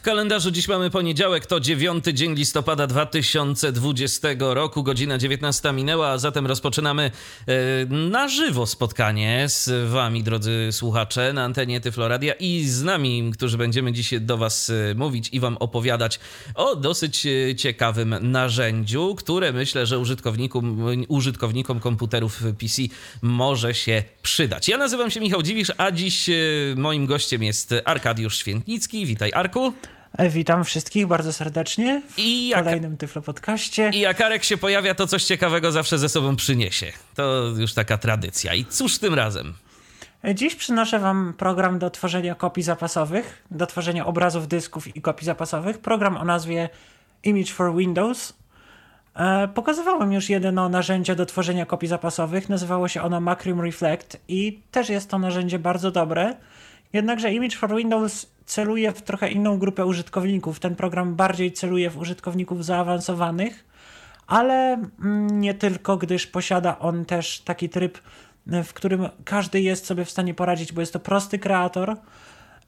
W kalendarzu dziś mamy poniedziałek, to 9 dzień listopada 2020 roku, godzina 19 minęła, a zatem rozpoczynamy e, na żywo spotkanie z wami, drodzy słuchacze, na antenie Tyfloradia i z nami, którzy będziemy dziś do was e, mówić i wam opowiadać o dosyć e, ciekawym narzędziu, które myślę, że użytkownikom, użytkownikom komputerów PC może się przydać. Ja nazywam się Michał Dziwisz, a dziś moim gościem jest Arkadiusz Świętnicki. Witaj Arku. Witam wszystkich bardzo serdecznie w I jak, kolejnym Tyflo Podcaście. I jak Arek się pojawia, to coś ciekawego zawsze ze sobą przyniesie. To już taka tradycja. I cóż tym razem? Dziś przynoszę wam program do tworzenia kopii zapasowych, do tworzenia obrazów dysków i kopii zapasowych. Program o nazwie Image for Windows. E, pokazywałem już jedno narzędzie do tworzenia kopii zapasowych. Nazywało się ono Macrium Reflect i też jest to narzędzie bardzo dobre. Jednakże Image for Windows celuje w trochę inną grupę użytkowników. Ten program bardziej celuje w użytkowników zaawansowanych, ale mm, nie tylko, gdyż posiada on też taki tryb, w którym każdy jest sobie w stanie poradzić, bo jest to prosty kreator.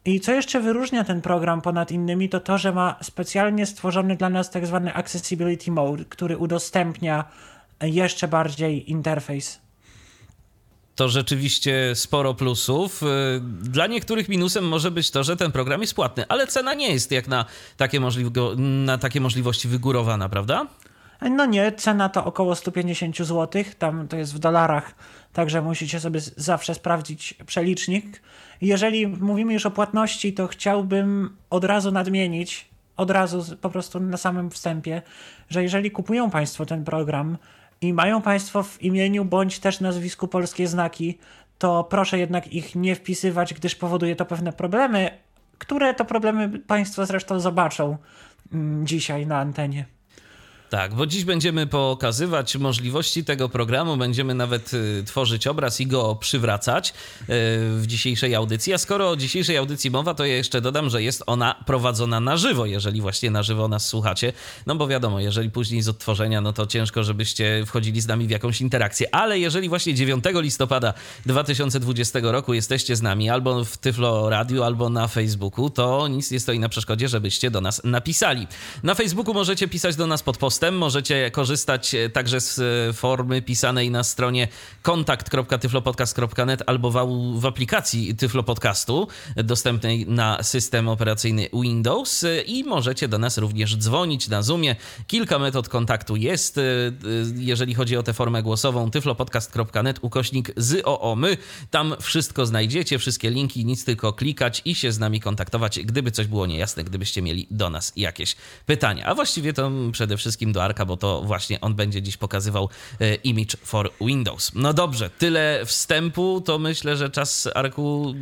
I co jeszcze wyróżnia ten program ponad innymi, to to, że ma specjalnie stworzony dla nas tak zwany Accessibility Mode, który udostępnia jeszcze bardziej interfejs to rzeczywiście sporo plusów. Y, dla niektórych minusem może być to, że ten program jest płatny, ale cena nie jest jak na takie, na takie możliwości wygórowana, prawda? No nie, cena to około 150 zł, tam to jest w dolarach, także musicie sobie zawsze sprawdzić przelicznik. Jeżeli mówimy już o płatności, to chciałbym od razu nadmienić, od razu po prostu na samym wstępie, że jeżeli kupują Państwo ten program, i mają Państwo w imieniu bądź też nazwisku polskie znaki, to proszę jednak ich nie wpisywać, gdyż powoduje to pewne problemy, które to problemy Państwo zresztą zobaczą mm, dzisiaj na antenie. Tak, bo dziś będziemy pokazywać możliwości tego programu, będziemy nawet y, tworzyć obraz i go przywracać y, w dzisiejszej audycji. A skoro o dzisiejszej audycji mowa, to ja jeszcze dodam, że jest ona prowadzona na żywo, jeżeli właśnie na żywo nas słuchacie. No bo wiadomo, jeżeli później z odtworzenia, no to ciężko, żebyście wchodzili z nami w jakąś interakcję. Ale jeżeli właśnie 9 listopada 2020 roku jesteście z nami albo w Tyflo Radio, albo na Facebooku, to nic nie stoi na przeszkodzie, żebyście do nas napisali. Na Facebooku możecie pisać do nas pod postem Możecie korzystać e, także z e, formy pisanej na stronie kontakt.tyflopodcast.net albo w, w aplikacji Tyflo Podcastu dostępnej na system operacyjny Windows e, i możecie do nas również dzwonić na Zoomie. Kilka metod kontaktu jest, jeżeli chodzi o tę formę głosową tyflopodcast.net ukośnik z my. Tam wszystko znajdziecie, wszystkie linki, nic tylko klikać i się z nami kontaktować, gdyby coś było niejasne, gdybyście mieli do nas jakieś pytania. A właściwie to przede wszystkim do Arka, bo to właśnie on będzie dziś pokazywał e, Image for Windows. No dobrze, tyle wstępu, to myślę, że czas Arku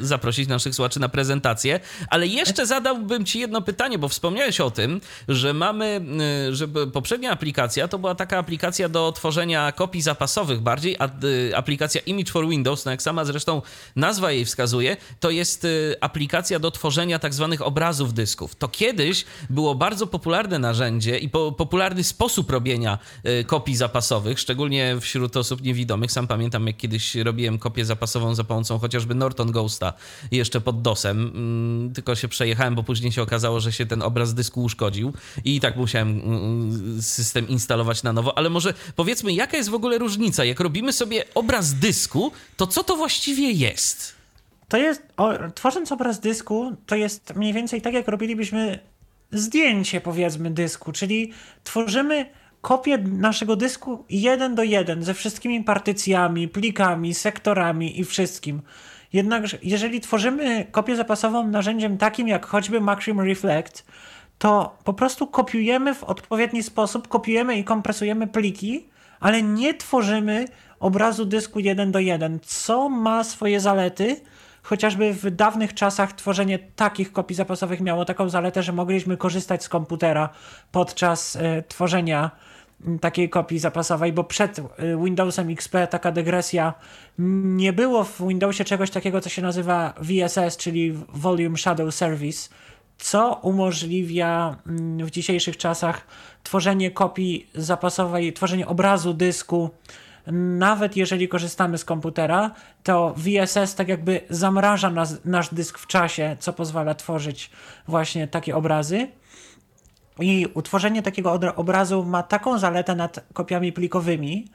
zaprosić naszych słuchaczy na prezentację, ale jeszcze zadałbym ci jedno pytanie, bo wspomniałeś o tym, że mamy, e, że poprzednia aplikacja to była taka aplikacja do tworzenia kopii zapasowych bardziej, a e, aplikacja Image for Windows, no jak sama zresztą nazwa jej wskazuje, to jest aplikacja do tworzenia tak zwanych obrazów dysków. To kiedyś było bardzo popularne narzędzie i po, popularny sposób robienia y, kopii zapasowych, szczególnie wśród osób niewidomych. Sam pamiętam, jak kiedyś robiłem kopię zapasową za pomocą chociażby Norton Ghosta jeszcze pod DOSem, mm, tylko się przejechałem, bo później się okazało, że się ten obraz dysku uszkodził i tak musiałem mm, system instalować na nowo. Ale może powiedzmy, jaka jest w ogóle różnica? Jak robimy sobie obraz dysku, to co to właściwie jest? To jest, o, tworząc obraz dysku, to jest mniej więcej tak, jak robilibyśmy zdjęcie, powiedzmy, dysku, czyli tworzymy kopię naszego dysku jeden do jeden ze wszystkimi partycjami, plikami, sektorami i wszystkim. Jednakże, jeżeli tworzymy kopię zapasową narzędziem takim jak choćby Maxim Reflect, to po prostu kopiujemy w odpowiedni sposób, kopiujemy i kompresujemy pliki, ale nie tworzymy obrazu dysku jeden do jeden, co ma swoje zalety, chociażby w dawnych czasach tworzenie takich kopii zapasowych miało taką zaletę, że mogliśmy korzystać z komputera podczas e, tworzenia takiej kopii zapasowej, bo przed y, Windowsem XP taka dygresja nie było w Windowsie czegoś takiego, co się nazywa VSS, czyli Volume Shadow Service, co umożliwia w dzisiejszych czasach tworzenie kopii zapasowej, tworzenie obrazu dysku. Nawet jeżeli korzystamy z komputera, to VSS tak jakby zamraża nas, nasz dysk w czasie, co pozwala tworzyć właśnie takie obrazy. I utworzenie takiego obrazu ma taką zaletę nad kopiami plikowymi,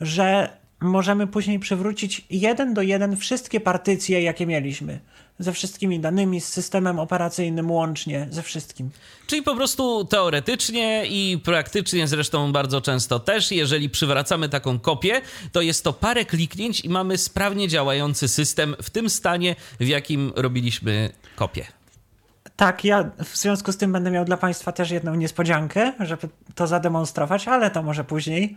że możemy później przywrócić jeden do jeden wszystkie partycje, jakie mieliśmy. Ze wszystkimi danymi, z systemem operacyjnym łącznie, ze wszystkim. Czyli po prostu teoretycznie i praktycznie zresztą bardzo często też, jeżeli przywracamy taką kopię, to jest to parę kliknięć i mamy sprawnie działający system w tym stanie, w jakim robiliśmy kopię. Tak, ja w związku z tym będę miał dla Państwa też jedną niespodziankę, żeby to zademonstrować, ale to może później.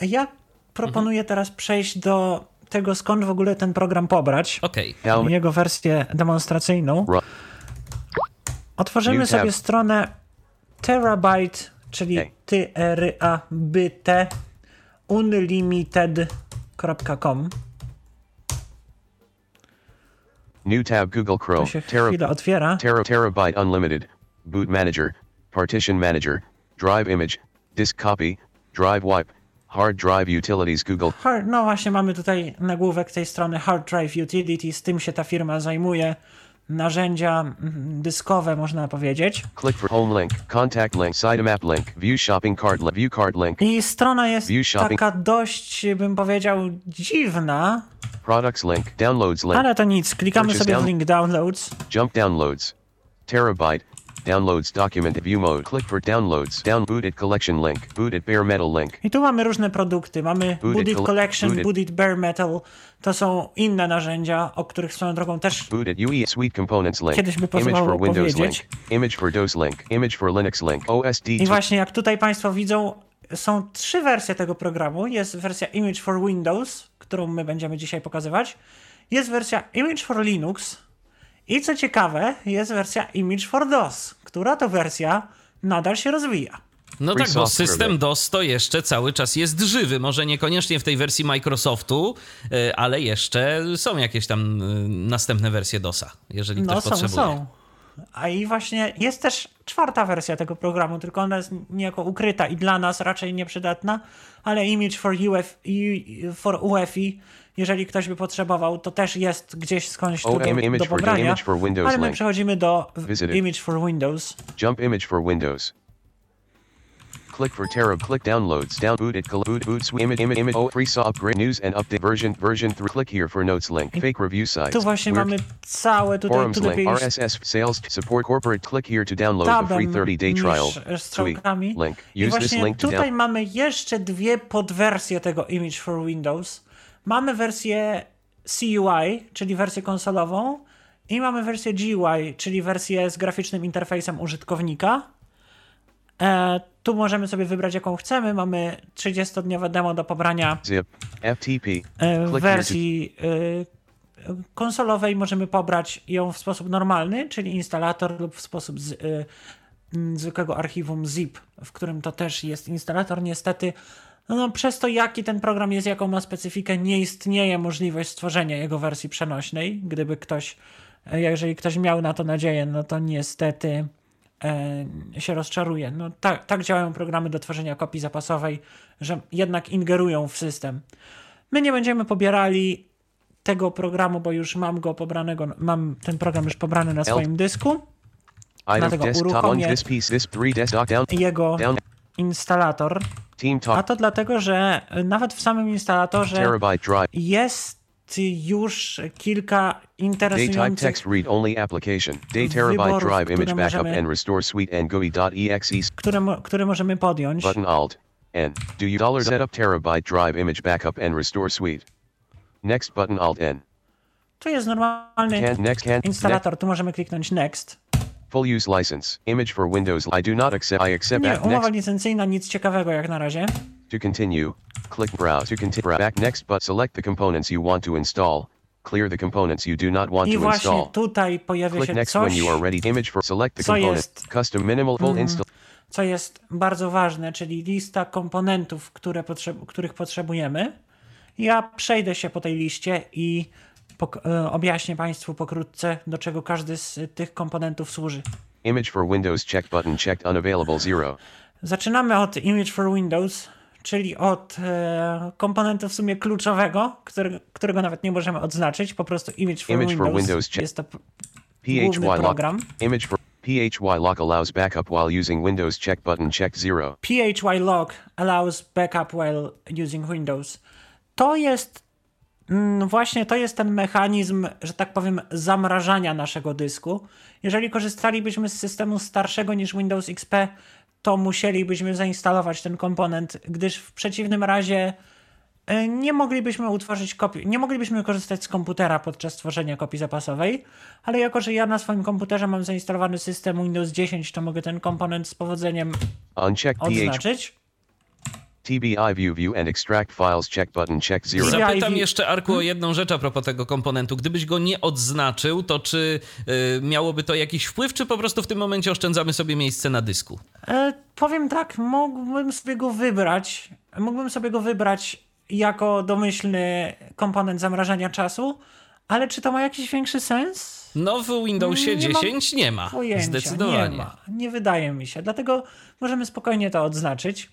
Ja proponuję mhm. teraz przejść do tego, skąd w ogóle ten program pobrać. Okay. Jego wersję demonstracyjną. Otworzymy sobie stronę terabyte, czyli t r a b t unlimited.com. New tab Google Chrome. Tera, otwiera. Tera, terabyte Unlimited. Boot Manager. Partition Manager. Drive Image. Disk Copy. Drive Wipe. Hard Drive Utilities Google. Hard, no właśnie mamy tutaj nagłówek tej strony Hard Drive Utilities. Tym się ta firma zajmuje. Narzędzia mm, dyskowe, można powiedzieć. Click for home link, contact link, sitemap link, view shopping cart, view cart link. I strona jest taka dość, bym powiedział, dziwna. Products link, downloads link. Ale to nic, klikamy sobie w link downloads. Jump downloads. Terabyte. Downloads document view mode. Click for downloads. Down booted collection link. Booted bare metal link. I tu mamy różne produkty. Mamy booted, collection, booted. booted bare metal. To są inne narzędzia, o których swoją drogą też booted UE suite components link. kiedyś by Image for Windows link. Image for DOS link. Image for Linux link. OSD. I właśnie jak tutaj Państwo widzą, są trzy wersje tego programu. Jest wersja Image for Windows, którą my będziemy dzisiaj pokazywać. Jest wersja Image for Linux. I co ciekawe, jest wersja Image for DOS, która to wersja nadal się rozwija. No tak, bo system DOS to jeszcze cały czas jest żywy. Może niekoniecznie w tej wersji Microsoftu, e, ale jeszcze są jakieś tam e, następne wersje DOSa, jeżeli no, ktoś są, potrzebuje. Są. A i właśnie jest też czwarta wersja tego programu, tylko ona jest niejako ukryta i dla nas raczej nieprzydatna, ale Image for, UF, for UEFI jeżeli ktoś by potrzebował, to też jest gdzieś skądś tu do, do pobrania, ale my przechodzimy do Image for Windows. Jump Image for Windows. Click for Terra. Click downloads. Down booted. Boot boot image image image. Oh, free saw upgrade news and update version version 3. Click here for notes link. Fake review sites. Tu właśnie mamy całe tutaj Forums link. RSS sales support corporate. Click here to download the free 30 day trial. Link. Use this link to tutaj mamy jeszcze dwie podwersje tego Image for Windows. Mamy wersję CUI, czyli wersję konsolową, i mamy wersję GUI, czyli wersję z graficznym interfejsem użytkownika. E, tu możemy sobie wybrać, jaką chcemy. Mamy 30-dniowe demo do pobrania. FTP. E, w wersji e, konsolowej możemy pobrać ją w sposób normalny, czyli instalator, lub w sposób z, e, zwykłego archiwum zip, w którym to też jest instalator. Niestety no, no, przez to, jaki ten program jest, jaką ma specyfikę, nie istnieje możliwość stworzenia jego wersji przenośnej. Gdyby ktoś, e, jeżeli ktoś miał na to nadzieję, no to niestety e, się rozczaruje. No, tak, tak działają programy do tworzenia kopii zapasowej, że jednak ingerują w system. My nie będziemy pobierali tego programu, bo już mam go pobranego, mam ten program już pobrany na swoim dysku. Dlatego uruchomię jego instalator. A to dlatego, że nawet w samym instalatorze jest już kilka interesujących wyborów, które możemy, które, które możemy podjąć. Button Alt N. Do you dollar set up terabyte drive image backup and restore suite? Next button Alt N. To jest normalny instalator, tu możemy kliknąć Next. Full use license. Image for Windows. I do not accept. I accept. Nie, umowa licencyjna, nic ciekawego jak na razie. To continue, click Browse. To continue. Back next, but select the components you want to install. Clear the components you do not want I to właśnie install. tutaj pojawia click się next coś, when you are ready. Image for select the component. Custom minimal full mm, install. co jest bardzo ważne, czyli lista komponentów, które potrzeb których potrzebujemy. Ja przejdę się po tej liście i objaśnię Państwu pokrótce, do czego każdy z tych komponentów służy. Image for Windows check button checked unavailable 0. Zaczynamy od Image for Windows, czyli od e, komponentu w sumie kluczowego, który, którego nawet nie możemy odznaczyć, po prostu Image for Image Windows. For Windows jest to PHY. Lock, image for PHY lock allows backup while using Windows check button check 0. PHY lock allows backup while using Windows. To jest właśnie to jest ten mechanizm, że tak powiem, zamrażania naszego dysku. Jeżeli korzystalibyśmy z systemu starszego niż Windows XP, to musielibyśmy zainstalować ten komponent, gdyż w przeciwnym razie e, nie moglibyśmy utworzyć kopii, nie moglibyśmy korzystać z komputera podczas tworzenia kopii zapasowej, ale jako, że ja na swoim komputerze mam zainstalowany system Windows 10, to mogę ten komponent z powodzeniem odznaczyć. TBI view view and extract files check button check zero. Zapytam jeszcze Arku o jedną rzecz a propos tego komponentu. Gdybyś go nie odznaczył, to czy y, miałoby to jakiś wpływ, czy po prostu w tym momencie oszczędzamy sobie miejsce na dysku? E, powiem tak, mógłbym sobie go wybrać. Mógłbym sobie go wybrać jako domyślny komponent zamrażania czasu, ale czy to ma jakiś większy sens? No w Windowsie nie 10 nie ma. Pojęcia, zdecydowanie. Nie ma. Nie wydaje mi się. Dlatego możemy spokojnie to odznaczyć.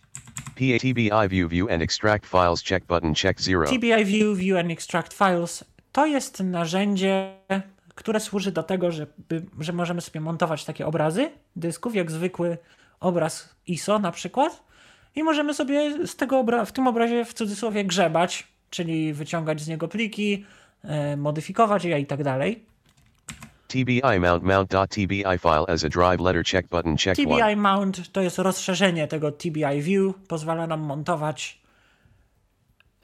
TBI view view and extract files check button check zero. TBI view view and extract files to jest narzędzie, które służy do tego, żeby, że możemy sobie montować takie obrazy dysków, jak zwykły obraz ISO na przykład. I możemy sobie z tego obra- w tym obrazie w cudzysłowie grzebać, czyli wyciągać z niego pliki, e, modyfikować je i tak dalej. TBI mount mount.tbi file as a drive letter check button check TBI one. mount to jest rozszerzenie tego TBI view, pozwala nam montować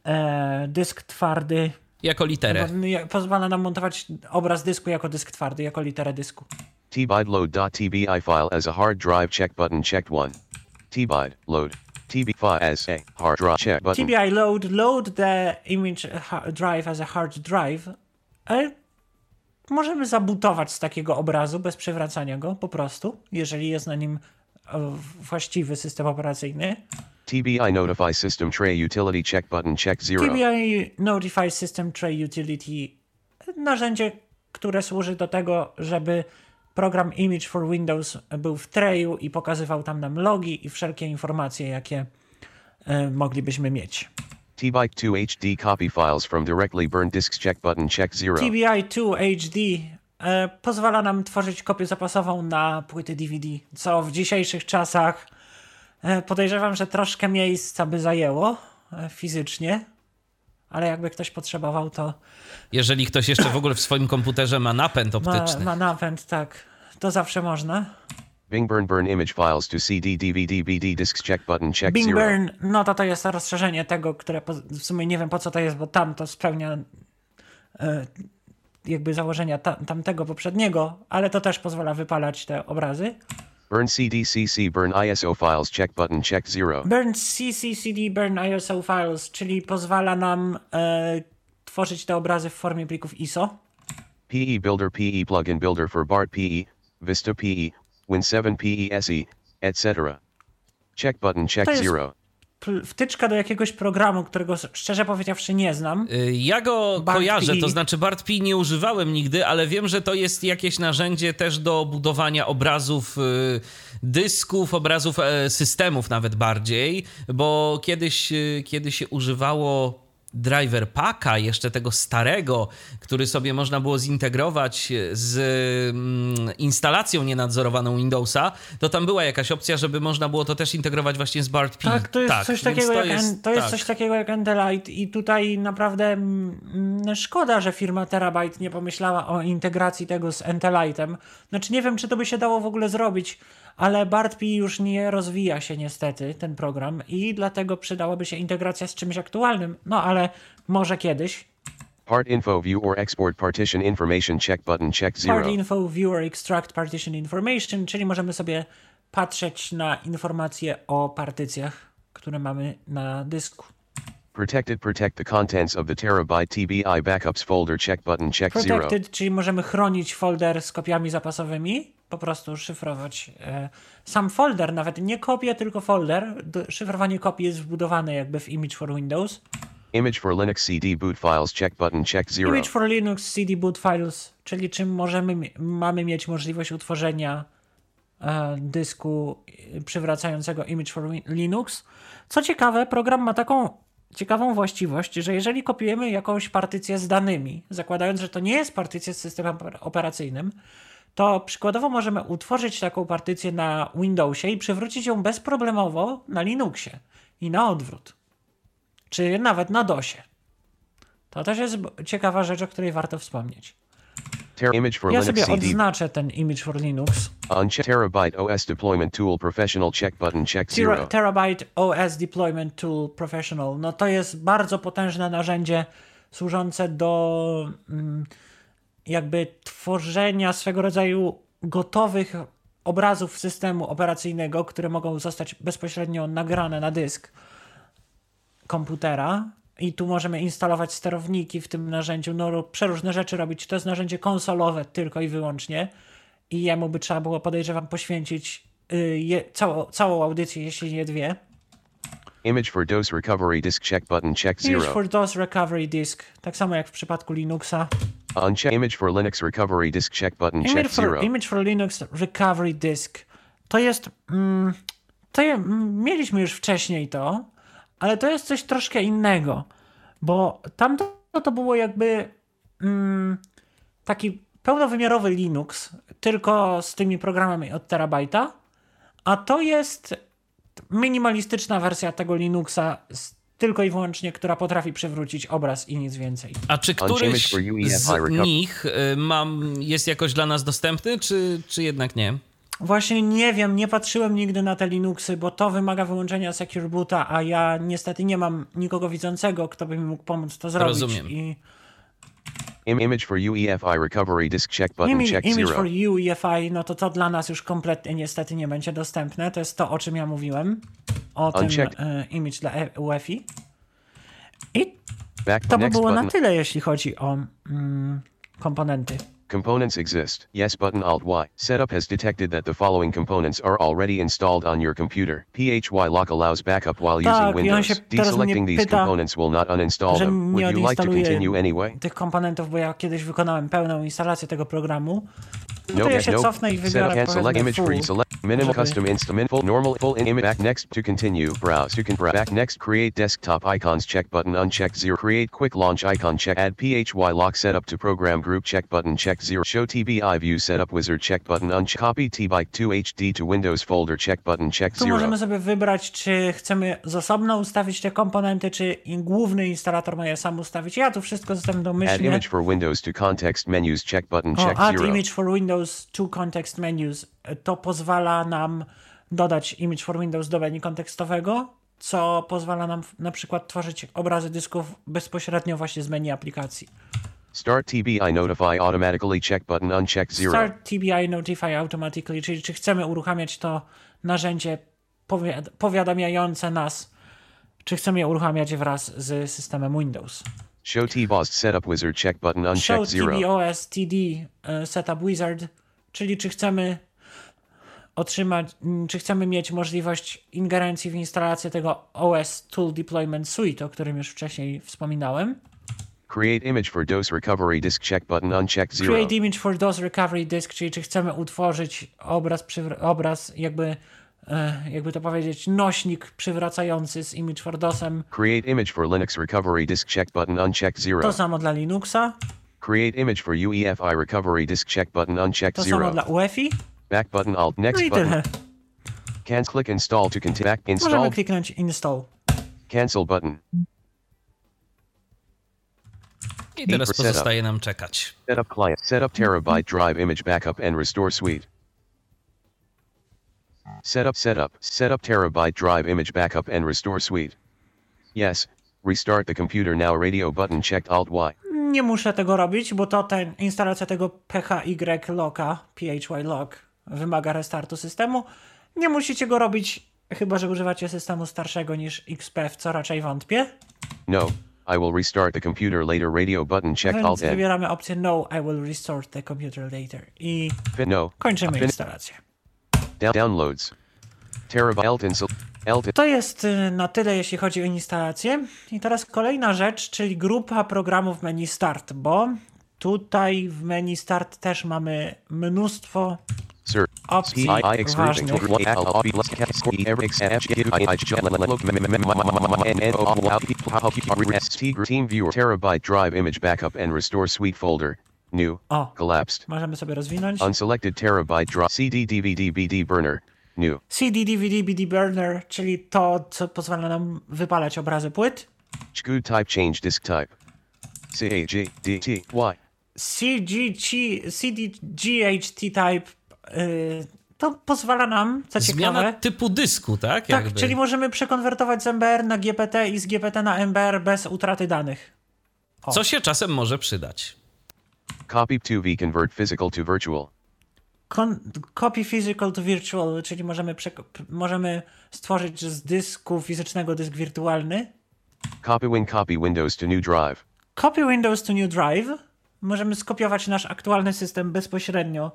e, dysk twardy jako literę. Pozwala nam montować obraz dysku jako dysk twardy, jako literę dysku. tbide load.tbi file as a hard drive check button checked one. tbide load TB file as a hard drive check button. TBI load load the image drive as a hard drive. E, możemy zabutować z takiego obrazu bez przewracania go po prostu, jeżeli jest na nim e, właściwy system operacyjny. TBI Notify System Tray Utility Check Button Check Zero. TBI Notify System Tray Utility narzędzie, które służy do tego, żeby program Image for Windows był w trayu i pokazywał tam nam logi i wszelkie informacje, jakie y, moglibyśmy mieć. TBI2 HD copy files from directly burned disks check button check zero. TBI2 HD e, pozwala nam tworzyć kopię zapasową na płyty DVD, co w dzisiejszych czasach e, podejrzewam, że troszkę miejsca by zajęło e, fizycznie, ale jakby ktoś potrzebował, to. Jeżeli ktoś jeszcze w ogóle w swoim komputerze ma napęd optyczny. Ma, ma napęd, tak. To zawsze można. Bing burn burn image files to CD, DVD, BD disks check button check Bing zero. burn, no to to jest rozszerzenie tego, które w sumie nie wiem po co to jest, bo tam to spełnia e, jakby założenia ta, tamtego poprzedniego, ale to też pozwala wypalać te obrazy. Burn CD, CC, burn ISO files check button check zero. Burn CC, CD, burn ISO files, czyli pozwala nam e, tworzyć te obrazy w formie plików ISO. PE Builder PE Plugin Builder for BART PE, Vista PE, Win7 PESE, etc. Check button check zero. Wtyczka do jakiegoś programu, którego szczerze powiedziawszy nie znam. Y, ja go Bart kojarzę, P. to znaczy BartP nie używałem nigdy, ale wiem, że to jest jakieś narzędzie też do budowania obrazów y, dysków, obrazów e, systemów nawet bardziej, bo kiedyś, y, kiedy się używało driver packa, jeszcze tego starego, który sobie można było zintegrować z mm, instalacją nienadzorowaną Windowsa, to tam była jakaś opcja, żeby można było to też integrować właśnie z BART P. Tak, to jest, tak, coś, takiego to jak, jest, to jest tak. coś takiego jak Endelite i tutaj naprawdę mm, szkoda, że firma Terabyte nie pomyślała o integracji tego z Entelite'em. Znaczy nie wiem, czy to by się dało w ogóle zrobić, ale BARTP już nie rozwija się niestety, ten program i dlatego przydałaby się integracja z czymś aktualnym. No ale może kiedyś. Part info view or export partition information check button check zero. Part info view or extract partition information, czyli możemy sobie patrzeć na informacje o partycjach, które mamy na dysku. Protected protect the contents of the terabyte TBI backups folder check button check zero. Protected, czyli możemy chronić folder z kopiami zapasowymi, po prostu szyfrować e, sam folder, nawet nie kopię, tylko folder. Szyfrowanie kopii jest wbudowane jakby w Image for Windows. Image for Linux CD boot files check button check zero. Image for Linux CD boot files, czyli czym możemy, mamy mieć możliwość utworzenia e, dysku e, przywracającego Image for Linux. Co ciekawe, program ma taką ciekawą właściwość, że jeżeli kopiujemy jakąś partycję z danymi, zakładając, że to nie jest partycja z systemem oper- operacyjnym, to przykładowo możemy utworzyć taką partycję na Windowsie i przywrócić ją bezproblemowo na Linuxie i na odwrót. Czy nawet na DOSie. To też jest ciekawa rzecz, o której warto wspomnieć. Image for Ja Linux sobie CD odznaczę ten Image for Linux. uncheck terabyte OS deployment tool professional check button check zero. Terabyte OS Deployment Tool Professional. No to jest bardzo potężne narzędzie służące do mm, jakby tworzenia swego rodzaju gotowych obrazów systemu operacyjnego, które mogą zostać bezpośrednio nagrane na dysk komputera. I tu możemy instalować sterowniki w tym narzędziu, no przeróżne rzeczy robić. To jest narzędzie konsolowe tylko i wyłącznie. I jemu by trzeba było, podejrzewam, poświęcić y, je, całą, całą audycję, jeśli nie dwie. Image for DOS recovery disk check button check Image zero. for DOS Recovery Disk, tak samo jak w przypadku Linuxa. Uncheck image for Linux recovery disk check button Image check for, zero. Image for Linux Recovery Disk. To jest. Mm, to je, mm, mieliśmy już wcześniej to, ale to jest coś troszkę innego, bo tamto to było jakby mm, taki pełnowymiarowy Linux, tylko z tymi programami od terabajta, a to jest minimalistyczna wersja tego Linuxa, z, tylko i wyłącznie, która potrafi przywrócić obraz i nic więcej. A czy któryś z nich y, mam, jest jakoś dla nas dostępny, czy, czy jednak nie? Właśnie nie wiem, nie patrzyłem nigdy na te Linuxy, bo to wymaga wyłączenia Secure Boota, a ja niestety nie mam nikogo widzącego, kto by mi mógł pomóc to zrobić. Rozumiem. I Im- image for UEFI recovery disk check button Image, check image zero. for UEFI, no to to dla nas już kompletnie niestety nie będzie dostępne. To jest to, o czym ja mówiłem. O tym Unchecked. e, image dla E- UEFI. I Back to by było na tyle, jeśli chodzi o mm, komponenty. Components exist. Yes button Alt Y. Setup has detected that the following components are already installed on your computer. PHY lock allows backup while Tak, using Windows. Deselecting these pyta, components will not uninstall them. Would you like to continue anyway? tych komponentów, bo ja kiedyś wykonałem pełną instalację tego programu. No to Nope, ja się nope. cofnę i Setup wybiorę and select powiedzmy image full. free. Select minimal żeby- custom insta min full normal full in image back next to continue browse. You can browse back next create desktop icons check button uncheck zero create quick launch icon check add PHY lock setup to program group check button check zero show TBI view setup wizard check button uncheck copy tbyte 2 HD to Windows folder check button check Tu zero. możemy sobie wybrać, czy chcemy z osobna ustawić te komponenty, czy i główny instalator ma je sam ustawić. Ja tu wszystko zostawiam Add image for Windows to context menus check button O, check add zero. image for Windows to context menus. To pozwala nam dodać image for Windows do menu kontekstowego, co pozwala nam na przykład tworzyć obrazy dysków bezpośrednio właśnie z menu aplikacji. Start TBI notify automatically check button uncheck zero. Start TBI Notify Automatically, czyli czy chcemy uruchamiać to narzędzie powiad- powiadamiające nas, czy chcemy je uruchamiać wraz z systemem Windows. Show TBOS setup wizard check button uncheck Show. TBOS TD e, Setup Wizard, czyli czy chcemy otrzymać, czy chcemy mieć możliwość ingerencji w instalację tego OS Tool Deployment Suite, o którym już wcześniej wspominałem. Create image for DOS recovery disk check button uncheck zero. Create image for DOS Recovery Disk, czyli czy chcemy utworzyć obraz, obraz jakby, jakby to powiedzieć, nośnik przywracający z image for DOSem. Create image for Linux recovery disk check button uncheck zero. To samo dla Linuxa, Create image for UEFI recovery disk check button uncheck to samo zero. dla UEFI. Back button alt No next i button. tyle. Can click install to continue. Back Możemy install. kliknąć install. Cancel button. I teraz pozostaje nam czekać. Setup client. Setup terabyte drive image backup and restore suite. Setup setup. Setup terabyte drive image backup and restore suite. Yes. Restart the computer now radio button checked alt Y. Nie muszę tego robić, bo to ten, instalacja tego PHY locka, PHY lock, wymaga restartu systemu. Nie musicie go robić, Chyba, że używacie systemu starszego niż XP, w co raczej wątpię. No. I will restart the computer later radio button check Więc alt wybieramy opcję No, I will restart the computer later. I no. kończymy instalację. Down downloads. Terabyte To jest y, na tyle, jeśli chodzi o instalację. I teraz kolejna rzecz, czyli grupa programów menu Start, bo tutaj w menu Start też mamy mnóstwo opcji ważnych. team viewer terabyte drive image backup and restore suite folder new O, collapsed możemy sobie rozwinąć. unselected terabyte drive CD DVD BD burner new CD, DVD, BD Burner, czyli to, co pozwala nam wypalać obrazy płyt. Good type change disk type C A G D T Y CGG, CDGHT type, y, to pozwala nam, co Zmiana ciekawe, typu dysku, tak? tak, Jakby. czyli możemy przekonwertować z MBR na GPT i z GPT na MBR bez utraty danych. Co się czasem może przydać. Copy 2V convert physical to virtual Con- copy physical to virtual, czyli możemy, możemy stworzyć z dysku fizycznego dysk wirtualny. copy win copy Windows to new drive Copy Windows to new drive. Możemy skopiować nasz aktualny system bezpośrednio.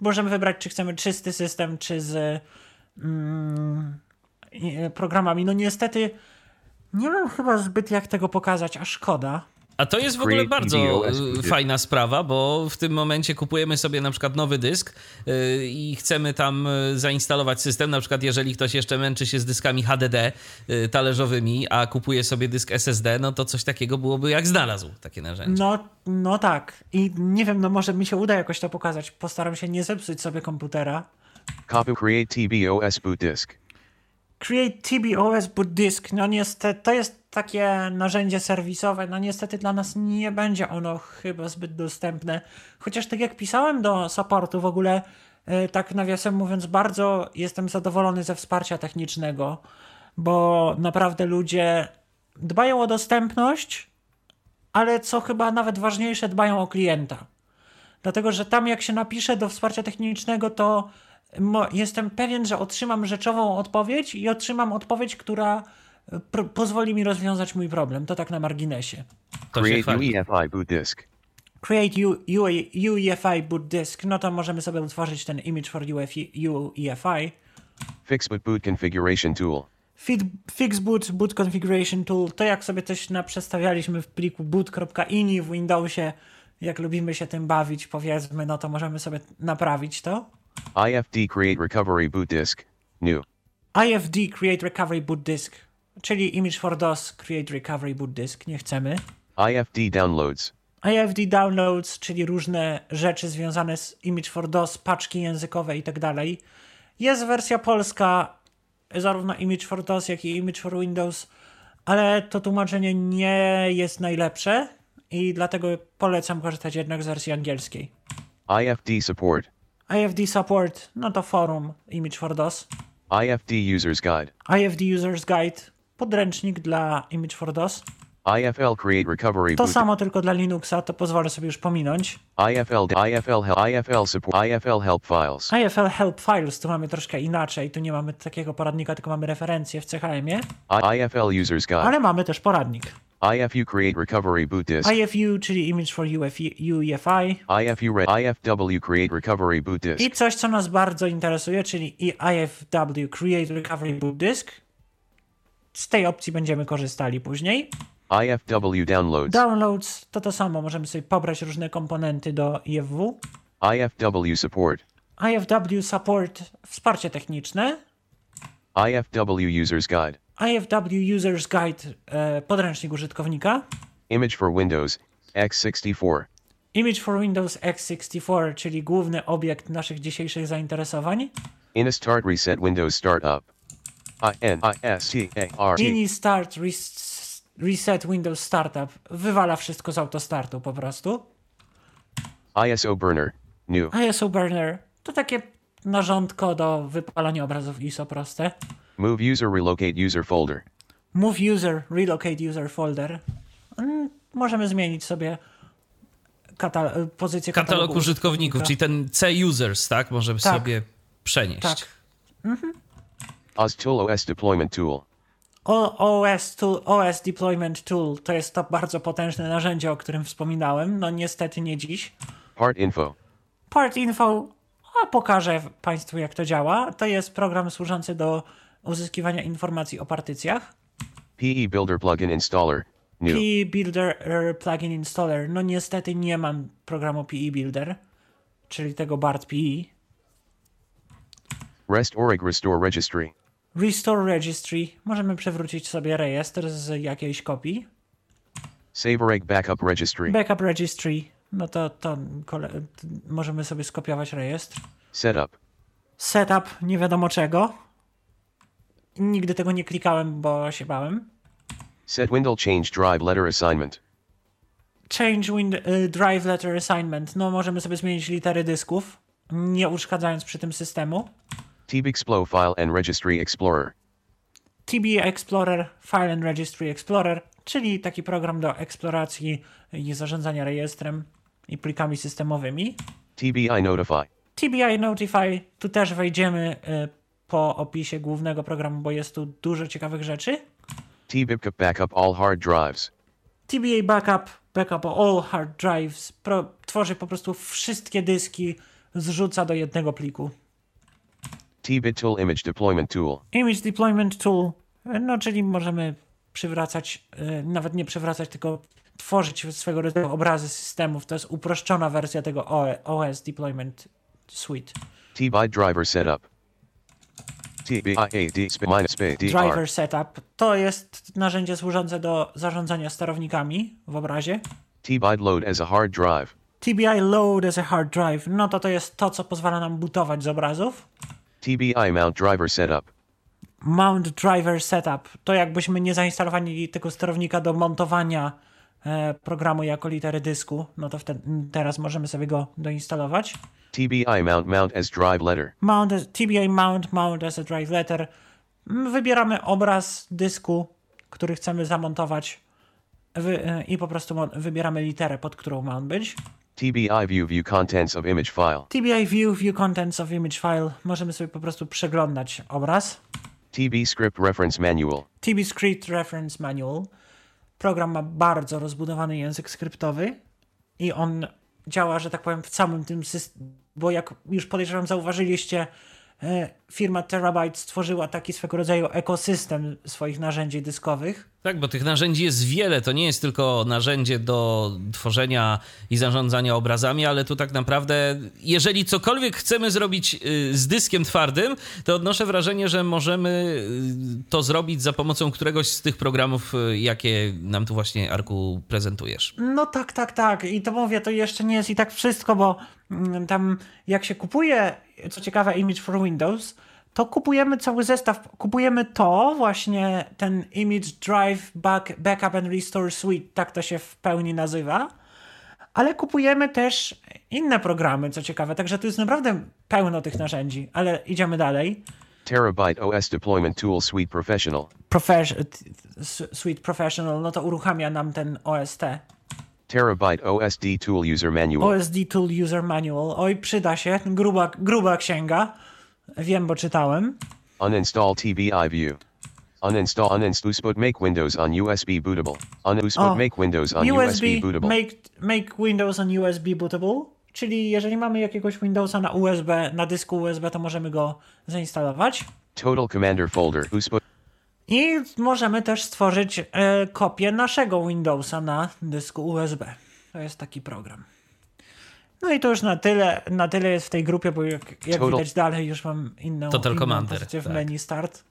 Możemy wybrać, czy chcemy czysty system, czy z mm, programami. No niestety nie mam chyba zbyt jak tego pokazać, a szkoda. A to jest w ogóle bardzo y, fajna sprawa, bo w tym momencie kupujemy sobie na przykład nowy dysk y, i chcemy tam y, zainstalować system. Na przykład, jeżeli ktoś jeszcze męczy się z dyskami HDD talerzowymi, a kupuje sobie dysk SSD, no to coś takiego byłoby jak znalazł takie narzędzie. No, no tak. I nie wiem, no może mi się uda jakoś to pokazać. Postaram się nie zepsuć sobie komputera. copy create TBOS boot disk Create TBOS Disk, no niestety, to jest takie narzędzie serwisowe, no niestety dla nas nie będzie ono chyba zbyt dostępne. Chociaż tak jak pisałem do supportu w ogóle, e, tak nawiasem mówiąc, bardzo jestem zadowolony ze wsparcia technicznego, bo naprawdę ludzie dbają o dostępność, ale co chyba nawet ważniejsze, dbają o klienta. Dlatego, że tam jak się napisze do wsparcia technicznego, to jestem pewien, że otrzymam rzeczową odpowiedź i otrzymam odpowiedź, która e, pr- pozwoli mi rozwiązać mój problem. To tak na marginesie. Create. UEFI boot disk Create U, U, UEFI boot disk, no to możemy sobie utworzyć ten image for UEFI, UEFI. fix boot boot configuration tool Fit, fix boot, boot configuration tool, to jak sobie coś naprzestawialiśmy w pliku boot.ini w Windowsie, jak lubimy się tym bawić, powiedzmy, no to możemy sobie naprawić to. IFD create recovery boot disk new IFD Create Recovery Boot Disk, czyli Image for DOS Create Recovery Boot Disk, nie chcemy. IFD downloads IFD Downloads, czyli różne rzeczy związane z Image for DOS, paczki językowe i tak dalej. Jest wersja polska, zarówno Image for DOS, jak i Image for Windows, ale to tłumaczenie nie jest najlepsze i dlatego polecam korzystać jednak z wersji angielskiej. IFD support IFD Support, no to forum Image for DOS. IFD users guide IFD User's Guide, podręcznik dla Image for DOS. IFL create recovery To samo tylko dla Linuxa, to pozwolę sobie już pominąć. IFL IFL IFL support IFL help files IFL Help Files tu mamy troszkę inaczej, tu nie mamy takiego poradnika, tylko mamy referencje w CHM-ie, IFL users guide ale mamy też poradnik. IFU create recovery boot disk IFU, czyli Image for UFI, UEFI IFU red IFW create recovery boot disk i coś, co nas bardzo interesuje, czyli IFW Create Recovery Boot Disk. Z tej opcji będziemy korzystali później. IFW downloads Downloads to to samo, możemy sobie pobrać różne komponenty do IFW. IFW support IFW Support, wsparcie techniczne. IFW users guide IFW User's Guide, e, podręcznik użytkownika. image for Windows x64 Image for Windows x64, czyli główny obiekt naszych dzisiejszych zainteresowań. in a start reset Windows startup I N I S T A R T Ini Start res- Reset Windows Startup wywala wszystko z autostartu po prostu. ISO burner new ISO Burner to takie narządko do wypalania obrazów ISO proste. Move user relocate user folder Move User, Relocate User Folder. Mm, Możemy zmienić sobie kata- pozycję Katalog katalogu użytkowników, czyli ten C-users, tak? Możemy Tak. sobie przenieść. Tak. Mhm. OS Tool OS Deployment Tool. O- OS, tool, OS Deployment Tool to jest to bardzo potężne narzędzie, o którym wspominałem. No niestety nie dziś. Part Info. Part Info, a pokażę Państwu jak to działa. To jest program służący do uzyskiwania informacji o partycjach. PE Builder Plugin Installer. New. PE Builder er, Plugin Installer. No niestety nie mam programu PE Builder, czyli tego BART PE. REST Restore Registry. Restore Registry. Możemy przewrócić sobie rejestr z jakiejś kopii. SaveReg Backup Registry. Backup Registry. No to, to możemy sobie skopiować rejestr. Setup. Setup nie wiadomo czego. Nigdy tego nie klikałem, bo się bałem. Set Window Change Drive Letter Assignment. Change wind, y, Drive Letter Assignment. No możemy sobie zmienić litery dysków, nie uszkadzając przy tym systemu. TBExplo File and Registry Explorer. TB Explorer, File and Registry Explorer, czyli taki program do eksploracji i zarządzania rejestrem i plikami systemowymi. TBI Notify. TBI Notify, tu też wejdziemy y, po opisie głównego programu, bo jest tu dużo ciekawych rzeczy. TBIPCAP Backup All Hard Drives. TBA Backup, Backup All Hard Drives, pro, tworzy po prostu wszystkie dyski, zrzuca do jednego pliku. TBIT Tool Image Deployment Tool. Image Deployment Tool, no czyli możemy przywracać, y, nawet nie przywracać, tylko tworzyć swego rodzaju obrazy systemów. To jest uproszczona wersja tego OS Deployment Suite. TBI Driver Setup. TBIAD sp minus B DR. Driver Setup to jest narzędzie służące do zarządzania sterownikami w obrazie. TBID Load as a Hard Drive. TBI Load as a Hard Drive, no to to jest to, co pozwala nam butować z obrazów. TBI Mount Driver Setup. Mount Driver Setup to jakbyśmy nie zainstalowali tego sterownika do montowania programu jako litery dysku, no to wtedy, teraz możemy sobie go doinstalować. TBI Mount Mount as Drive Letter. Mount, as- TBA Mount, Mount as a Drive Letter. Wybieramy obraz dysku, który chcemy zamontować wy, e, i po prostu wybieramy literę, pod którą ma on być. TBI View View Contents of Image File. TBI View, View Contents of Image File. Możemy sobie po prostu przeglądać obraz. TB Script Reference Manual. TB Script Reference Manual. Program ma bardzo rozbudowany język skryptowy i on działa, że tak powiem, w całym tym systemie, bo jak już podejrzewam zauważyliście, firma Terabyte stworzyła taki swego rodzaju ekosystem swoich narzędzi dyskowych. Tak, bo tych narzędzi jest wiele. To nie jest tylko narzędzie do tworzenia i zarządzania obrazami, ale tu tak naprawdę, jeżeli cokolwiek chcemy zrobić y, z dyskiem twardym, to odnoszę wrażenie, że możemy y, to zrobić za pomocą któregoś z tych programów, y, jakie nam tu właśnie, Arku, prezentujesz. No tak, tak, tak. I to mówię, to jeszcze nie jest i tak wszystko, bo mm, tam jak się kupuje, co ciekawe, Image for Windows, to kupujemy cały zestaw. Kupujemy to właśnie, ten Image Drive Back, Backup and Restore Suite, tak to się w pełni nazywa. Ale kupujemy też inne programy, co ciekawe. Także tu jest naprawdę pełno tych narzędzi. Ale idziemy dalej. Terabyte OS Deployment Tool Suite Professional. Profes- Suite Professional, no to uruchamia nam ten OST. Terabyte OSD Tool User Manual. OSD Tool User Manual. Oj, przyda się. Gruba, gruba księga. Wiem, bo czytałem. Uninstall TBI View. Uninstall uninstall make Windows on USB bootable. O, make Windows on USB, bootable. make, make Windows on USB bootable. Czyli jeżeli mamy jakiegoś Windowsa na USB, na dysku USB, to możemy go zainstalować. Total Commander folder. I możemy też stworzyć e, kopię naszego Windowsa na dysku USB. To jest taki program. No i to już na tyle, na tyle jest w tej grupie, bo jak, jak widać dalej już mam inną, Total inną Commander, pozycję w tak. menu start.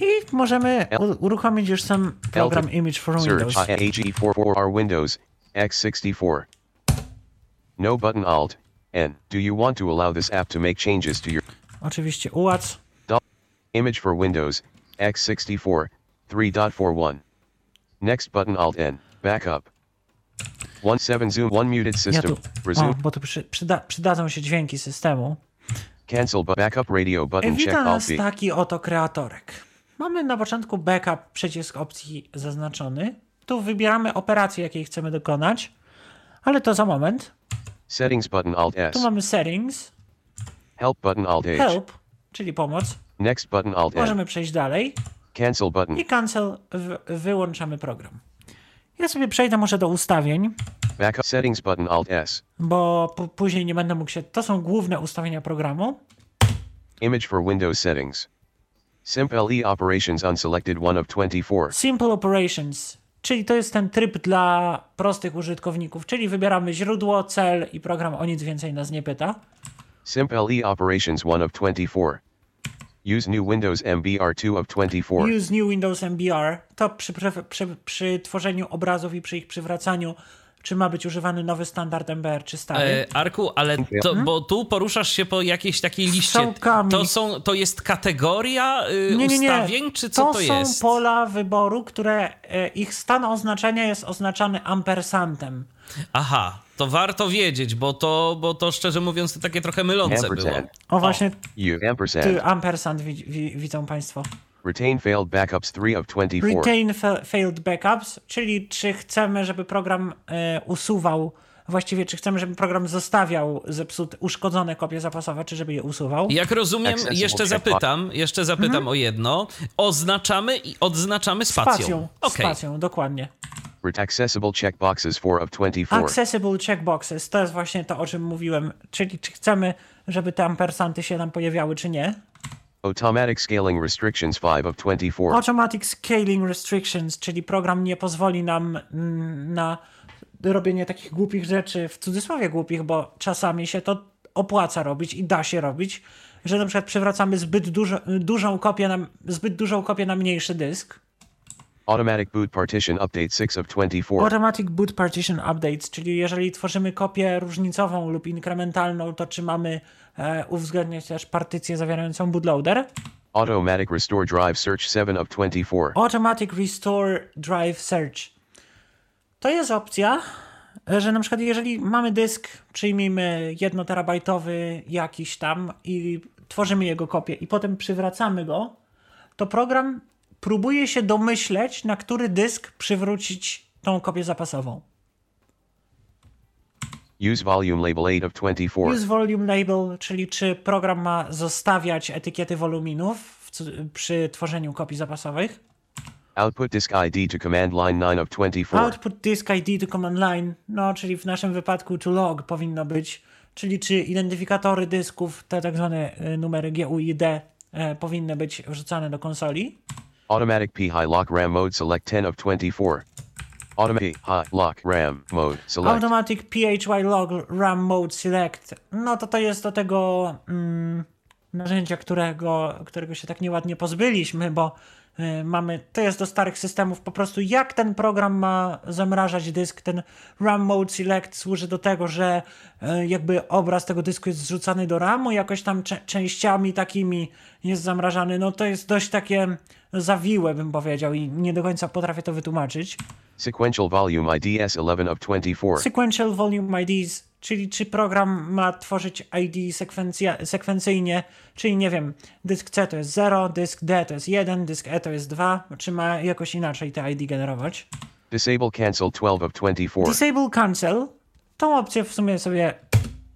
I możemy u- uruchomić już sam program Image for Windows. Search AG44R Windows X64. No button Alt N. Do you want to allow this app to make changes to your Oczywiście ułac. image for Windows X64 3.41? Next button Alt N. Backup. 17 zoom 1 muted Ja system. tu, Resume. o, bo tu przy, przyda, przydadzą się dźwięki systemu. Cancel but backup radio button check wita Alt nas taki oto kreatorek. Mamy na początku backup, przycisk opcji zaznaczony. Tu wybieramy operację, jakiej chcemy dokonać, ale to za moment. Settings button Alt S. Tu mamy settings, Help button Alt H. help, czyli pomoc. Next button Alt N. Możemy przejść dalej Cancel button. i cancel, wyłączamy program. Ja sobie przejdę może do ustawień, Backup settings button Alt S. bo później nie będę mógł się... To są główne ustawienia programu. Image for Windows settings. SIMP-LE operations unselected 1 of 24. Simple Operations, czyli to jest ten tryb dla prostych użytkowników, czyli wybieramy źródło, cel i program o nic więcej nas nie pyta. SIMP-LE operations 1 of 24. Use new Windows MBR 2 of 24. Use New Windows MBR to przy, przy, przy, tworzeniu obrazów i przy ich przywracaniu, czy ma być używany nowy standard MBR, czy stary. E, Arku, ale to, bo tu poruszasz się po jakiejś takiej liście. Strzałkami. To, są, to jest kategoria y, nie, nie, nie. ustawień, czy co to, to jest? są pola wyboru, które e, ich stan oznaczenia jest oznaczany ampersantem. Aha, to warto wiedzieć, bo to, bo to szczerze mówiąc to takie trochę mylące było. Ampersand. O właśnie, U. Ampersand. ty ampersand wi, wi, widzą Państwo. Retain failed backups 3 of 24. Retain fa failed backups, czyli czy chcemy, żeby program e, usuwał, właściwie czy chcemy, żeby program zostawiał zepsute, uszkodzone kopie zapasowe, czy żeby je usuwał. Jak rozumiem, jeszcze zapytam, jeszcze zapytam Mhm. o jedno. Oznaczamy i odznaczamy spacją. Spacją, Okej. spacją, dokładnie. Accessible checkboxes 4 of 24. Accessible checkboxes, to jest właśnie to, o czym mówiłem, czyli czy chcemy, żeby te ampersanty się nam pojawiały, czy nie. Automatic scaling restrictions 5 of 24. Automatic Scaling Restrictions, czyli program nie pozwoli nam mm, na robienie takich głupich rzeczy, w cudzysłowie głupich, bo czasami się to opłaca robić i da się robić, że na przykład przywracamy zbyt dużo, dużą kopię na, zbyt dużą kopię na mniejszy dysk. Automatic boot partition update 6 of 24. Automatic Boot Partition Updates, czyli jeżeli tworzymy kopię różnicową lub inkrementalną, to czy mamy e, uwzględniać też partycję zawierającą bootloader. Automatic restore drive search 7 of 24. Automatic Restore Drive Search. To jest opcja, że na przykład jeżeli mamy dysk, przyjmijmy 1 terabajtowy jakiś tam i tworzymy jego kopię i potem przywracamy go, to program próbuje się domyśleć, na który dysk przywrócić tą kopię zapasową. Use volume label 8 of 24. Use volume label, czyli czy program ma zostawiać etykiety woluminów w przy tworzeniu kopii zapasowych. Output disk ID to command line 9 of 24. Output disk ID to command line, no czyli w naszym wypadku to log powinno być, czyli czy identyfikatory dysków, te tak zwane y, numery GUID e, powinny być wrzucane do konsoli. Automatic P high lock RAM mode select 10 of 24. Automatic high lock RAM mode select. Automatic PHY log RAM mode select, no to to jest do tego mm, narzędzia, którego, którego się tak nieładnie pozbyliśmy, bo mamy, to jest do starych systemów. Po prostu jak ten program ma zamrażać dysk, ten RAM mode select służy do tego, że y, jakby obraz tego dysku jest zrzucany do RAMu, jakoś tam częściami takimi jest zamrażany, no to jest dość takie zawiłe bym powiedział i nie do końca potrafię to wytłumaczyć. Sequential volume IDS 11 of 24. Sequential Volume IDs, czyli czy program ma tworzyć ID sekwencja, sekwencyjnie, czyli nie wiem, dysk C to jest 0, dysk D to jest 1, dysk E to jest 2, czy ma jakoś inaczej te ID generować. Disable cancel 12 of 24. Disable Cancel, tą opcję w sumie sobie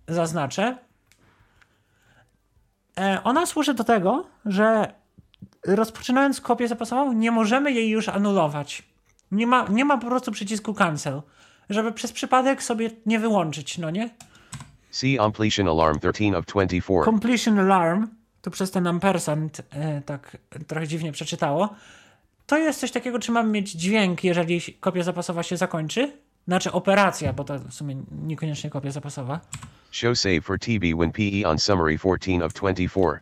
zaznaczę. E, Ona służy do tego, że rozpoczynając kopię zapasową nie możemy jej już anulować. Nie ma, nie ma po prostu przycisku cancel, żeby przez przypadek sobie nie wyłączyć, no nie? See completion alarm 13 of 24. Completion alarm, tu przez ten ampersand e, tak trochę dziwnie przeczytało. To jest coś takiego, czy mamy mieć dźwięk, jeżeli kopia zapasowa się zakończy? Znaczy operacja, bo to w sumie niekoniecznie kopia zapasowa. Show save for TB when PE on summary 14 of 24.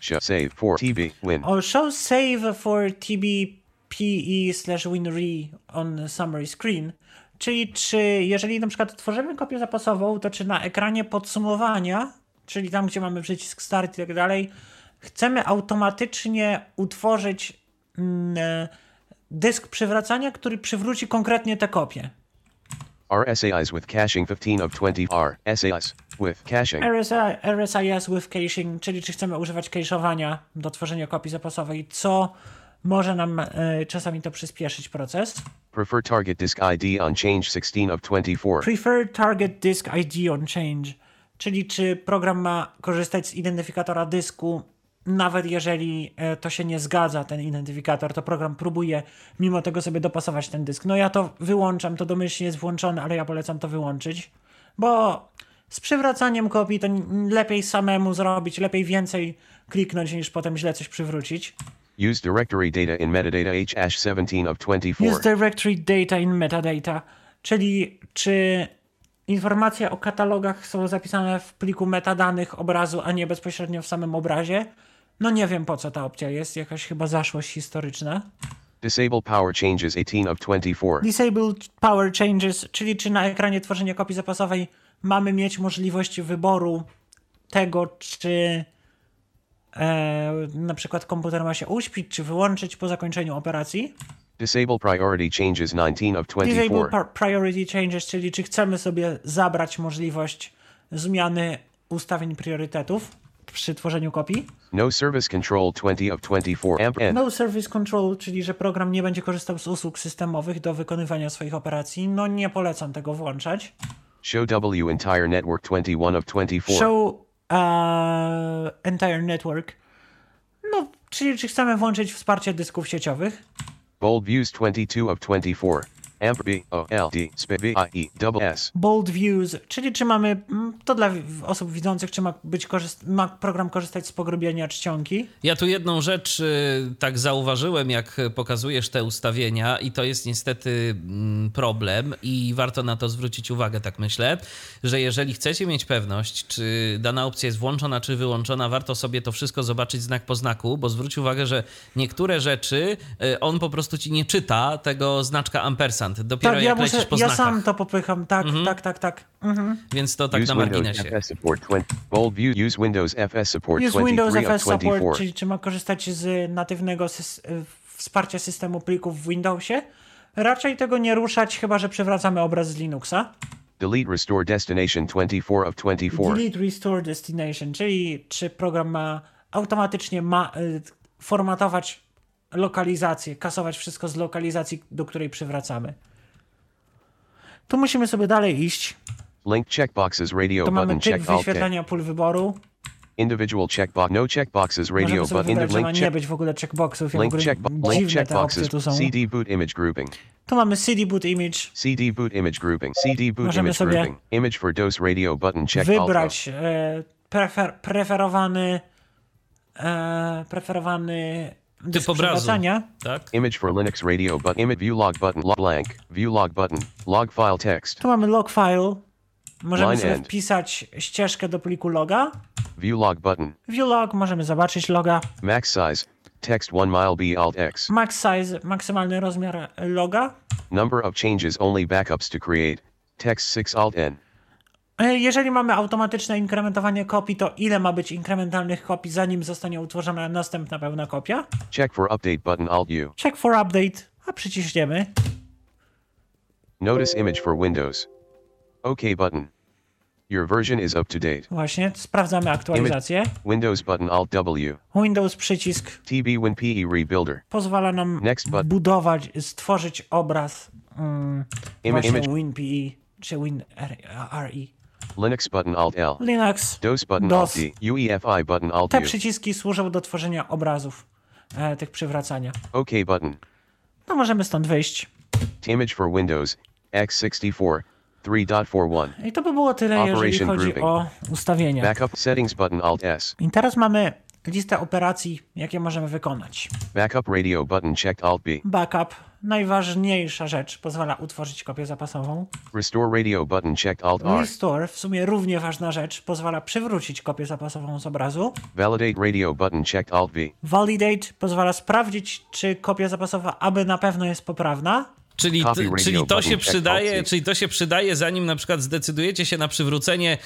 Show save for TB when. Or show save for tbpe slash winre on summary screen. Czyli czy jeżeli na przykład tworzymy kopię zapasową, to czy na ekranie podsumowania, czyli tam, gdzie mamy przycisk start i tak dalej, chcemy automatycznie utworzyć mm, e, dysk przywracania, który przywróci konkretnie tę kopię. RSAIs with caching 15 of 20. RSAIs with caching. RSI, RSIS with caching, czyli czy chcemy używać cache'owania do tworzenia kopii zapasowej, co może nam e, czasami to przyspieszyć proces. Prefer target disk ID on change 16 of 24. Prefer Target Disk ID on Change, czyli czy program ma korzystać z identyfikatora dysku nawet jeżeli e, to się nie zgadza, ten identyfikator, to program próbuje mimo tego sobie dopasować ten dysk. No ja to wyłączam, to domyślnie jest włączone, ale ja polecam to wyłączyć, bo z przywracaniem kopii to lepiej samemu zrobić, lepiej więcej kliknąć niż potem źle coś przywrócić. Use directory data in metadata H 17 of 24. Use directory data in metadata, czyli czy informacje o katalogach są zapisane w pliku metadanych obrazu, a nie bezpośrednio w samym obrazie. No nie wiem po co ta opcja jest, jakaś chyba zaszłość historyczna. Disable power changes 18 of 24. Disable power changes, czyli czy na ekranie tworzenia kopii zapasowej mamy mieć możliwość wyboru tego, czy e, na przykład komputer ma się uśpić, czy wyłączyć po zakończeniu operacji. Disable priority changes 19 of Disable 24. par- priority changes, czyli czy chcemy sobie zabrać możliwość zmiany ustawień priorytetów przy tworzeniu kopii. No service control 20 of 24. AMP N. No service control, czyli że program nie będzie korzystał z usług systemowych do wykonywania swoich operacji. No nie polecam tego włączać. Show W entire network 21 of 24. Show uh, entire network. No, czyli czy chcemy włączyć wsparcie dysków sieciowych. Bold views 22 of 24. E. Bold views, czyli czy mamy, mm, to dla osób widzących, czy ma, być korzyst- ma program korzystać z pogrubienia czcionki. Ja tu jedną rzecz y, tak zauważyłem, jak pokazujesz te ustawienia, i to jest niestety mm, problem, i warto na to zwrócić uwagę, tak myślę, że jeżeli chcecie mieć pewność, czy dana opcja jest włączona, czy wyłączona, warto sobie to wszystko zobaczyć znak po znaku, bo zwróć uwagę, że niektóre rzeczy y, on po prostu ci nie czyta tego znaczka Dopiero Tak, ja, jak lecisz muszę, po ja znakach. sam to popycham, tak, tak, tak, tak. Mhm. Więc to tak use na Windows marginesie. FS support 20. Bold view use Windows FS support Jest Windows 23 of FS Support, 24. czyli czy ma korzystać z natywnego sys- y, wsparcia systemu plików w Windowsie. Raczej tego nie ruszać, chyba że przywracamy obraz z Linuxa. Delete restore destination 24 of 24. Delete Restore Destination, czyli czy program ma automatycznie ma, y, formatować lokalizację, kasować wszystko z lokalizacji, do której przywracamy. Tu musimy sobie dalej iść. Link checkboxes radio To button check wyświetlania pól wyboru. Individual checkbox no checkboxes radio button wybrać, link nie check być w ogóle checkboxów. Link ogóle check link checkboxes tu są. CD boot image grouping Tu mamy CD boot image. CD boot image grouping CD boot Możemy image grouping image for DOS radio button check wybrać e, prefer, preferowany e, preferowany Typ obrazu. Tak? image for Linux radio button image view log button log blank view log button log file text Tu mamy log file. Możemy Line sobie end. wpisać ścieżkę do pliku loga. view log button View log, możemy zobaczyć loga. max size text 1 mile b alt x Max size, maksymalny rozmiar loga. number of changes only backups to create text 6 alt n Jeżeli mamy automatyczne inkrementowanie kopii, to ile ma być inkrementalnych kopii, zanim zostanie utworzona następna pełna kopia? check for update button alt u Check for update, a przyciśniemy. notice image for windows ok button your version is up to date Właśnie, sprawdzamy aktualizację. Windows button Alt W. Windows przycisk TB Win PE Rebuilder. pozwala nam Next button. budować, stworzyć obraz mm, image. WinPE czy WinRE. Linux button Alt L. Linux, DOS button DOS. Alt D. UEFI button Alt Te przyciski służą do tworzenia obrazów, e, tych przywracania. OK button. No możemy stąd wyjść. Image for Windows x64 3.41. I to by było tyle, jeżeli Operation chodzi grouping. o ustawienia. Backup settings button Alt S. I teraz mamy listę operacji, jakie możemy wykonać. Backup radio button checked Alt B. Backup, najważniejsza rzecz, pozwala utworzyć kopię zapasową. Restore radio button checked Alt R. Restore, w sumie równie ważna rzecz, pozwala przywrócić kopię zapasową z obrazu. Validate radio button checked Alt V. Validate pozwala sprawdzić, czy kopia zapasowa aby na pewno jest poprawna. Czyli, t- czyli to się przydaje, czyli to się przydaje, zanim na przykład zdecydujecie się na przywrócenie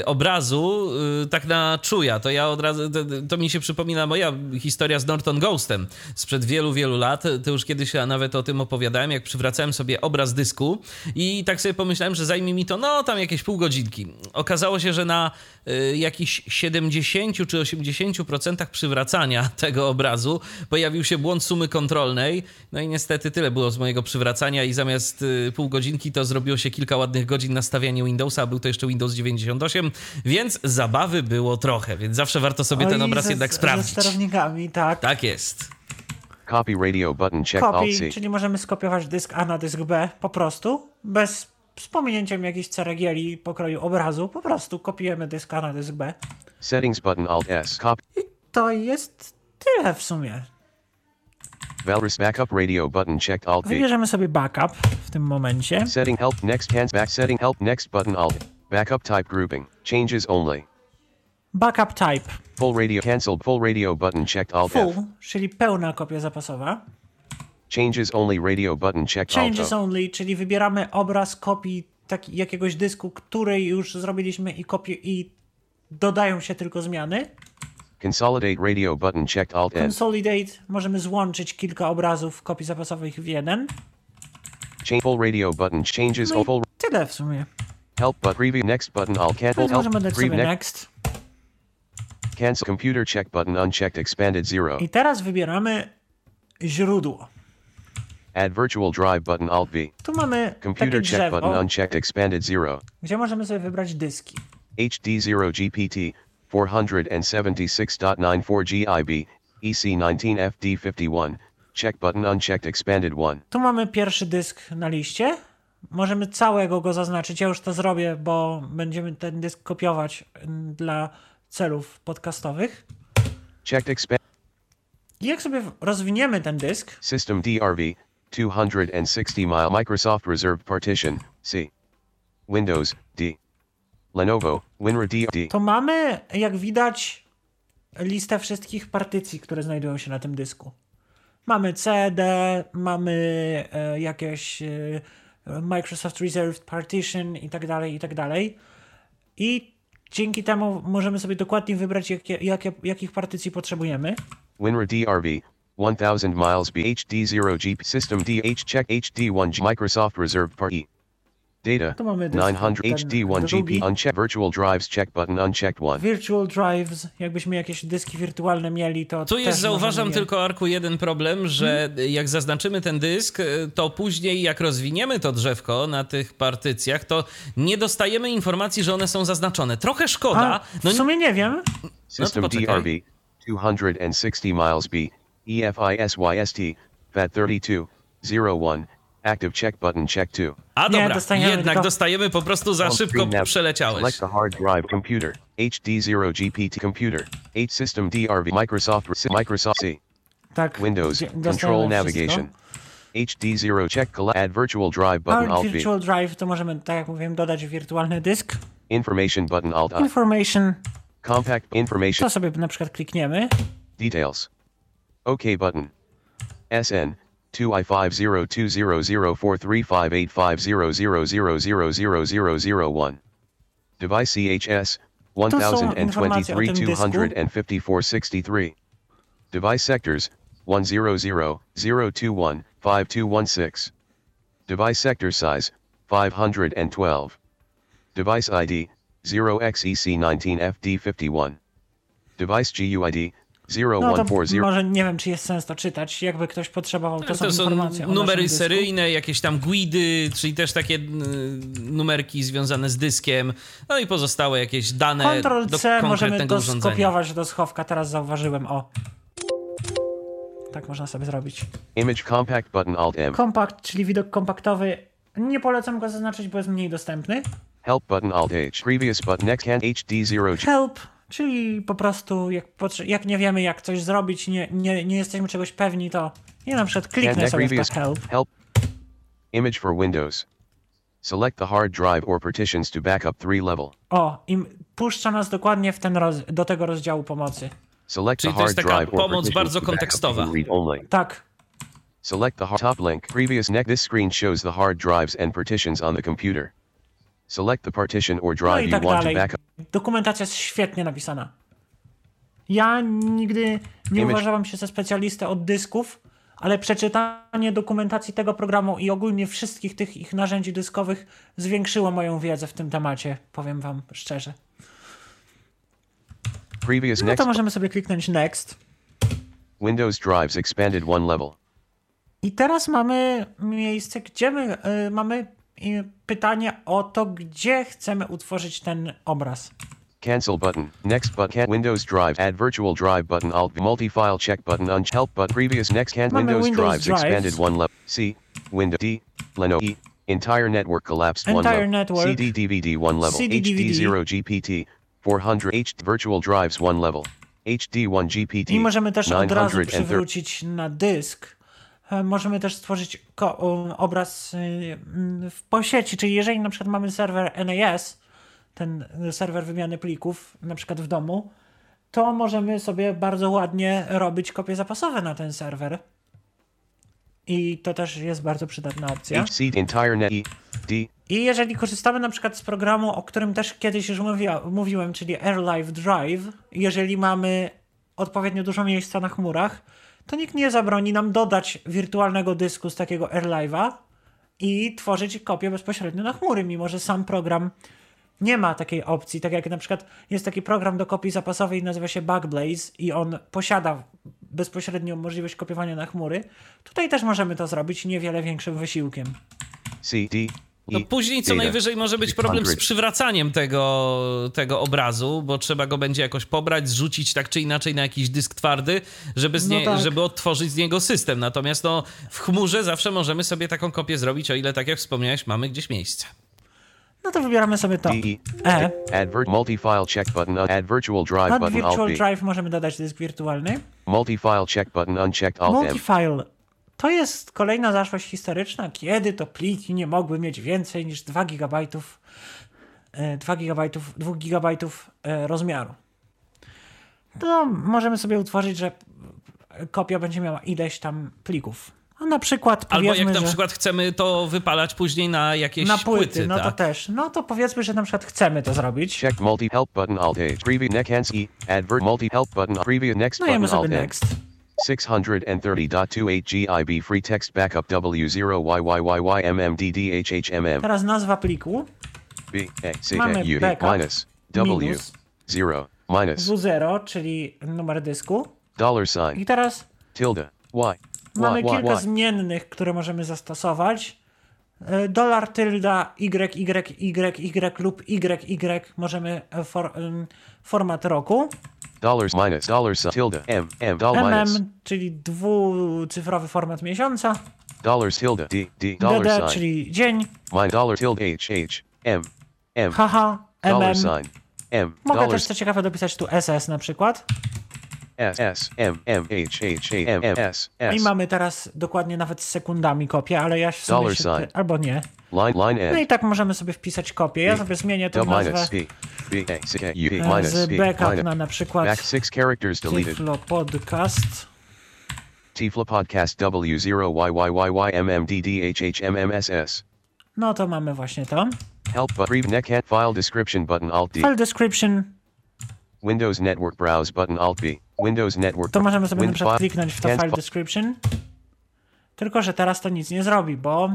y, obrazu y, tak na czuja. To ja od razu, to, to mi się przypomina moja historia z Norton Ghostem sprzed wielu, wielu lat. To już kiedyś ja nawet o tym opowiadałem, jak przywracałem sobie obraz dysku i tak sobie pomyślałem, że zajmie mi to no tam jakieś pół godzinki. Okazało się, że na y, jakichś 70 czy 80% przywracania tego obrazu pojawił się błąd sumy kontrolnej. No i niestety tyle było z mojego przywracania przywracania i zamiast y, pół godzinki to zrobiło się kilka ładnych godzin na stawianie Windowsa, a był to jeszcze Windows 98, więc zabawy było trochę, więc zawsze warto sobie ten Oj, obraz ze, jednak Ze sprawdzić. sterownikami, tak. Tak jest. Copy radio button check Alt Copy, C. czyli możemy skopiować dysk A na dysk B po prostu, bez z pominięciem jakichś ceregieli pokroju obrazu, po prostu kopiujemy dysk A na dysk B. Settings button Alt S. Copy. To jest tyle w sumie. Valrus backup radio button checked Alt. Wybierzemy sobie backup w tym momencie. Setting help next hands back setting help next button Alt. Backup type grouping. Changes only. Backup type Full radio cancelled full radio button checked Alt full, F. czyli pełna kopia zapasowa. Changes only radio button checked Alt Changes only, czyli wybieramy obraz kopii taki, jakiegoś dysku, który już zrobiliśmy i kopie i dodają się tylko zmiany. Consolidate radio button checked Alt N. Consolidate, możemy złączyć kilka obrazów kopii zapasowych w jeden. Change full radio button changes No full tyle w sumie. help but preview next button Alt cancel help możemy dać sobie next cancel computer check button unchecked expanded zero. I teraz wybieramy źródło. Add virtual drive button Alt V. Tu mamy Computer check button unchecked expanded zero. gdzie możemy sobie wybrać dyski. HD0 GPT 476.94 GIB EC19FD51. Check button unchecked expanded 1. Tu mamy pierwszy dysk na liście. Możemy całego go zaznaczyć. Ja już to zrobię, bo będziemy ten dysk kopiować mm, dla celów podcastowych. Checked expand jak sobie rozwiniemy ten dysk, system DRV 260 mile Microsoft reserved partition C. Windows D. Lenovo WinRAR to mamy, jak widać, listę wszystkich partycji, które znajdują się na tym dysku. Mamy CD, mamy e, jakieś e, Microsoft Reserved Partition i tak dalej, i tak dalej. I dzięki temu możemy sobie dokładnie wybrać, jakie, jakie, jakich partycji potrzebujemy. WinRAR DRV 1000 miles BHD0 G system DH check HD1 G Microsoft reserved party. Data Tu mamy dysk, 900 ten HD1 drugi. GP unchecked virtual drives check button unchecked 1. Virtual drives, jakbyśmy jakieś dyski wirtualne mieli, to Tu jest, zauważam je- tylko, Arku, jeden problem, że jak zaznaczymy ten dysk, y, to później jak rozwiniemy to drzewko na tych partycjach, to nie dostajemy informacji, że one są zaznaczone. Trochę A, szkoda. No, w sumie nie wiem. System poczekaj. DRV 260 miles B E EFISYST FAT32 01 active check button check 2. a Nie, dobra, dostajemy jednak tylko- dostajemy po prostu za On szybko screen nav- przeleciałeś. Select the hard drive computer HD0 GPT computer 8 system DRV Microsoft Microsoft C Tak. Windows gdzie- control dostajemy navigation wszystko. HD0 check colla- add virtual drive button A Alt V Virtual Drive to możemy, tak jak mówiłem, dodać wirtualny dysk. information button Alt I Information, compact information to sobie na przykład klikniemy. Details. OK button. SN 2i502004358500000001. Device CHS informacje o tym dysku. 1023 Device sectors 100 021 5216. Device sector size 512. Device ID 0xEC19FD51. Device GUID No to 0140. może nie wiem, czy jest sens to czytać. Jakby ktoś potrzebował, to, są To są informacje o numery seryjne, jakieś tam guidy, czyli też takie y, numerki związane z dyskiem, no i pozostałe jakieś dane Ctrl do C możemy konkretnego to skopiować do schowka, teraz zauważyłem, o. Tak można sobie zrobić. Image compact button Alt M. Kompakt, czyli widok kompaktowy. Nie polecam go zaznaczyć, bo jest mniej dostępny. Help button Alt H. Previous button next hand HD0 G. Help, czyli po prostu jak, jak nie wiemy jak coś zrobić, nie, nie, nie jesteśmy czegoś pewni, to ja na przykład kliknę sobie w to help. help. Image for Windows. Select the hard drive or partitions to backup 3 level. O, i puszcza nas dokładnie w ten roz- do tego rozdziału pomocy. Select Czyli the to jest hard taka drive or pomoc partitions bardzo to kontekstowa. Tak, Select the hard top link. Previous neck. This screen shows the hard drives and partitions on the computer. Select the partition or no drive you tak want to dalej. backup. Dokumentacja jest świetnie napisana. Ja nigdy nie Image- uważałem się za specjalistę od dysków, ale przeczytanie dokumentacji tego programu i ogólnie wszystkich tych ich narzędzi dyskowych zwiększyło moją wiedzę w tym temacie, powiem wam szczerze. Previous No to możemy sobie kliknąć next. Windows drives expanded one level. I teraz mamy miejsce, gdzie my y, mamy pytanie o to, gdzie chcemy utworzyć ten obraz. Cancel button. Next but can Windows Drive. Add virtual drive button. Alt multi-file check button. Unch help but previous next Mamy Windows, Windows drives drives. expanded one level. C. Window D. Leno E. Entire network collapsed one Entire level. network. CD DVD one level. CD HD 0 GPT. 400 H virtual drives one level. HD 1 GPT. I możemy też od razu 930 przywrócić na dysk. E, Możemy też stworzyć obraz y, mm, w po sieci, czyli jeżeli na przykład mamy serwer NAS, ten serwer wymiany plików, na przykład w domu, to możemy sobie bardzo ładnie robić kopie zapasowe na ten serwer. I to też jest bardzo przydatna opcja. E. I jeżeli korzystamy na przykład z programu, o którym też kiedyś już mówiła, mówiłem, czyli AirLive Drive, jeżeli mamy odpowiednio dużo miejsca na chmurach, to nikt nie zabroni nam dodać wirtualnego dysku z takiego AirLive'a i tworzyć kopię bezpośrednio na chmury, mimo że sam program nie ma takiej opcji. Tak jak na przykład jest taki program do kopii zapasowej, nazywa się Backblaze i on posiada bezpośrednią możliwość kopiowania na chmury. Tutaj też możemy to zrobić niewiele większym wysiłkiem. C. No później co najwyżej może być problem z 600. przywracaniem tego, tego obrazu, bo trzeba go będzie jakoś pobrać, zrzucić tak czy inaczej na jakiś dysk twardy, żeby, z No nie, tak. żeby odtworzyć z niego system. Natomiast no, w chmurze zawsze możemy sobie taką kopię zrobić, o ile tak jak wspomniałeś, mamy gdzieś miejsce. No to wybieramy sobie to. E. Add vir- multi-file check button. uh, Add virtual drive button. Virtual. Drive możemy dodać dysk wirtualny. Multi-file check button unchecked. Alt M. Multifile to jest kolejna zaszłość historyczna, kiedy to pliki nie mogły mieć więcej niż 2 GB, 2 GB, 2 GB rozmiaru. To możemy sobie utworzyć, że kopia będzie miała ileś tam plików. A na przykład Albo jak na że przykład chcemy to wypalać później na jakieś na płyty, no to tak? też. No to powiedzmy, że na przykład chcemy to zrobić. Check multi help button alt A. Preview neck hands E. Advert multi help button. Preview next Dajemy button sobie alt next. 630.28 GIB free text backup W0YYYYMMDDHHMM Teraz nazwa pliku B A C Mamy A U backup, minus W minus. 0 minus W0, czyli numer dysku. dollar sign I teraz tilde Y Mamy Y Y kilka Y zmiennych, które możemy zastosować. E, Dolar tylda Y, Y, Y, Y lub YY możemy e, for, em, format roku. Dollars minus dollar sign tilde M M dollar minus MM, czyli dwucyfrowy format miesiąca. dollars tilde D D dollar DD, sign czyli dzień. Mine dollar tilde H H M M dollar MM. sign M Mogę też dollars co ciekawe dopisać tu SS na przykład. I S mamy teraz dokładnie nawet z sekundami kopię, ale ja sumie Dollar się, albo nie. line line No i tak możemy sobie wpisać kopię. Ja sobie zmienię tę nazwę. E, z backup na na przykład Tyflo Podcast. Tifla podcast W zero Y Y Y Y M M D D H H M M S S. No to mamy właśnie to. help but read neck hand file description button Alt D. File description, Windows Network browse button Alt B Windows Network to możemy sobie Win- na przykład file- kliknąć w to file fi- description. Tylko, że teraz to nic nie zrobi, bo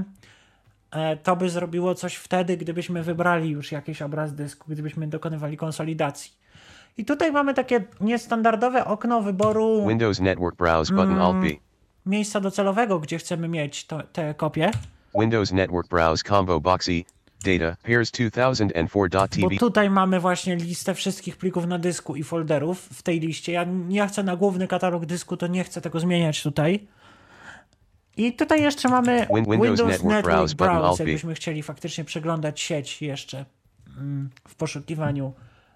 e, to by zrobiło coś wtedy, gdybyśmy wybrali już jakiś obraz dysku, gdybyśmy dokonywali konsolidacji. I tutaj mamy takie niestandardowe okno wyboru Windows Network browse button Alt B miejsca docelowego, gdzie chcemy mieć to, te kopie. Windows Network browse combo box E data pairs Bo 2004.tv tutaj mamy właśnie listę wszystkich plików na dysku i folderów w tej liście. Ja nie chcę na główny katalog dysku, to nie chcę tego zmieniać tutaj. I tutaj jeszcze mamy Win- Windows Windows, Network Network, Browse Browse, jakbyśmy chcieli faktycznie przeglądać sieć jeszcze mm, w poszukiwaniu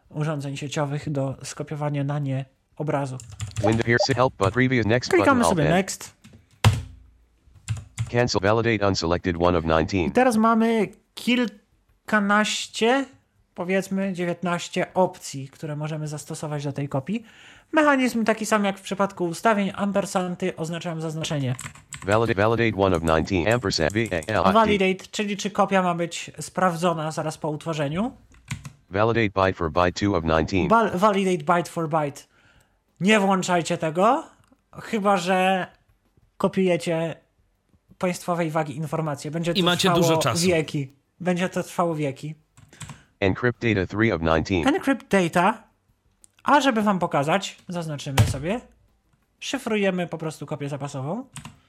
urządzeń sieciowych do skopiowania na nie obrazu. Klikamy sobie Next. cancel validate unselected one of 19 I teraz mamy kilkanaście, powiedzmy 19 opcji, które możemy zastosować do tej kopii. Mechanizm taki sam jak w przypadku ustawień, ampersanty oznaczają zaznaczenie. validate validate one of 19 ampersand Validate, czyli czy kopia ma być sprawdzona zaraz po utworzeniu. validate byte for byte 2 of 19 Val- validate byte for byte. Nie włączajcie tego, chyba że kopiujecie państwowej wagi informacje. Będzie to I macie dużo czasu. wieki. Będzie to trwało wieki. encrypt data 3 of 19 Encrypt data, a żeby wam pokazać, zaznaczymy sobie, szyfrujemy po prostu kopię zapasową.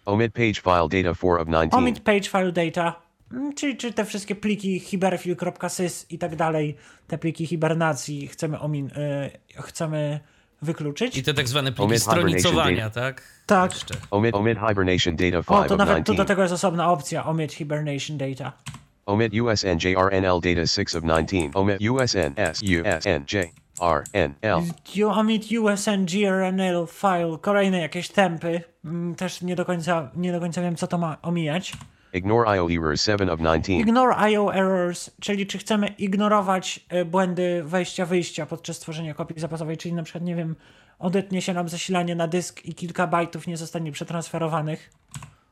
Omit page file data 4 of 19. Omit page file data, mm, czyli czy te wszystkie pliki hiberfil.sys i tak dalej, te pliki hibernacji chcemy, omin, y, chcemy wykluczyć. I te tak zwane pliki Omit stronicowania, tak? Tak. Omit omit hibernation data 5 O, to of nawet tu 19. do tego jest osobna opcja, omit hibernation data. Omit USNJRNL data 6 of 19. Omit USNSUSNJRNL. You omit USN grnl file, kolejne jakieś tempy, mm, też nie do końca, nie do końca wiem co to ma omijać. Ignore IO errors 7 of 19. Ignore IO errors, czyli czy chcemy ignorować e, błędy wejścia-wyjścia podczas tworzenia kopii zapasowej, czyli na przykład, nie wiem, odetnie się nam zasilanie na dysk i kilka bajtów nie zostanie przetransferowanych.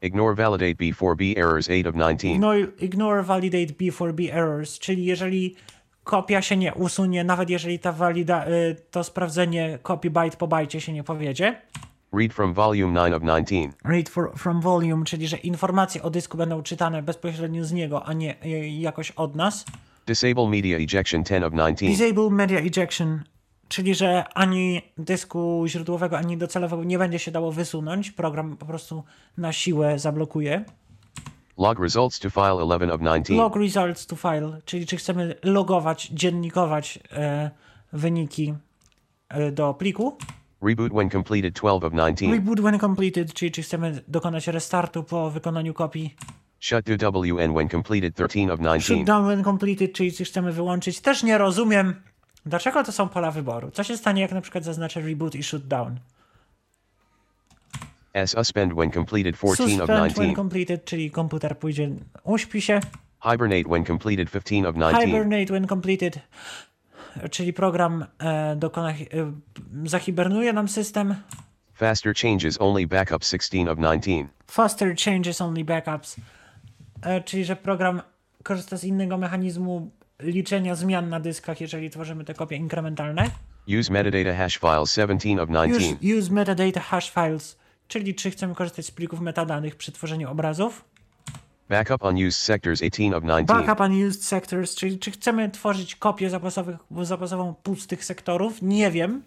Ignore validate B4B errors 8 of 19. Ignore, ignore validate B4B errors, czyli jeżeli kopia się nie usunie, nawet jeżeli ta walida, y, to sprawdzenie kopii byte po bajcie się nie powiedzie. Read from volume 9 of 19. Read for, from volume, czyli że informacje o dysku będą czytane bezpośrednio z niego, a nie y, jakoś od nas. Disable media ejection 10 of 19. Disable media ejection, czyli że ani dysku źródłowego, ani docelowego nie będzie się dało wysunąć. Program po prostu na siłę zablokuje. Log results to file 11 of 19. Log results to file, czyli czy chcemy logować, dziennikować e, wyniki e, do pliku. Reboot when completed 12 of 19. Reboot when completed, czyli czy chcemy dokonać restartu po wykonaniu kopii. Shut to WN when completed 13 of 19. Shutdown when completed, czyli czy chcemy wyłączyć. Też nie rozumiem, dlaczego to są pola wyboru. Co się stanie, jak na przykład zaznaczę reboot i shutdown? S suspend when completed 14 of Suspend when 19. completed, czyli komputer pójdzie, uśpi się. Hibernate when completed 15 of 19. Hibernate when completed, czyli program e, dokona, e, zahibernuje nam system. Faster changes only backup 16 of 19. Faster changes only backups, e, czyli że program korzysta z innego mechanizmu liczenia zmian na dyskach, jeżeli tworzymy te kopie inkrementalne. Use metadata hash file 17 of Use, 19. use metadata hash files, czyli czy chcemy korzystać z plików metadanych przy tworzeniu obrazów. Backup unused sectors 18 of 19. Backup unused sectors, czyli czy chcemy tworzyć kopię zapasowych, zapasową pustych sektorów? Nie wiem.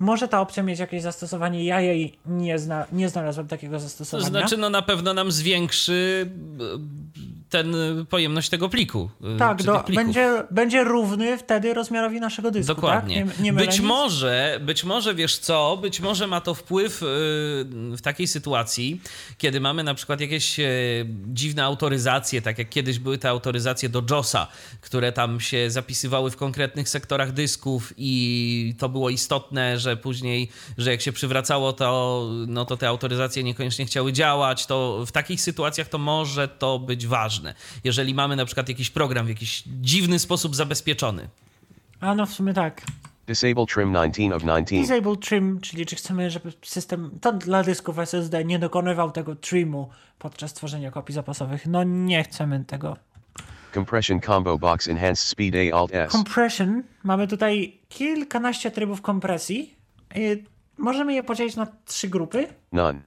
Może ta opcja mieć jakieś zastosowanie, ja jej nie, zna, nie znalazłem takiego To zastosowania. znaczy, no na pewno nam zwiększy e, ten e, pojemność tego pliku. e, tak, do, będzie, będzie równy wtedy rozmiarowi naszego dysku. Dokładnie. Tak? Nie, nie być nic? może, być może wiesz co, być może ma to wpływ w takiej sytuacji, kiedy mamy na przykład jakieś dziwne autoryzacje, tak jak kiedyś były te autoryzacje do JOSa, które tam się zapisywały w konkretnych sektorach dysków i to było istotne, że później, że jak się przywracało to, no to te autoryzacje niekoniecznie chciały działać, to w takich sytuacjach to może to być ważne. Jeżeli mamy na przykład jakiś program w jakiś dziwny sposób zabezpieczony. A no w sumie tak. Disable trim 19 of 19. Disable trim, czyli czy chcemy, żeby system to dla dysków SSD nie dokonywał tego trimu podczas tworzenia kopii zapasowych. No nie chcemy tego. Compression combo box enhanced speed A Alt S. Compression. Mamy tutaj kilkanaście trybów kompresji. Y, Możemy je podzielić na trzy grupy. None.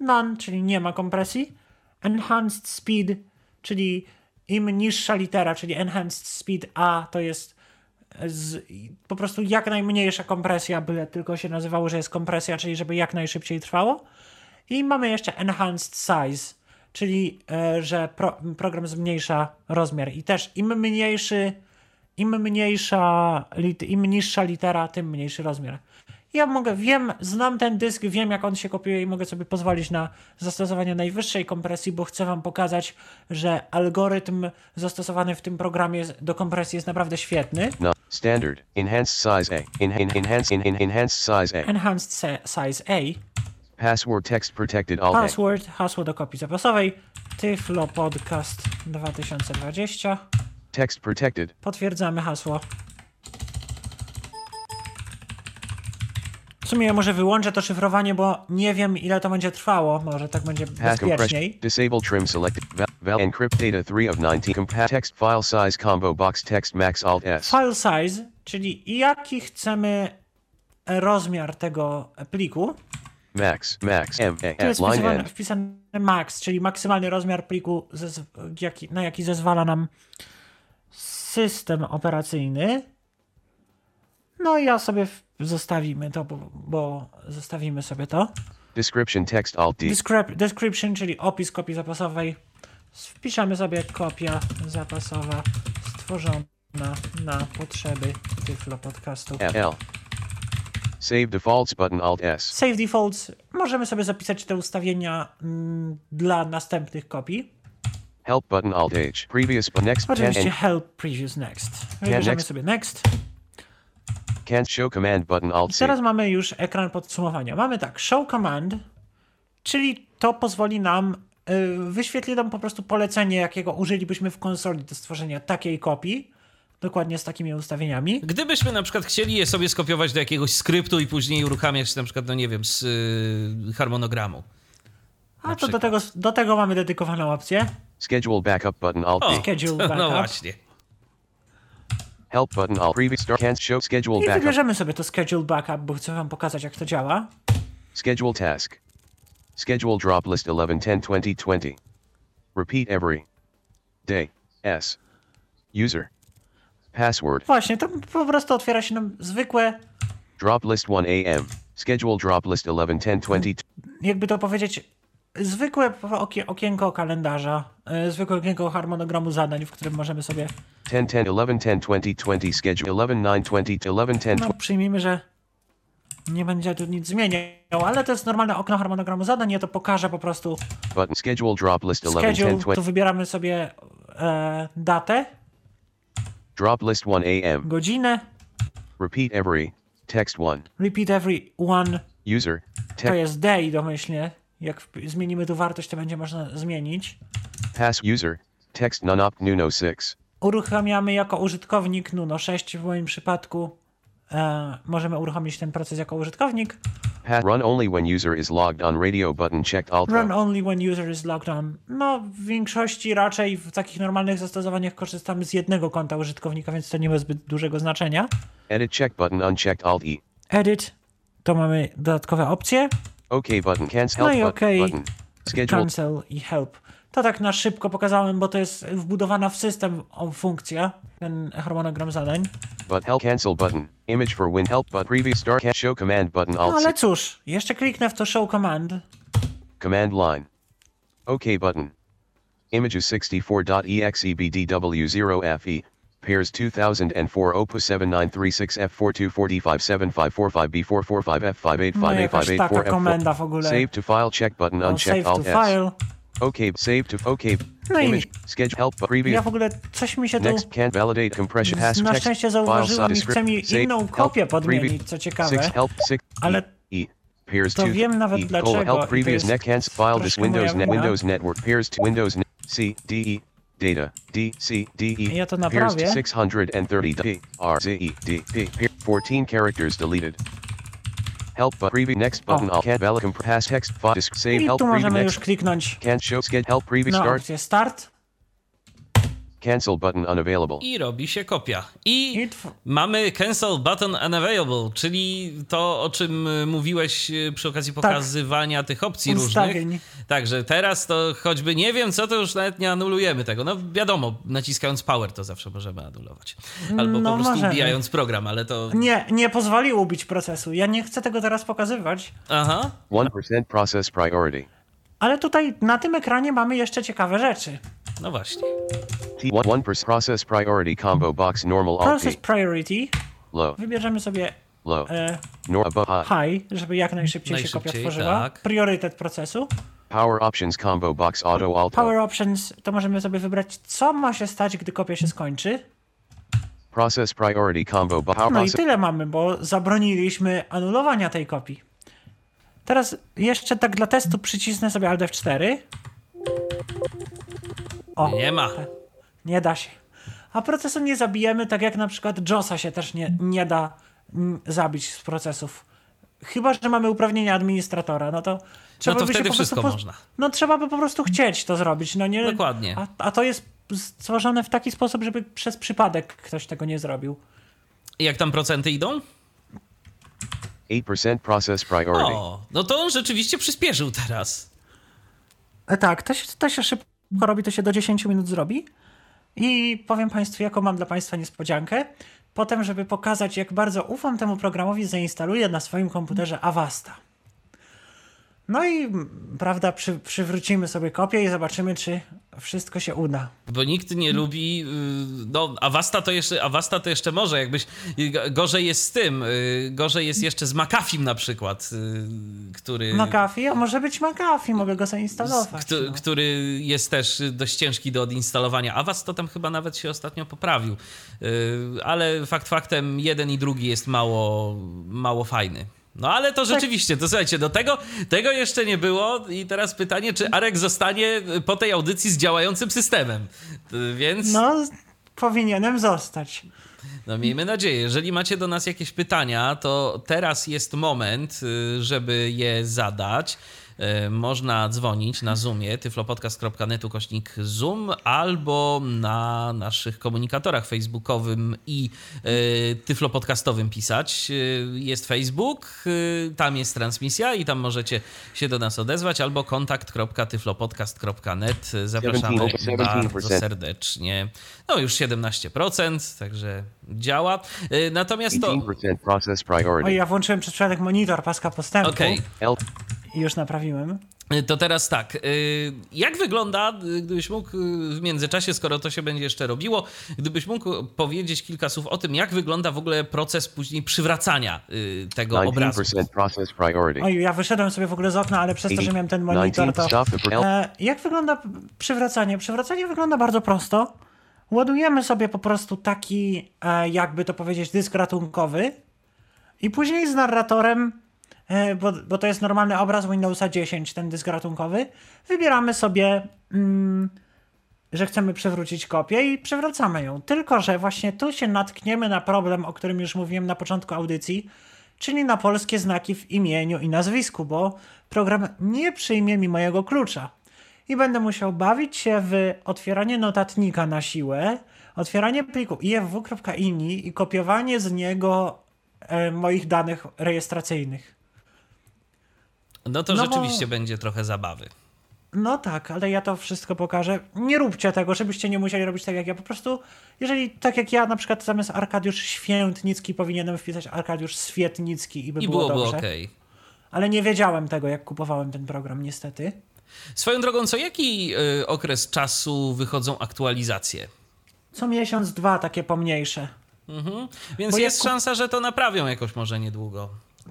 None, czyli nie ma kompresji. Enhanced speed, czyli im niższa litera, czyli enhanced speed A to jest z, po prostu jak najmniejsza kompresja, byle tylko się nazywało, że jest kompresja, czyli żeby jak najszybciej trwało. I mamy jeszcze enhanced size, czyli e, że pro, program zmniejsza rozmiar. I też im mniejszy, im mniejsza, im niższa litera, tym mniejszy rozmiar. Ja mogę, wiem, znam ten dysk, wiem jak on się kopiuje i mogę sobie pozwolić na zastosowanie najwyższej kompresji, bo chcę wam pokazać, że algorytm zastosowany w tym programie do kompresji jest naprawdę świetny. No. Standard. Enhanced size A. En- en- enhance en- en- enhanced size A. Enhanced Size A, Password text protected Alt A. password, hasło do kopii zapasowej, Tyflo Podcast 2020. Text protected. Potwierdzamy hasło. W sumie ja może wyłączę to szyfrowanie, bo nie wiem ile to będzie trwało. Może tak będzie bezpieczniej. Disable trim selected. Val, encrypt data 3 of 19. Compa text file size combo box text max Alt S. File size, czyli jaki chcemy rozmiar tego pliku. Max. Max. M A jest wpisane, wpisane max, czyli maksymalny rozmiar pliku, jaki, na jaki zezwala nam system operacyjny. No i ja sobie zostawimy to, bo, bo zostawimy sobie to. Description text Alt D. Descrip- description, czyli opis kopii zapasowej. Wpiszemy sobie kopia zapasowa stworzona na potrzeby Tyflo Podcastu. L. Save defaults button Alt S. Save defaults. Możemy sobie zapisać te ustawienia mm, dla następnych kopii. Help button Alt H. Previous but next Oczywiście help previous next. Wybierzemy next. sobie next. can't show command button Alt I C. teraz mamy już ekran podsumowania. Mamy tak, show command, czyli to pozwoli nam, y, wyświetli nam po prostu polecenie, jakiego użylibyśmy w konsoli do stworzenia takiej kopii, dokładnie z takimi ustawieniami. Gdybyśmy na przykład chcieli je sobie skopiować do jakiegoś skryptu i później uruchamiać na przykład, no nie wiem, z y, harmonogramu. A to do tego, do tego mamy dedykowaną opcję. Schedule backup button Alt O. Schedule no backup. właśnie. Help button Alt previous start can't show schedule I backup. wybierzemy sobie to schedule backup, bo chcę wam pokazać, jak to działa. Schedule task. Schedule drop list 11 10 20 20. Repeat every day. S. User. Password. Właśnie, to po prostu otwiera się nam zwykłe, Drop list 1 AM. Schedule drop list 11 10 20. jakby to powiedzieć, zwykłe okie, okienko kalendarza, y, zwykłe okienko harmonogramu zadań, w którym możemy sobie 10 10 11 10 20 20. Schedule 11 9 20 11 10 No, przyjmijmy, że nie będzie tu nic zmieniał, ale to jest normalne okno harmonogramu zadań. Ja to pokażę po prostu. button. Schedule drop list 11 Schedule, 10 tu 20. wybieramy sobie e, datę, Drop list 1 AM. godzinę, Repeat every. Text 1. repeat every one, User. to jest day domyślnie. Jak zmienimy tu wartość, to będzie można zmienić. Pass user. Text none up Nuno 6. Uruchamiamy jako użytkownik Nuno 6 w moim przypadku. E, możemy uruchomić ten proces jako użytkownik. Run only when user is logged on radio button checked alt. Run only when user is logged on. No, w większości raczej w takich normalnych zastosowaniach korzystamy z jednego konta użytkownika, więc to nie ma zbyt dużego znaczenia. Edit check button unchecked alt E. Edit, to mamy dodatkowe opcje. OK button cancel No i button, OK. button. Schedule Cancel i help. To tak na szybko pokazałem, bo to jest wbudowana w system funkcja, ten harmonogram zadań. but help cancel button. Image for win help but previous start show command button No alt ale C. cóż, jeszcze kliknę w to show command. command line. OK button. Images 64.exebdw0fe. Pairs 2004 opus 7936 f4245 7545 b445 No jakaś taka f58584 komenda w ogóle. Save to file check button O, unchecked save to alt S. file. OK save to OK. No Image schedule help previous Ja w ogóle coś mi się tu Next can't validate compression has na szczęście file zauważyłem i chce mi inną kopię podmienić, co ciekawe. Six help six Ale e, e pairs to wiem nawet e, dlaczego help previous neck cancel file this Windows net. Windows network pairs to Windows C D E data D C D E Ja to pairs to naprawię. 630 D R Z E D P pair 14 characters deleted. Help but previous next button O. all can't valid comp pass text file disk save I help tu previous możemy next już kliknąć can't show schedule help previous na start opcję start cancel button unavailable. I robi się kopia. I mamy cancel button unavailable, czyli to, o czym y, mówiłeś y, przy okazji pokazywania tych opcji Tak. Ustawień. różnych. Także teraz to choćby nie wiem co, to już nawet nie anulujemy tego. No wiadomo, naciskając power to zawsze możemy anulować. Albo No, po prostu możemy. ubijając program, ale to... nie, nie pozwolił ubić procesu. Ja nie chcę tego teraz pokazywać, Aha. 1% process priority. Ale tutaj na tym ekranie mamy jeszcze ciekawe rzeczy. No właśnie. T1 1% process priority combo box normal alt Process priority. low Wybierzemy sobie low e, nor above high high, żeby jak najszybciej, się kopia Najszybciej, tworzyła. tak. Priorytet procesu. power options combo box auto alt Power options to możemy sobie wybrać, co ma się stać, gdy kopia się skończy. process priority combo bo power No i tyle mamy, bo zabroniliśmy anulowania tej kopii. Teraz jeszcze tak dla testu przycisnę sobie Alt F4. O, Nie ma. nie da się. A procesu nie zabijemy, tak jak na przykład JOSa się też nie, nie da mm, zabić z procesów. Chyba, że mamy uprawnienia administratora, no to trzeba to by się wtedy wszystko po- można. No trzeba by po prostu chcieć to zrobić, no nie? Dokładnie. A, a to jest stworzone w taki sposób, żeby przez przypadek ktoś tego nie zrobił. I jak tam procenty idą? 8% process priority O, no to on rzeczywiście przyspieszył teraz. E, Tak, to się, to się szybko robi, to się do 10 minut zrobi. I powiem Państwu, jaką mam dla Państwa niespodziankę. Potem, żeby pokazać, jak bardzo ufam temu programowi, zainstaluję na swoim komputerze Avasta. No i prawda, przy, przywrócimy sobie kopię i zobaczymy, czy wszystko się uda. Bo nikt nie lubi. y, No, Avasta to jeszcze, Avasta to jeszcze może, jakbyś. y, Gorzej jest z tym. y, Gorzej jest jeszcze z McAfee na przykład, który. McAfee? A może być McAfee, mogę go zainstalować. Kto, no. który jest też dość ciężki do odinstalowania. Avast to tam chyba nawet się ostatnio poprawił. Ale fakt faktem, jeden i drugi jest mało, mało fajny. No ale to rzeczywiście, to słuchajcie, do tego, tego jeszcze nie było i teraz pytanie, czy Arek zostanie po tej audycji z działającym systemem. Więc No, powinienem zostać. no miejmy nadzieję. Jeżeli macie do nas jakieś pytania, to teraz jest moment, y, żeby je zadać. Y, Można dzwonić na Zoomie tyflopodcast.netu kośnik Zoom albo na naszych komunikatorach facebookowym i y, tyflopodcastowym pisać. Y, Jest Facebook, tam jest transmisja i tam możecie się do nas odezwać albo kontakt.tyflopodcast.net. Zapraszamy 17%. bardzo serdecznie. No już 17%, także działa. Y, Natomiast to... 18% process priority. Oj, ja włączyłem przez przypadek monitor paska postępu Okej, L. i już naprawiłem. Y, to teraz tak. y, Jak wygląda, gdybyś mógł w międzyczasie, skoro to się będzie jeszcze robiło, gdybyś mógł powiedzieć kilka słów o tym, jak wygląda w ogóle proces później przywracania tego obrazu? 19% process priority. Oj, ja wyszedłem sobie w ogóle z okna, ale przez to, że miałem ten monitor, 19 to... E, jak wygląda przywracanie? Przywracanie wygląda bardzo prosto. Ładujemy sobie po prostu taki, e, jakby to powiedzieć, dysk ratunkowy i później z narratorem, e, bo, bo to jest normalny obraz Windowsa 10, ten dysk ratunkowy, wybieramy sobie, mm, że chcemy przywrócić kopię i przywracamy ją. Tylko, że właśnie tu się natkniemy na problem, o którym już mówiłem na początku audycji, czyli na polskie znaki w imieniu i nazwisku, bo program nie przyjmie mi mojego klucza. I będę musiał bawić się w otwieranie notatnika na siłę, otwieranie pliku ifw.ini i kopiowanie z niego e, moich danych rejestracyjnych. No to No bo- rzeczywiście będzie trochę zabawy. No tak, ale ja to wszystko pokażę. Nie róbcie tego, żebyście nie musieli robić tak jak ja. Po prostu, jeżeli tak jak ja na przykład zamiast Arkadiusz Świętnicki powinienem wpisać Arkadiusz Swietnicki i by I było, byłoby dobrze. okej. Ale nie wiedziałem tego, jak kupowałem ten program, niestety. Swoją drogą, co jaki y, okres czasu wychodzą aktualizacje? Co miesiąc, dwa takie pomniejsze. Mhm. Więc Bo jest szansa, że to naprawią jakoś może niedługo.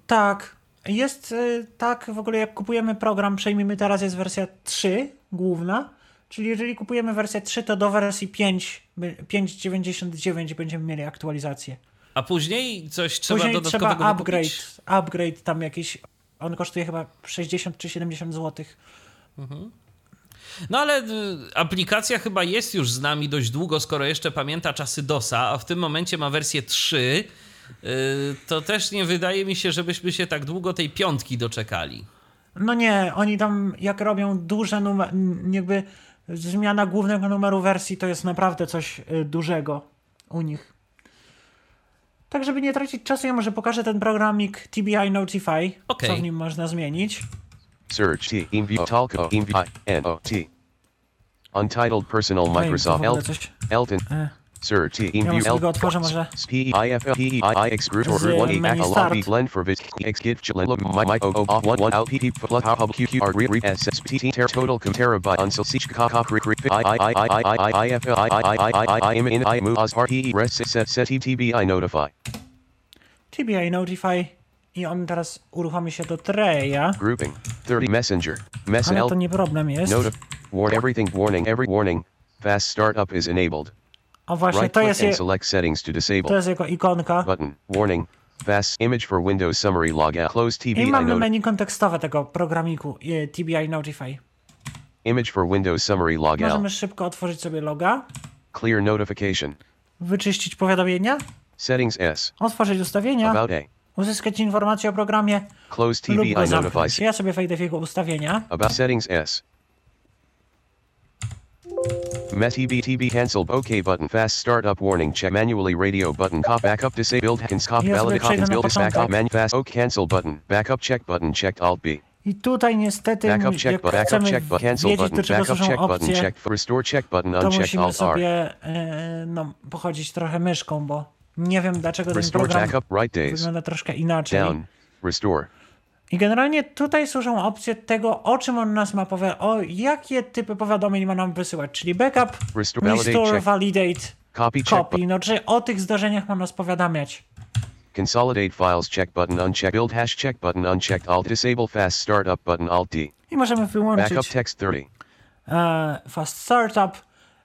Tak. Jest y, tak, w ogóle jak kupujemy program, przejmijmy teraz jest wersja 3 główna, czyli jeżeli kupujemy wersję 3, to do wersji 5, by- 5.99 będziemy mieli aktualizację. A później coś trzeba Później dodatkowego trzeba upgrade, upgrade tam jakiś, on kosztuje chyba 60 czy 70 zł. No ale y, aplikacja chyba jest już z nami dość długo, skoro jeszcze pamięta czasy DOSa, a w tym momencie ma wersję 3. y, To też nie wydaje mi się, żebyśmy się tak długo tej piątki doczekali. No nie, oni tam jak robią duże numery, jakby zmiana głównego numeru wersji to jest naprawdę coś y, dużego u nich. Tak, żeby nie tracić czasu, ja może pokażę ten programik TBI Notify, Okej. co w nim można zmienić. Search T. Inv. Talco. Inv. N. O. T. Untitled Personal Ej, to w Microsoft. ogóle El. coś... Elton. E, Search T. ja Inv. może L. go otworzę może... P. I. F. L. P. I. I. X. Root Z Order 1. menu A. Log. start. B. Blend for Vis. X. Git. Chillen. Log. My. My. O. O. 1. 1. L. P. P. Plug. Hub. Q. Q. R. Re. Re. S. S. T. T. Ter. Total. Com. Terabyte. Unsil. Sich. Cock. Cock. Rick. Rick. I. I. I. I. I. I. I. F. L. I. I. I. I. I. I. Am. In. I. Move. Oz. Part. E. Rest. Set. Set. T. TBI. Notify. TBI Notify i on teraz uruchomi się do Treya, Grouping. 30. Messenger. Mess. ale to nie problem jest. Notif. Warn everything. Warning. Every warning. Fast startup is enabled. O właśnie, Right to jest, je, select settings to to disable. jest jego ikonka. Button. Warning. Fast image for Windows summary log out. Close TBI I mamy note. menu kontekstowe tego programiku y, TBI Notify. Image for Windows summary log out. Możemy szybko otworzyć sobie loga, Clear notification. wyczyścić powiadomienia, Settings S. otworzyć ustawienia, About A. uzyskać informacje o programie Close lub TBI go zamknąć. Ja sobie wejdę w jego ustawienia. About settings S. Met TB TB cancelled OK button. Fast startup warning. Check manually radio button. Cop backup disabled can cop valid na build backup początek. man fast. OK cancel button. Backup check button. Checked alt B. I tutaj niestety, backup check but backup check but cancel button. backup check button. for restore. Check button. To unchecked musimy alt R. sobie e, no, pochodzić trochę myszką, bo nie wiem dlaczego ten program wygląda troszkę inaczej. I generalnie tutaj służą opcje tego, o czym on nas ma powiedzieć, o jakie typy powiadomień ma nam wysyłać, czyli backup, Restore, validate, restore, validate, Copy copy, no czy o tych zdarzeniach ma nas powiadamiać. Consolidate files check button unchecked. Build hash check button unchecked. Alt disable fast startup button Alt D. I możemy wyłączyć Backup text 30. e, fast startup,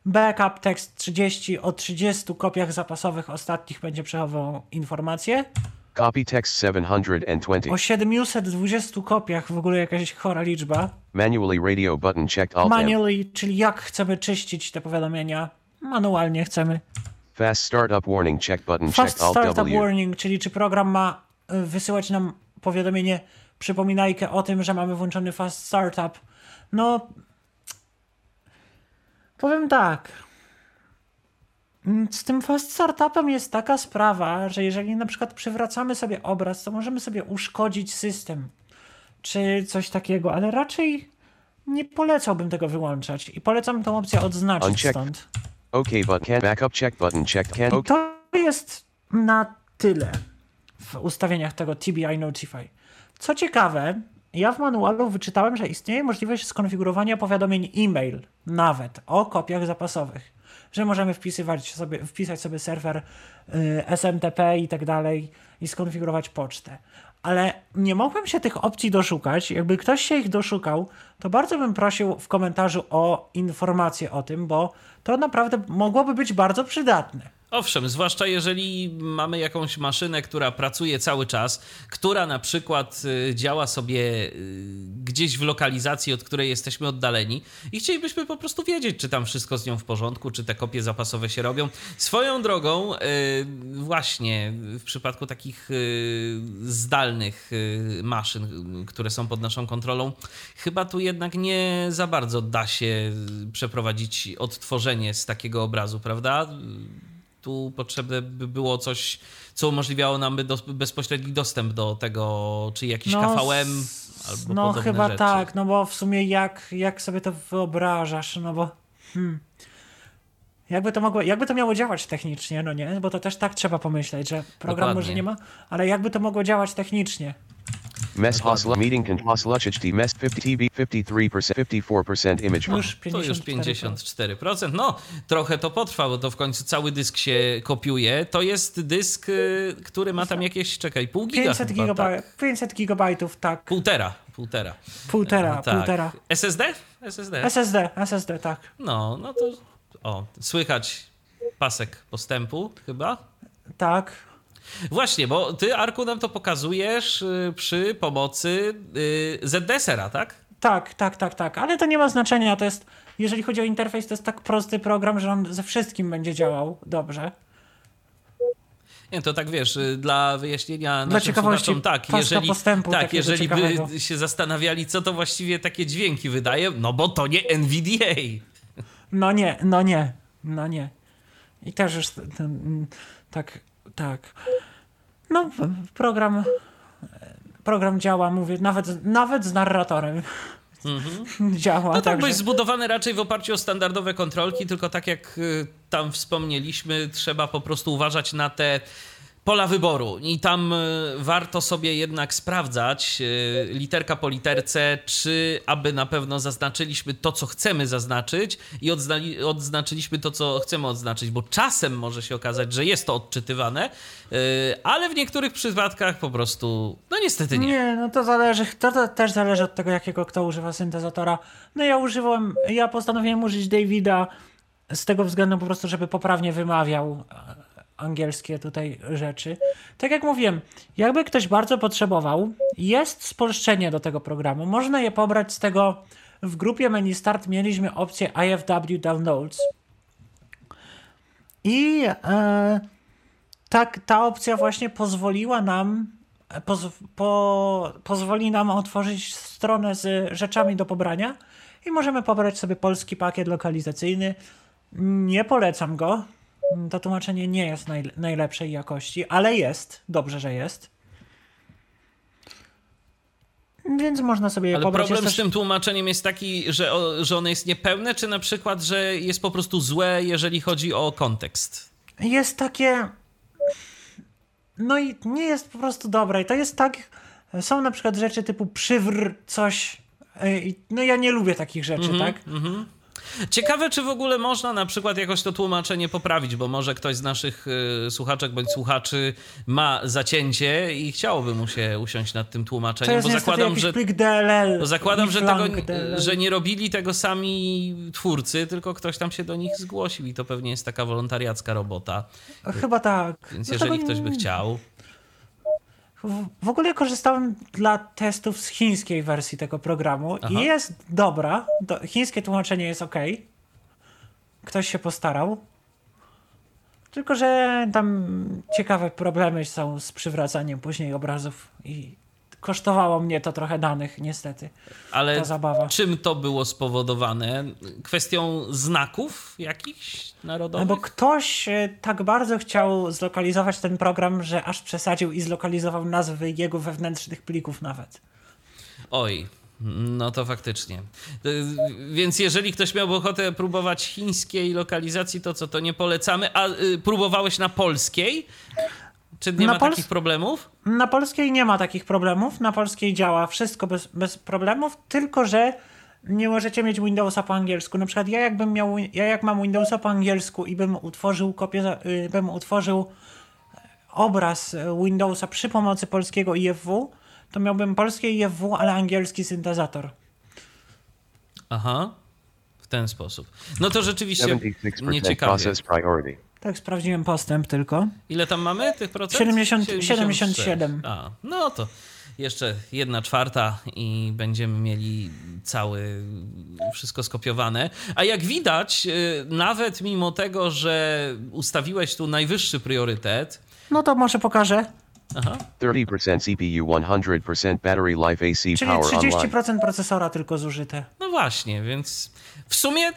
backup text 30, o 30 kopiach zapasowych ostatnich będzie przechowywał informacje. Copy text 720. O 720 kopiach, w ogóle jakaś chora liczba. Manually radio button checked Alt. Manually, czyli jak chcemy czyścić te powiadomienia. Manualnie chcemy. Fast startup warning check button Fast checked Alt Startup W. Warning, czyli czy program ma y, wysyłać nam powiadomienie, przypominajkę o tym, że mamy włączony Fast Startup. No, powiem tak. Mm, Z tym Fast Startupem jest taka sprawa, że jeżeli na przykład przywracamy sobie obraz, to możemy sobie uszkodzić system, czy coś takiego, ale raczej nie polecałbym tego wyłączać i polecam tą opcję odznaczyć Uncheck. stąd. OK but can backup check button checked. Can I to jest na tyle w ustawieniach tego TBI Notify. Co ciekawe, ja w manualu wyczytałem, że istnieje możliwość skonfigurowania powiadomień e-mail nawet o kopiach zapasowych. Że możemy wpisywać sobie, wpisać sobie serwer y, SMTP i tak dalej i skonfigurować pocztę. Ale nie mogłem się tych opcji doszukać. Jakby ktoś się ich doszukał, to bardzo bym prosił w komentarzu o informację o tym, bo to naprawdę mogłoby być bardzo przydatne. Owszem, zwłaszcza jeżeli mamy jakąś maszynę, która pracuje cały czas, która na przykład y, działa sobie y, gdzieś w lokalizacji, od której jesteśmy oddaleni i chcielibyśmy po prostu wiedzieć, czy tam wszystko z nią w porządku, czy te kopie zapasowe się robią. Swoją drogą, y, właśnie w przypadku takich zdalnych maszyn, które są pod naszą kontrolą, chyba tu jednak nie za bardzo da się przeprowadzić odtworzenie z takiego obrazu, prawda? Tu potrzebne by było coś, co umożliwiało nam do, bezpośredni dostęp do tego, czy jakiś KVM s- albo No chyba rzeczy. tak, no bo w sumie jak, jak sobie to wyobrażasz, no bo hmm, jakby to mogło, jakby to miało działać technicznie, no nie, bo to też tak trzeba pomyśleć, że program Dokładnie. może nie ma, ale jakby to mogło działać technicznie. Mess hosla meeting can hosla HT mess 50 TB 53% 54% image. Już 54%. To już 54%. No, trochę to potrwa, bo to w końcu cały dysk się kopiuje. To jest dysk, y, który ma tam jakieś, czekaj, pół giga 500, chyba, gigabaj- tak? 500 gigabajtów, tak. Półtora, półtora. Półtora, No tak. półtora. SSD? SSD. SSD, SSD, tak. No, no to o, słychać pasek postępu chyba. Tak. Właśnie, bo ty, Arku, nam to pokazujesz y, przy pomocy y, ZDSera, tak? Tak, tak, tak, tak, ale to nie ma znaczenia, to jest, jeżeli chodzi o interfejs, to jest tak prosty program, że on ze wszystkim będzie działał dobrze. Nie, to tak wiesz, y, dla wyjaśnienia naszym ciekawości tak, jeżeli, postępu tak, jeżeli by się zastanawiali, co to właściwie takie dźwięki wydaje, no bo to nie NVDA. No nie, no nie, no nie. I też już ten, tak, tak. No, program, program działa, mówię, nawet, nawet z narratorem działa. No tak, także- bo jest zbudowany raczej w oparciu o standardowe kontrolki, tylko tak jak y, tam wspomnieliśmy, trzeba po prostu uważać na te pola wyboru i tam y, warto sobie jednak sprawdzać y, literka po literce, czy aby na pewno zaznaczyliśmy to, co chcemy zaznaczyć i odznaczyliśmy to, co chcemy odznaczyć, bo czasem może się okazać, że jest to odczytywane, y, ale w niektórych przypadkach po prostu, no niestety nie. Nie, no to zależy, to, to też zależy od tego, jakiego kto używa syntezatora. No ja używałem, ja postanowiłem użyć Davida z tego względu po prostu, żeby poprawnie wymawiał e, angielskie tutaj rzeczy. Tak jak mówiłem, jakby ktoś bardzo potrzebował, jest spolszczenie do tego programu. Można je pobrać z tego, w grupie menu start mieliśmy opcję IFW Downloads. I e, tak, ta opcja właśnie pozwoliła nam, poz, po, pozwoli nam otworzyć stronę z rzeczami do pobrania i możemy pobrać sobie polski pakiet lokalizacyjny. Nie polecam go. To tłumaczenie nie jest naj, najlepszej jakości, ale jest. Dobrze, że jest. Więc można sobie je Ale pobrać. problem Jest z też- tym tłumaczeniem jest taki, że, o, że ono jest niepełne, czy na przykład, że jest po prostu złe, jeżeli chodzi o kontekst? jest takie. No i nie jest po prostu dobre. I to jest tak. Są na przykład rzeczy typu przywr coś. e, No ja nie lubię takich rzeczy, Mhm. tak? Ciekawe, czy w ogóle można na przykład jakoś to tłumaczenie poprawić, bo może ktoś z naszych y, słuchaczek bądź słuchaczy ma zacięcie i chciałoby mu się usiąść nad tym tłumaczeniem, bo zakładam, że DLL. Bo zakładam, że, tego, DLL. że nie robili tego sami twórcy, tylko ktoś tam się do nich zgłosił i to pewnie jest taka wolontariacka robota. Chyba tak. Więc No jeżeli ktoś by chciał. W- ogóle korzystałem dla testów z chińskiej wersji tego programu Aha. i jest dobra. Do, chińskie tłumaczenie jest ok. Ktoś się postarał. Tylko, że tam ciekawe problemy są z przywracaniem później obrazów i kosztowało mnie to trochę danych, niestety. Ale Ta zabawa. czym to było spowodowane? Kwestią znaków jakichś No narodowych? bo ktoś e, tak bardzo chciał zlokalizować ten program, że aż przesadził i zlokalizował nazwy jego wewnętrznych plików nawet. Oj, no to faktycznie. Y, Więc jeżeli ktoś miałby ochotę próbować chińskiej lokalizacji, to co, to nie polecamy. A y, próbowałeś na polskiej? Czy nie Na ma takich problemów? Na polskiej nie ma takich problemów. Na polskiej działa wszystko bez, bez problemów, tylko że nie możecie mieć Windowsa po angielsku. Na przykład ja jakbym miał, ja jak mam Windowsa po angielsku i bym utworzył kopię, y, bym utworzył obraz y, Windowsa przy pomocy polskiego IFW, to miałbym polskie IFW, ale angielski syntezator. Aha, w ten sposób. No to rzeczywiście 76% nieciekawie. Tak, sprawdziłem postęp tylko. Ile tam mamy tych procent? 70 76. 77. A, no to jeszcze jedna czwarta i będziemy mieli cały, wszystko skopiowane. A jak widać, y, nawet mimo tego, że ustawiłeś tu najwyższy priorytet, No to może pokażę. Aha, 30% CPU 100% battery life AC Czyli power online. 30% procesora tylko zużyte. no właśnie, więc w sumie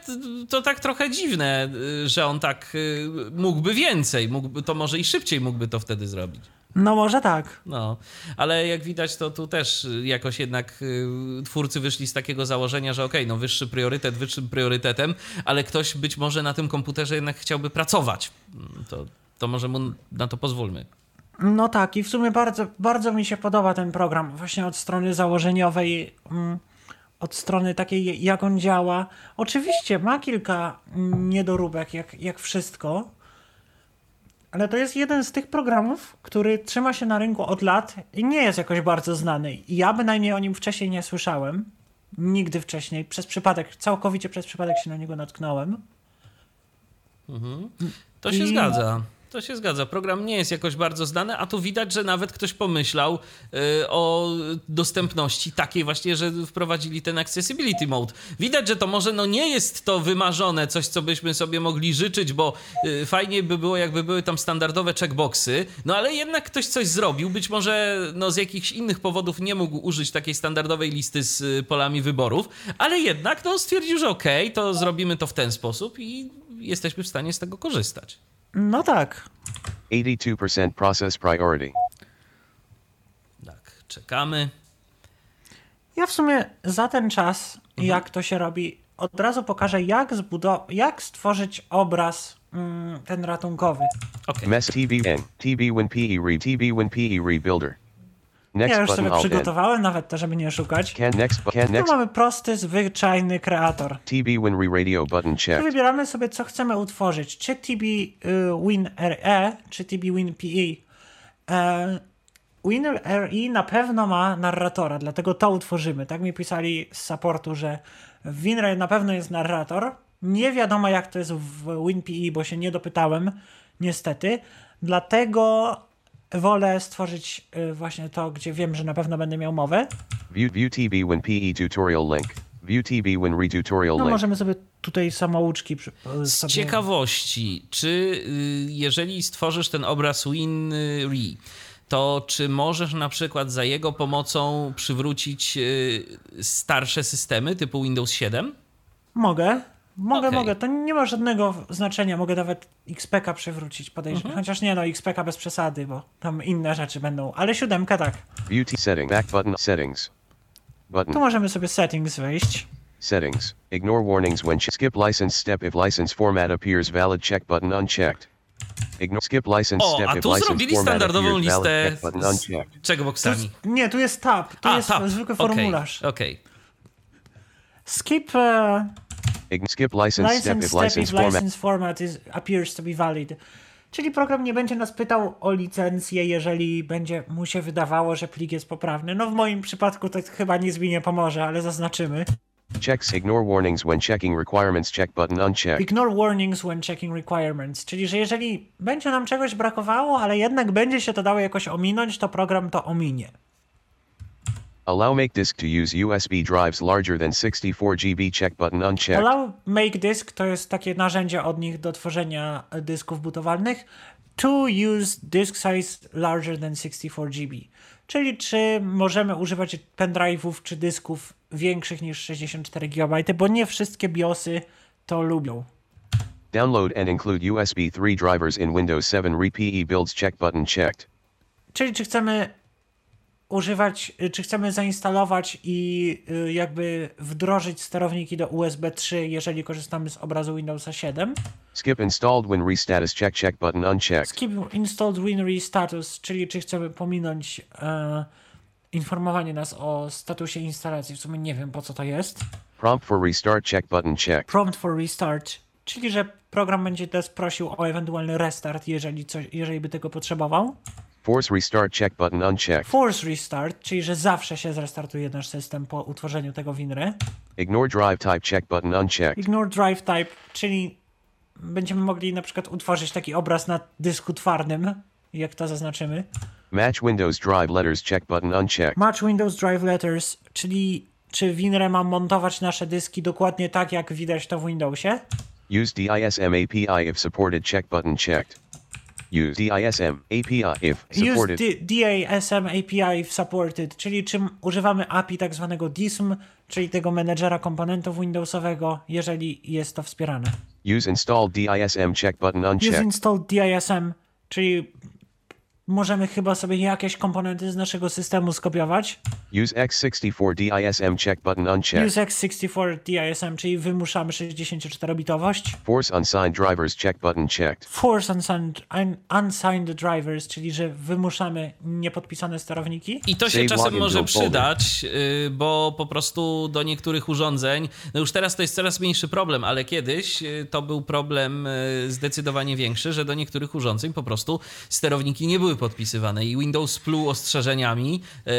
to tak trochę dziwne, y, że on tak y, mógłby więcej, mógłby to może i szybciej mógłby to wtedy zrobić. No może tak. No, ale jak widać, to tu też jakoś jednak y, twórcy wyszli z takiego założenia, że okej, no wyższy priorytet wyższym priorytetem, ale ktoś być może na tym komputerze jednak chciałby pracować. Mm, To, to może mu na to pozwólmy. No tak, i w sumie bardzo, bardzo mi się podoba ten program, właśnie od strony założeniowej, mm, od strony takiej, jak on działa. Oczywiście ma kilka mm, niedoróbek, jak, jak wszystko, ale to jest jeden z tych programów, który trzyma się na rynku od lat i nie jest jakoś bardzo znany. I ja bynajmniej o nim wcześniej nie słyszałem. Nigdy wcześniej, przez przypadek, całkowicie przez przypadek się na niego natknąłem. To się I- zgadza. To się zgadza. Program nie jest jakoś bardzo znany, a tu widać, że nawet ktoś pomyślał y, o dostępności takiej właśnie, że wprowadzili ten accessibility mode. Widać, że to może no nie jest to wymarzone, coś co byśmy sobie mogli życzyć, bo y, fajnie by było, jakby były tam standardowe checkboxy, no ale jednak ktoś coś zrobił. Być może no, z jakichś innych powodów nie mógł użyć takiej standardowej listy z y, polami wyborów, ale jednak no, stwierdził, że okej, to zrobimy to w ten sposób i jesteśmy w stanie z tego korzystać. No tak. 82% process priority. Tak, czekamy. Ja w sumie za ten czas, jak to się robi, od razu pokażę, jak, zbudow- jak stworzyć obraz mm, ten ratunkowy. Okej. Mess. TB win PE re TB win PE rebuilder. Ja już sobie przygotowałem nawet to, żeby nie szukać. Tu mamy prosty, zwyczajny kreator. TB win re radio button Tu checked. wybieramy sobie, co chcemy utworzyć. Czy TB y, Win RE, czy TB Win PE. Win RE na pewno ma narratora, dlatego to utworzymy. Tak mi pisali z supportu, że w WinRE na pewno jest narrator. Nie wiadomo, jak to jest w WinPE, bo się nie dopytałem, niestety. Dlatego wolę stworzyć y, właśnie to, gdzie wiem, że na pewno będę miał mowę. View view TB win PE tutorial link. View TB win re tutorial No link. możemy sobie tutaj samouczki przy, Z sobie... ciekawości, czy y, jeżeli stworzysz ten obraz WinRe, to czy możesz na przykład za jego pomocą przywrócić y, starsze systemy typu Windows 7? Mogę. Mogę, Okej. mogę. To nie ma żadnego znaczenia. Mogę nawet XPK przywrócić, podejrzewam. Mhm. Chociaż nie, no XPK bez przesady, bo tam inne rzeczy będą. Ale siódemka tak. T setting back button settings. Tu Button możemy sobie settings wejść. settings. Ignore warnings when skip license step if license format appears valid check button unchecked. Ignore skip license O, step a if tu license zrobili format standardową appears valid listę check button z- unchecked. czego Tu nie, tu jest tab. Tu jest tab. zwykły Okej, formularz. Okej. Skip e, Ign- skip license step license if step license if format license format is, appears to be valid. Czyli program nie będzie nas pytał o licencję, jeżeli będzie mu się wydawało, że plik jest poprawny. No w moim przypadku to chyba nic mi nie pomoże, ale zaznaczymy. checks ignore warnings when checking requirements check button unchecked. Ignore warnings when checking requirements, czyli że jeżeli będzie nam czegoś brakowało, ale jednak będzie się to dało jakoś ominąć, to program to ominie. Allow make disk to use USB drives larger than 64 GB check button unchecked. Allow Make Disk to jest takie narzędzie od nich do tworzenia e, dysków butowalnych. To use disk size larger than 64 GB. Czyli czy możemy używać pendrive'ów czy dysków większych niż 64 GB, bo nie wszystkie BIOSy to lubią. Download and include USB 3 drivers in Windows 7 RePE builds check button checked. Czyli czy chcemy używać, y, czy chcemy zainstalować i y, jakby wdrożyć sterowniki do USB 3, jeżeli korzystamy z obrazu Windowsa 7. Skip installed when restatus check check button unchecked. Skip installed WinRe status, czyli czy chcemy pominąć e, informowanie nas o statusie instalacji. W sumie nie wiem po co to jest. Prompt for restart check button checked. Prompt for restart, czyli że program będzie nas prosił o ewentualny restart, jeżeli, coś, jeżeli by tego potrzebował. Force restart check button unchecked. Force restart, czyli że zawsze się zrestartuje nasz system po utworzeniu tego WinRe. Ignore drive type check button unchecked. Ignore drive type, czyli będziemy mogli na przykład utworzyć taki obraz na dysku twardym, jak to zaznaczymy. Match Windows drive letters check button unchecked. Match Windows Drive Letters, czyli czy WinRE ma montować nasze dyski dokładnie tak, jak widać to w Windowsie. Use DISM API if supported check button checked. Use DISM API if Use supported. D- DASM API if supported, czyli czym używamy API tak zwanego DISM, czyli tego menedżera komponentów Windowsowego, jeżeli jest to wspierane. Use installed DISM check button Use unchecked. install DISM, czyli możemy chyba sobie jakieś komponenty z naszego systemu skopiować. Use X64 DISM check button unchecked. Use X64 DISM, czyli wymuszamy 64-bitowość. Force unsigned drivers check button checked. Force unsigned, un, unsigned drivers, czyli że wymuszamy niepodpisane sterowniki. I to się Save czasem może przydać, yy, bo po prostu do niektórych urządzeń, no już teraz to jest coraz mniejszy problem, ale kiedyś yy, to był problem yy, zdecydowanie większy, że do niektórych urządzeń po prostu sterowniki nie były podpisywane i Windows pluł ostrzeżeniami. yy,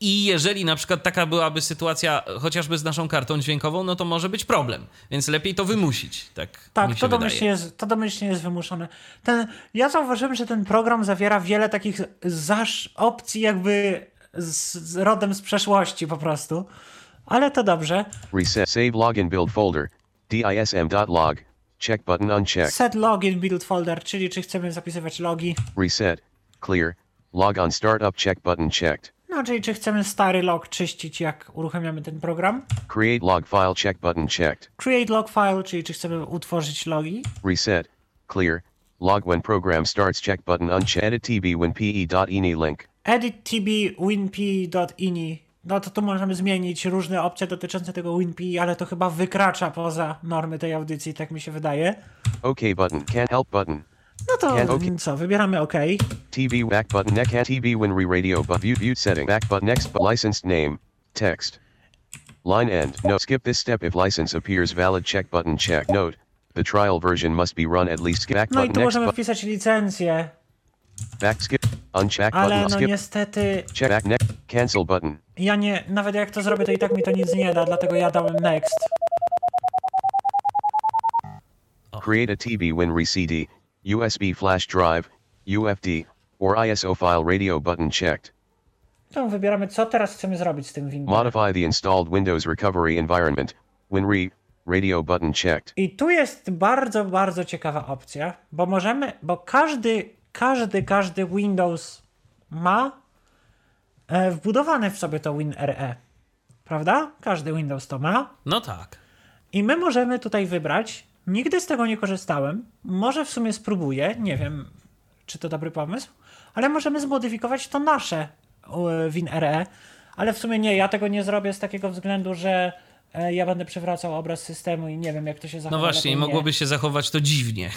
I jeżeli na przykład taka byłaby sytuacja chociażby z naszą kartą dźwiękową, no to może być problem. Więc lepiej to wymusić, tak, mi Tak, się to wydaje. domyślnie, jest, to domyślnie jest wymuszone. Ten, ja zauważyłem, że ten program zawiera wiele takich zasz opcji jakby z, z rodem z przeszłości po prostu. Ale to dobrze. Reset save login build folder. DISM.log. Check button unchecked. Set login build folder, czyli czy chcemy zapisywać logi. Reset. Clear. Log on startup check button checked. No, czyli czy chcemy stary log czyścić, jak uruchamiamy ten program. Create log file check button checked. Create log file, czyli czy chcemy utworzyć logi. Reset. Clear. Log when program starts check button unchecked. Edit tb when pe.ini link. Edit tb winp.ini. No to tu możemy zmienić różne opcje dotyczące tego winp, ale to chyba wykracza poza normy tej audycji, tak mi się wydaje. OK button. Can't help button. No to okej. co, wybieramy OK. TV back button neck TV when re radio but view view setting back button next but licensed name text line end. No skip this step. If license appears valid check button check note. The trial version must be run at least back No i button tu next możemy wpisać licencję, back skip uncheck ale button no skip. niestety check back next cancel button. ja nie, nawet jak to zrobię, to i tak mi to nic nie da, dlatego ja dałem next. create a TV when re CD USB flash drive UFD or ISO file radio button checked To wybieramy, co teraz chcemy zrobić z tym windowem. modify the installed Windows recovery environment when re radio button checked I tu jest bardzo, bardzo ciekawa opcja, bo możemy, bo każdy, każdy, każdy Windows ma e, wbudowane w sobie to WinRE. Prawda? Każdy Windows to ma. No tak. I my możemy tutaj wybrać. Nigdy z tego nie korzystałem. Może w sumie spróbuję. Nie wiem, czy to dobry pomysł. Ale możemy zmodyfikować to nasze WinRE. Ale w sumie nie, ja tego nie zrobię z takiego względu, że e, ja będę przywracał obraz systemu i nie wiem, jak to się zachowa. No właśnie, mogłoby się zachować to dziwnie.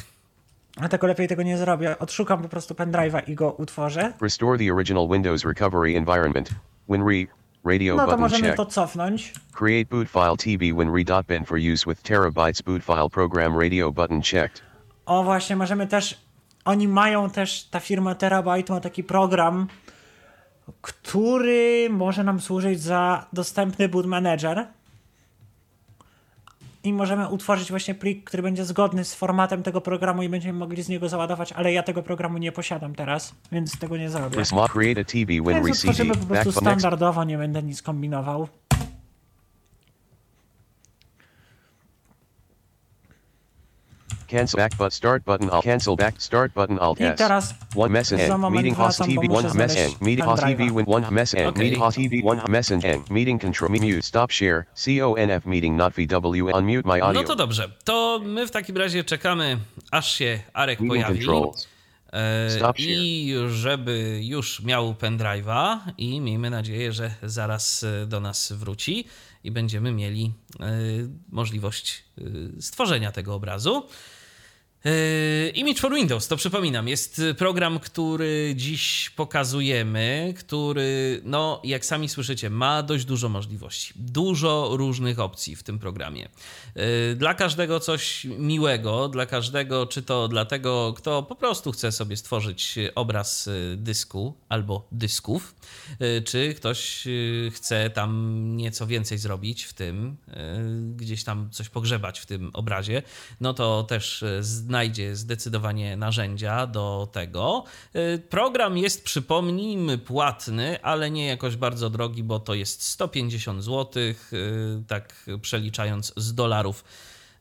Dlatego lepiej tego nie zrobię. Odszukam po prostu pendrive'a i go utworzę. Restore the original Windows recovery environment. WinRe. Radio No to możemy checked. to cofnąć. Create boot file tb winre.bin for use with terabytes boot file program radio button checked. O właśnie, możemy też. Oni mają też, ta firma Terabyte ma taki program, który może nam służyć za dostępny boot manager. I możemy utworzyć właśnie plik, który będzie zgodny z formatem tego programu i będziemy mogli z niego załadować, ale ja tego programu nie posiadam teraz, więc tego nie zrobię. Więc utworzymy po prostu standardowo, nie będę nic kombinował. Cancel back but start button alt cancel back start button alt I S. teraz One message Meeting host TV one mess znaleźć end. Meeting host TV win one mess end. Okay. Meeting host TV one message end. Meeting control mute stop share. CONF meeting not VW unmute my audio. No to dobrze. To my w takim razie czekamy, aż się Arek Meeting pojawi. controls. E. I żeby już miał pendrive'a i miejmy nadzieję, że zaraz e, do nas wróci i będziemy mieli e, możliwość e, stworzenia tego obrazu. Yy, Image for Windows, to przypominam, jest program, który dziś pokazujemy, który, no, jak sami słyszycie, ma dość dużo możliwości, dużo różnych opcji w tym programie. Yy, Dla każdego coś miłego, dla każdego, czy to dla tego, kto po prostu chce sobie stworzyć obraz yy, dysku albo dysków, czy ktoś chce tam nieco więcej zrobić w tym, gdzieś tam coś pogrzebać w tym obrazie, no to też yy, znajdzie zdecydowanie narzędzia do tego. Yy, Program jest, przypomnijmy, płatny, ale nie jakoś bardzo drogi, bo to jest 150 zł, yy, tak przeliczając z dolarów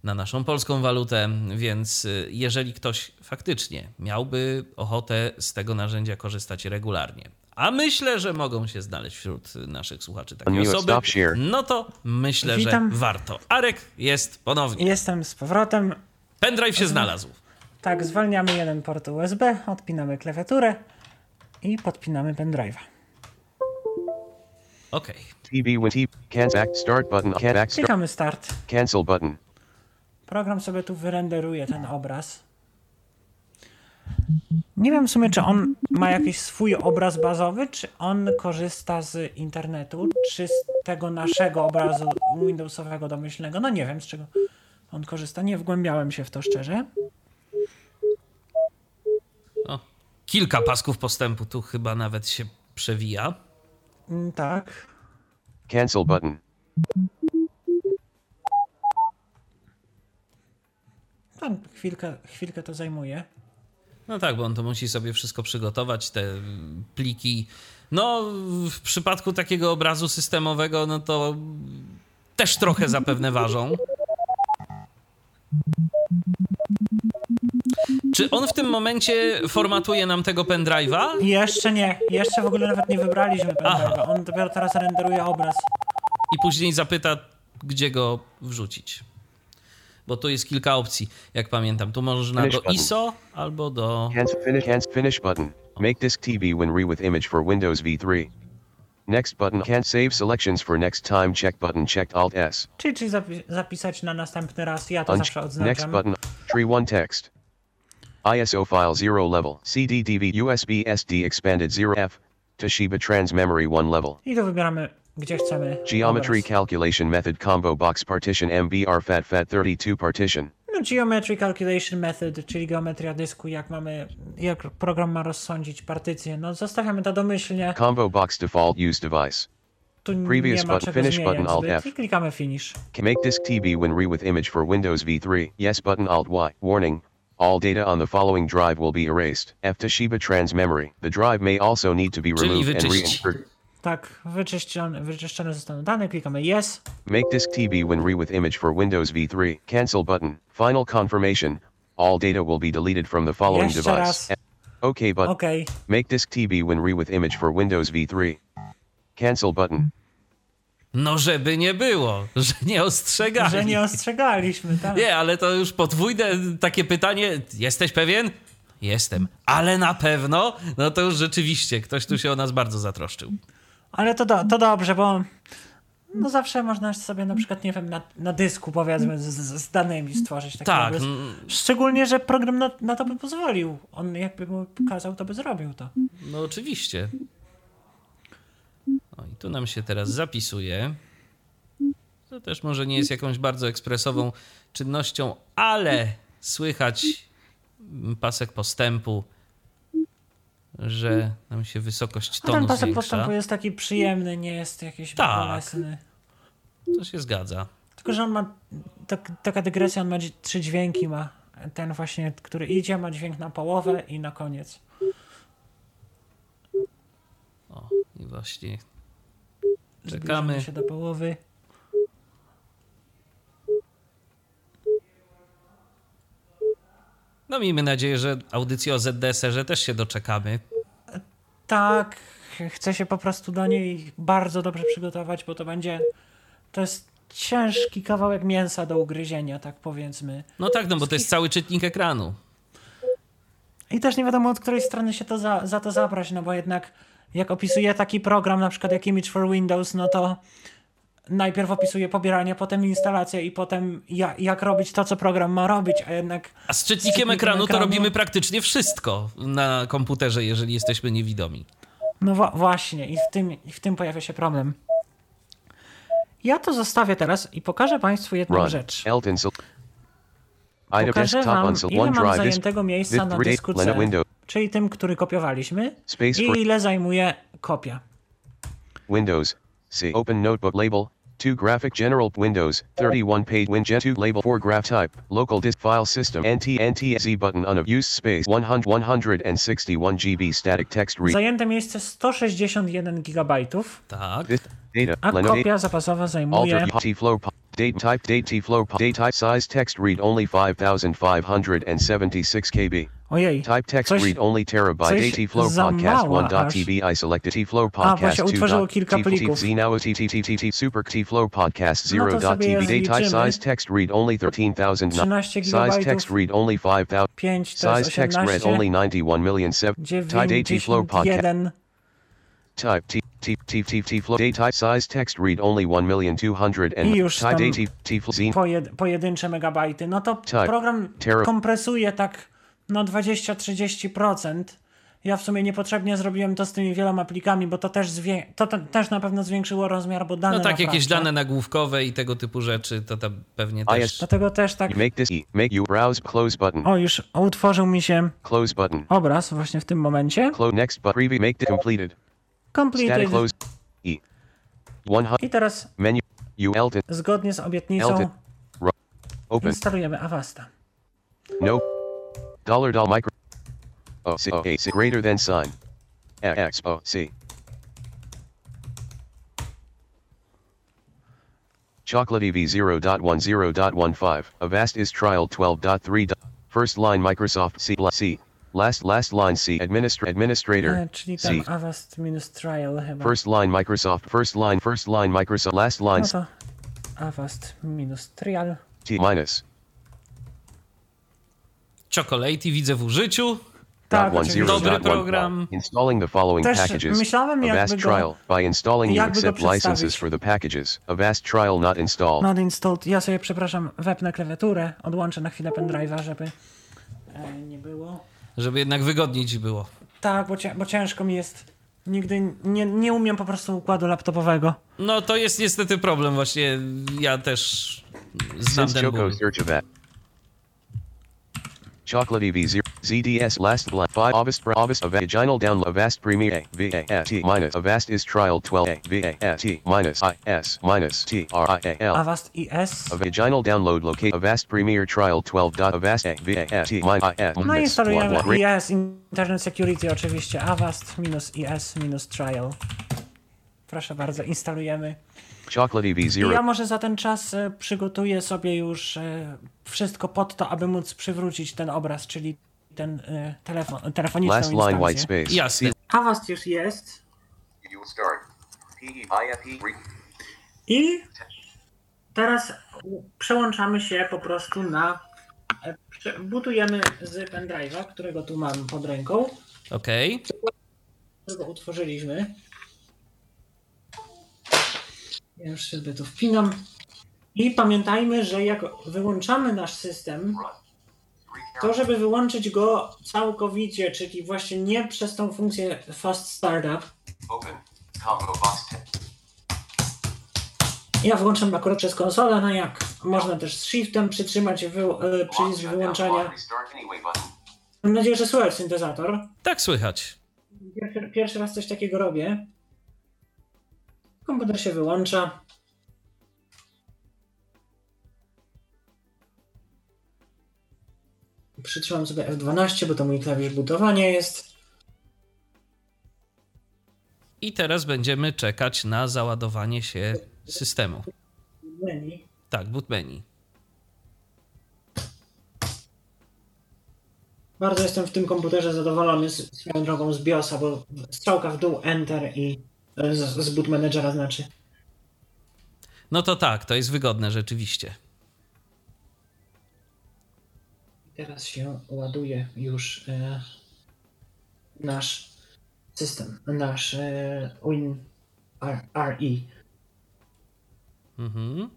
na naszą polską walutę, więc y, jeżeli ktoś faktycznie miałby ochotę z tego narzędzia korzystać regularnie, a myślę, że mogą się znaleźć wśród naszych słuchaczy takie osoby, no to myślę, Witam. że warto. Arek jest ponownie. Jestem z powrotem. Pendrive się znalazł. Tak, zwalniamy jeden port USB, odpinamy klawiaturę i podpinamy pendrive'a. Okej. Start Klikamy start. cancel button. Program sobie tu wyrenderuje ten obraz. Nie wiem w sumie, czy on ma jakiś swój obraz bazowy, czy on korzysta z internetu, czy z tego naszego obrazu Windowsowego domyślnego. No nie wiem, z czego on korzysta. Nie wgłębiałem się w to szczerze. O, kilka pasków postępu tu chyba nawet się przewija. Mm, Tak. Cancel button. Tam chwilkę, chwilkę to zajmuje. No tak, bo on to musi sobie wszystko przygotować, te pliki. No, w przypadku takiego obrazu systemowego, no to też trochę zapewne ważą. Czy on w tym momencie formatuje nam tego pendrive'a? Jeszcze nie, jeszcze w ogóle nawet nie wybraliśmy pendrive'a. On dopiero teraz renderuje obraz. i później zapyta, gdzie go wrzucić. Bo tu jest kilka opcji, jak pamiętam. Tu można Finish do button. ISO albo do. Cancel finish finish button. Make disk TB when re with image for Windows V3. Next button can't save selections for next time check button checked alt S. Czyli, czyli zapi- zapisać na następny raz. Ja to zawsze next button tree 1 text. ISO file 0 level CD DV USB SD expanded 0F Toshiba trans memory 1 level. I tu wybieramy, gdzie chcemy. Geometry obraz. calculation method combo box partition MBR FAT FAT 32 partition. No, Geometry Calculation Method, czyli geometria dysku, jak mamy, jak program ma rozsądzić partycję. No zostawiamy to domyślnie. Combo box default use device. Tu Previous button, finish button, Alt zbyt F. i klikamy Finish. Can make disk TB when re with image for Windows V3. Yes button Alt Y. Warning. All data on the following drive will be erased. F Toshiba trans memory. The drive may also need to be removed and wyczyścić. Tak, wyczyszczone, wyczyszczone zostaną dane, klikamy Yes. Make disk TB when re with image for Windows V3. Cancel button. Final confirmation. All data will be deleted from the following Jeszcze device. raz. OK button. OK. Make disk TB when re with image for Windows V3. Cancel button. No, żeby nie było, że nie ostrzegali. Że nie ostrzegaliśmy, tak. Nie, ale to już podwójne takie pytanie. Jesteś pewien? Jestem. Ale na pewno? No to już rzeczywiście ktoś tu się o nas bardzo zatroszczył. Ale to, do, to dobrze, bo No zawsze można sobie na przykład, nie wiem, na, na dysku powiedzmy z, z, danymi stworzyć taki Tak, obraz. mm, Szczególnie, że program na, na to by pozwolił. On jakby mu pokazał, to by zrobił to. no oczywiście. O, i tu nam się teraz zapisuje. To też może nie jest jakąś bardzo ekspresową czynnością, ale słychać pasek postępu, że nam się wysokość A tonu ten pasek zwiększa. postępu jest taki przyjemny, nie jest jakiś Tak. bolesny. To się zgadza. Tylko, że on ma, tak, taka dygresja, on ma trzy dźwięki, ma ten właśnie, który idzie, ma dźwięk na połowę i na koniec. O, i właśnie Zbliżamy czekamy. się do połowy. No miejmy nadzieję, że audycji o ZDSR-ze też się doczekamy. Tak, chcę się po prostu do niej bardzo dobrze przygotować, bo to będzie, to jest ciężki kawałek mięsa do ugryzienia, tak powiedzmy. No tak, no bo to jest cały czytnik ekranu. I też nie wiadomo, od której strony się to za, za to zabrać, no bo jednak jak opisuję taki program, na przykład jak Image for Windows, no to najpierw opisuję pobieranie, potem instalację i potem ja, jak robić to, co program ma robić, a jednak A z czytnikiem czytnikiem ekranu to ekranu- robimy praktycznie wszystko na komputerze, jeżeli jesteśmy niewidomi. No wa- właśnie, i w, tym, i w tym pojawia się problem. Ja to zostawię teraz i pokażę Państwu jedną Run. rzecz. Pokażę Wam, ile mam zajętego miejsca na dysku C, czyli tym, który kopiowaliśmy, i ile zajmuje kopia. Windows. C. Open notebook label. 2 graphic general Windows. 31 page Winjet 2 label 4 graph type. Local disk file system. NT NTSC button on of use space 100 161 GB static text read. Zajęte miejsce 161 GB, Tak. This data. a Leno kopia zapasowa zajmuje Alter flow date type date T flow date type size text read only 5576 KB. Ojej, Type text coś, read only terabyte coś date T flow za podcast mała 1.tb I selected T flow A, bo podcast się 2. utworzyło kilka T plików. Z now T T T T T super T flow podcast No to sobie je 0.tb date type size text read only 13,000 13 size text read only 5,000 5 to jest size text read 18, only 91 million 7 type date T flow podcast. 91, Type T T T T T flow type size text read only one million two hundred and I już type T T flow pojedyncze megabajty. No to program kompresuje tak no 20-30%. Ja w sumie niepotrzebnie zrobiłem to z tymi wieloma plikami, bo to też, zwię- to, te- też na pewno zwiększyło rozmiar, bo dane No tak, jakieś dane nagłówkowe i tego typu rzeczy, to tam pewnie też... jest- Dlatego też tak... make this e make you browse close button. O, już utworzył mi się close button. obraz właśnie w tym momencie. close next but preview make the completed. Completed. static close e. One I teraz menu. You Elton zgodnie z obietnicą Elton ro- open. instalujemy Avasta. no dollar dollar micro oh c oh a c greater than sign x o c Chocolate EV 0.10.15. Avast is trial 12.3. First line Microsoft C plus C. Last last line C administr administrator. E, czyli tam C. Avast minus trial chyba. First line Microsoft. First line first line Microsoft. Last line No to Avast minus trial. T minus. Chocolate widzę w użyciu. Tak, Dobry program. Installing the following Też packages. myślałem, jakby Avast go- trial. By installing you accept licenses for the packages. Avast trial not installed. Not installed. Ja sobie, przepraszam, wepnę klawiaturę, odłączę na chwilę pendrive'a, żeby e, nie było. Żeby jednak wygodniej ci było. Tak, bo, cię, bo ciężko mi jest. Nigdy nie, nie umiem po prostu układu laptopowego. No to jest niestety problem właśnie. Ja też znam Since ten ból. Choco search of Chocolate EV 0 ZDS last blind 5 Avast Pro Avast of vaginal download Avast Premier VAST minus Avast is trial 12 VAST minus IS minus TRIAL Avast IS. a vaginal download locate Avast Premier trial 12 dot Avast VAST minus IS No i minus instalujemy one- one- IS, Internet Security oczywiście. Avast minus IS minus trial. Proszę bardzo, instalujemy. Chocolate EV I ja 0 może za ten czas e, przygotuję sobie już e, wszystko pod to, aby móc przywrócić ten obraz, czyli ten e, telefon, telefoniczną last line white instancję. space Jasne. Avast już jest. I teraz przełączamy się po prostu na. Butujemy z pendrive'a, którego tu mam pod ręką, Okej. którego utworzyliśmy. Ja już sobie to wpinam. I pamiętajmy, że jak wyłączamy nasz system, to żeby wyłączyć go całkowicie, czyli właśnie nie przez tą funkcję Fast Startup, Open. Combo box 10. ja włączam akurat przez konsolę, no jak można też z Shiftem przytrzymać wy, e, przycisk wyłączania. Mam nadzieję, że słychać syntezator. Tak słychać. Pierwszy, pierwszy raz coś takiego robię. Komputer się wyłącza. Przytrzymam sobie F12, bo to mój klawisz butowania jest. I teraz będziemy czekać na załadowanie się systemu. Menu. Tak, boot menu. Bardzo jestem w tym komputerze zadowolony z, swoją drogą z BIOSa, bo strzałka w dół Enter i z, z boot managera znaczy. No to tak, to jest wygodne rzeczywiście. Teraz się ładuje już e, nasz system, nasz e, Win R, RE. Mhm.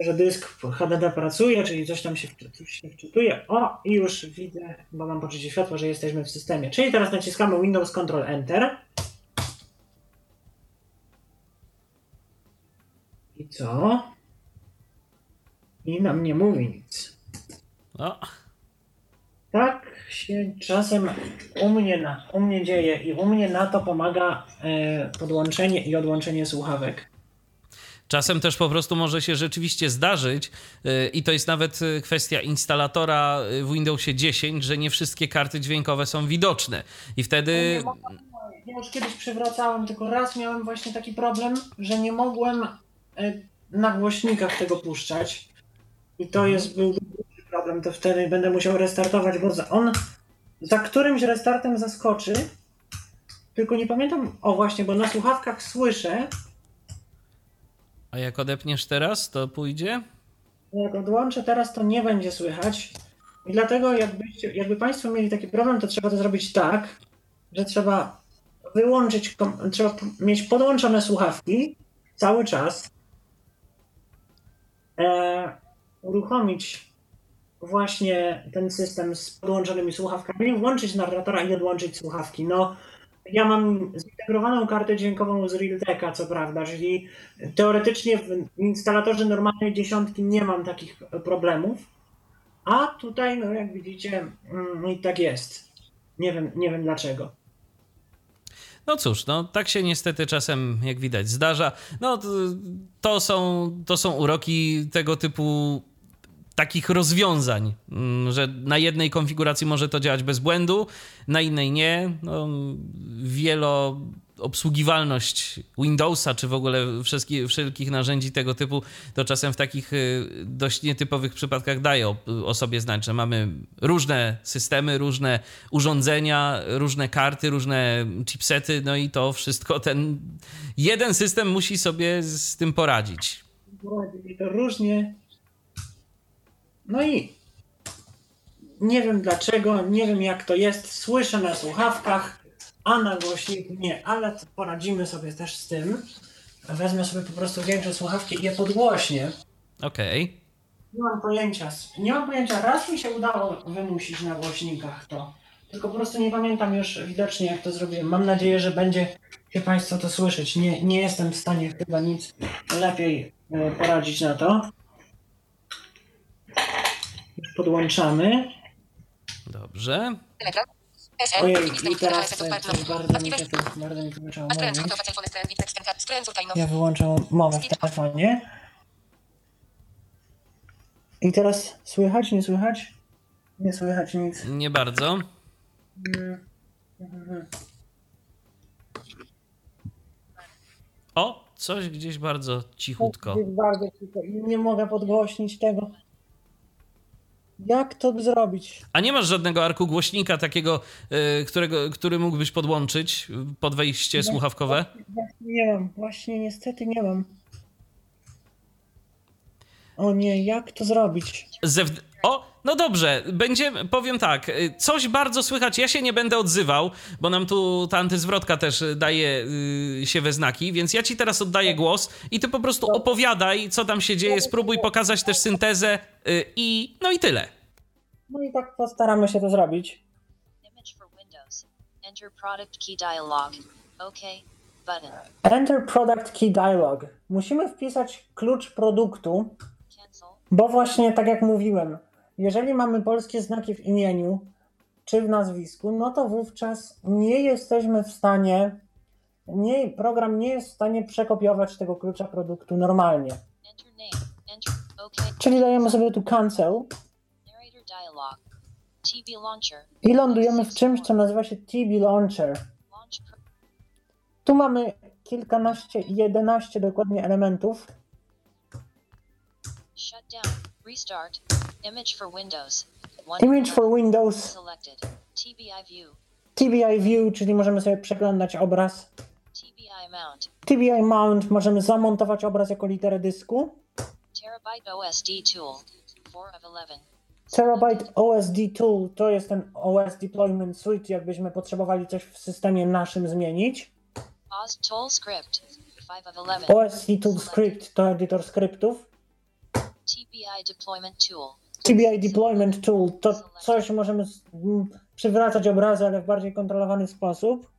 Że dysk HDD pracuje, czyli coś tam się, się wczytuje. O, i już widzę, bo mam poczucie światła, że jesteśmy w systemie. Czyli teraz naciskamy Windows Control Enter. I co? I nam nie mówi nic. O, Tak się czasem u mnie, na, u mnie dzieje i u mnie na to pomaga e, podłączenie i odłączenie słuchawek. Czasem też po prostu może się rzeczywiście zdarzyć, yy, i to jest nawet yy, kwestia instalatora yy, w Windowsie 10, że nie wszystkie karty dźwiękowe są widoczne. I wtedy. Ja już kiedyś przywracałem, tylko raz miałem właśnie taki problem, że nie mogłem e, na głośnikach tego puszczać. I to jest był duży problem, to wtedy będę musiał restartować, bo on za którymś restartem zaskoczy. Tylko nie pamiętam, o właśnie, bo na słuchawkach słyszę, A jak odepniesz teraz, to pójdzie? Jak odłączę teraz, to nie będzie słychać. I dlatego jakbyście, jakby Państwo mieli taki problem, to trzeba to zrobić tak, że trzeba wyłączyć, trzeba mieć podłączone słuchawki cały czas, e, uruchomić właśnie ten system z podłączonymi słuchawkami, włączyć narratora i odłączyć słuchawki. No, ja mam zintegrowaną kartę dźwiękową z Realteka, co prawda, czyli teoretycznie w instalatorze normalnej dziesiątki nie mam takich problemów, a tutaj, no jak widzicie, mm, tak jest. Nie wiem, nie wiem dlaczego. No cóż, no tak się niestety czasem, jak widać, zdarza. No to, są, to są uroki tego typu takich rozwiązań, mm, że na jednej konfiguracji może to działać bez błędu, na innej nie. No, wieloobsługiwalność Windowsa, czy w ogóle wszelki, wszelkich narzędzi tego typu, to czasem w takich y, dość nietypowych przypadkach daje o, o sobie znać, że mamy różne systemy, różne urządzenia, różne karty, różne chipsety, no i to wszystko ten jeden system musi sobie z tym poradzić. I to różnie. No i nie wiem dlaczego, nie wiem jak to jest. Słyszę na słuchawkach, a na głośniku nie, ale poradzimy sobie też z tym. Wezmę sobie po prostu większe słuchawki i je podgłośnię. Okej. Nie mam pojęcia. Nie mam pojęcia. Raz mi się udało wymusić na głośnikach to. Tylko po prostu nie pamiętam już widocznie jak to zrobiłem. Mam nadzieję, że będzie się Państwo to słyszeć. Nie, nie jestem w stanie chyba nic lepiej e, poradzić na to. Już podłączamy. Dobrze. Ojej, i teraz to, to bardzo mi się to, bardzo mi to zaczęło mówić. Ja wyłączam mowę w telefonie. I teraz słychać, nie słychać? Nie słychać nic. Nie bardzo. O, coś gdzieś bardzo cichutko. Jest bardzo cicho i nie mogę podgłośnić tego. Jak to zrobić? A nie masz żadnego arku głośnika takiego, y, którego, który mógłbyś podłączyć pod wejście słuchawkowe? Właśnie nie mam, właśnie niestety nie mam. O nie, jak to zrobić? Zewn- o, No dobrze, będzie, powiem tak, y, coś bardzo słychać, ja się nie będę odzywał, bo nam tu ta antyzwrotka też daje y, się we znaki, więc ja ci teraz oddaję głos i ty po prostu opowiadaj, co tam się dzieje, spróbuj pokazać też syntezę y, i no i tyle. No i tak postaramy się to zrobić. Image for Windows. Enter product key dialog. OK. Button. Enter product key dialog. Musimy wpisać klucz produktu, Cancel. bo właśnie tak jak mówiłem, jeżeli mamy polskie znaki w imieniu czy w nazwisku, no to wówczas nie jesteśmy w stanie, nie, program nie jest w stanie przekopiować tego klucza produktu normalnie. Czyli dajemy sobie tu cancel i lądujemy w czymś, co nazywa się TB Launcher. Tu mamy kilkanaście, 11 dokładnie elementów. shut down. Restart. Image for Windows. One Image for Windows, selected. TBI view. TBI View, czyli możemy sobie przeglądać obraz. TBI mount. TBI Mount, możemy zamontować obraz jako literę dysku. Terabyte OSD tool. 4 of 11. Terabyte OSD Tool to jest ten OS Deployment Suite, jakbyśmy potrzebowali coś w systemie naszym zmienić. OS tool script. 5 of 11. OSD Tool Script to edytor skryptów. TBI deployment tool. TBI Deployment Tool to coś możemy przywracać obrazy, ale w bardziej kontrolowany sposób.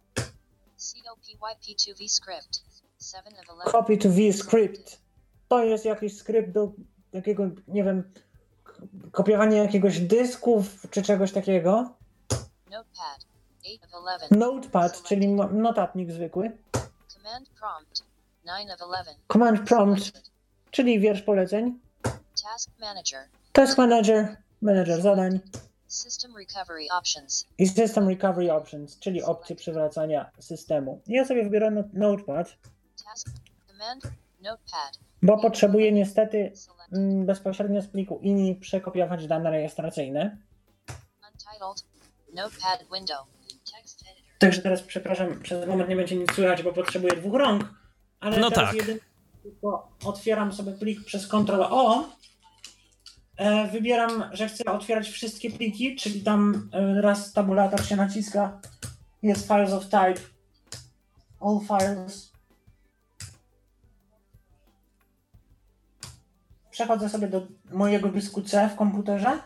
COPYP2V script. 7 of 11. Copy to V Script to jest jakiś skrypt do jakiego, nie wiem, kopiowania jakiegoś dysków czy czegoś takiego. Notepad. 8 of 11. Notepad, czyli notatnik zwykły. Command prompt. 9 of 11. Command prompt, czyli wiersz poleceń. Task manager. Task Manager, manager zadań System recovery options. i System Recovery Options, czyli opcje przywracania systemu. Ja sobie wybiorę not- Notepad, Task. Command. Notepad. bo potrzebuję niestety mm, bezpośrednio z pliku INI przekopiować dane rejestracyjne. Untitled. Notepad window. Text editor. Także teraz, przepraszam, przez moment nie będzie nic słychać, bo potrzebuję dwóch rąk. Ale No teraz tak. jedynie tylko otwieram sobie plik przez Ctrl O. E, wybieram, że chcę otwierać wszystkie pliki, czyli tam e, raz tabulator się naciska, jest files of type, all files. Przechodzę sobie do mojego dysku C w komputerze.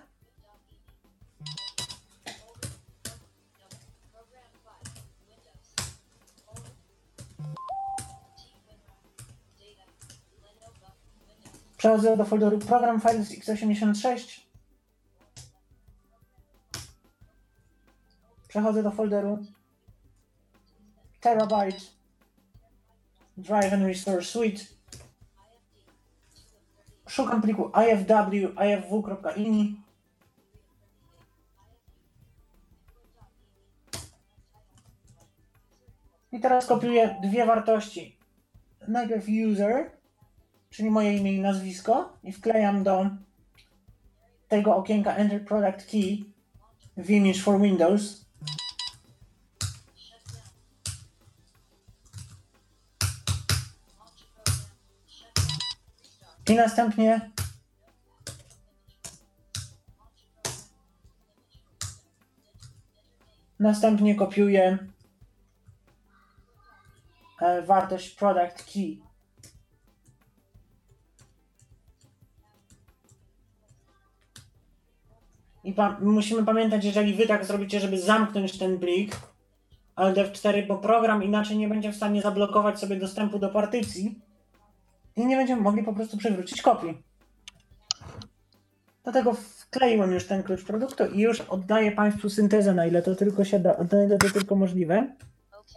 Przechodzę do folderu Program Files x86. Przechodzę do folderu Terabyte Drive and Restore Suite. Szukam pliku ifw ifw.ini. I teraz kopiuję dwie wartości. Najpierw user, czyli moje imię i nazwisko i wklejam do tego okienka Enter Product Key w Image for Windows. I następnie następnie kopiuję e, wartość Product Key I pa- musimy pamiętać, jeżeli wy tak zrobicie, żeby zamknąć ten plik Alt F4, bo program inaczej nie będzie w stanie zablokować sobie dostępu do partycji i nie będziemy mogli po prostu przywrócić kopii. Dlatego wkleiłem już ten klucz produktu i już oddaję Państwu syntezę, na ile to tylko się da, na ile to tylko możliwe. OK.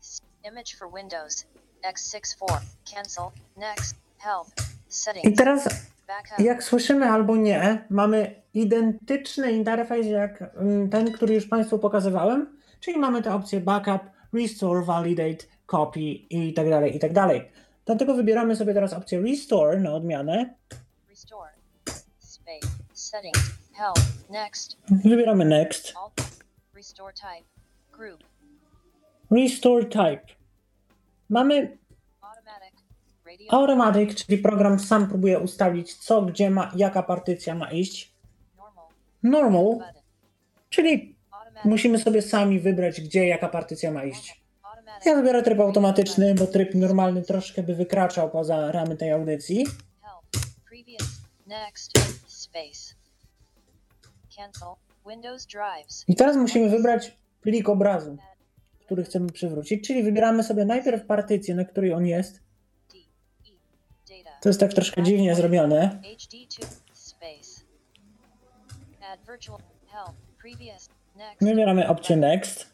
S- Image for Windows. X64. Cancel. Next. Help. I teraz. Jak słyszymy albo nie, mamy identyczny interfejs jak mm, ten, który już Państwu pokazywałem, czyli mamy te opcje backup, restore, validate, copy i tak dalej, i tak dalej. Dlatego wybieramy sobie teraz opcję restore na odmianę. Restore. Space. Settings. Help. Next. Wybieramy next. Restore type. Group. Restore type. Mamy. Automatic, czyli program sam próbuje ustalić co, gdzie ma, jaka partycja ma iść. Normal. czyli musimy sobie sami wybrać, gdzie jaka partycja ma iść. Ja wybiorę tryb automatyczny, bo tryb normalny troszkę by wykraczał poza ramy tej audycji. I teraz musimy wybrać plik obrazu, który chcemy przywrócić, czyli wybieramy sobie najpierw partycję, na której on jest. To jest tak troszkę dziwnie zrobione. HD2. Space. Add virtual. Help. Previous. Next. Wybieramy opcję Next.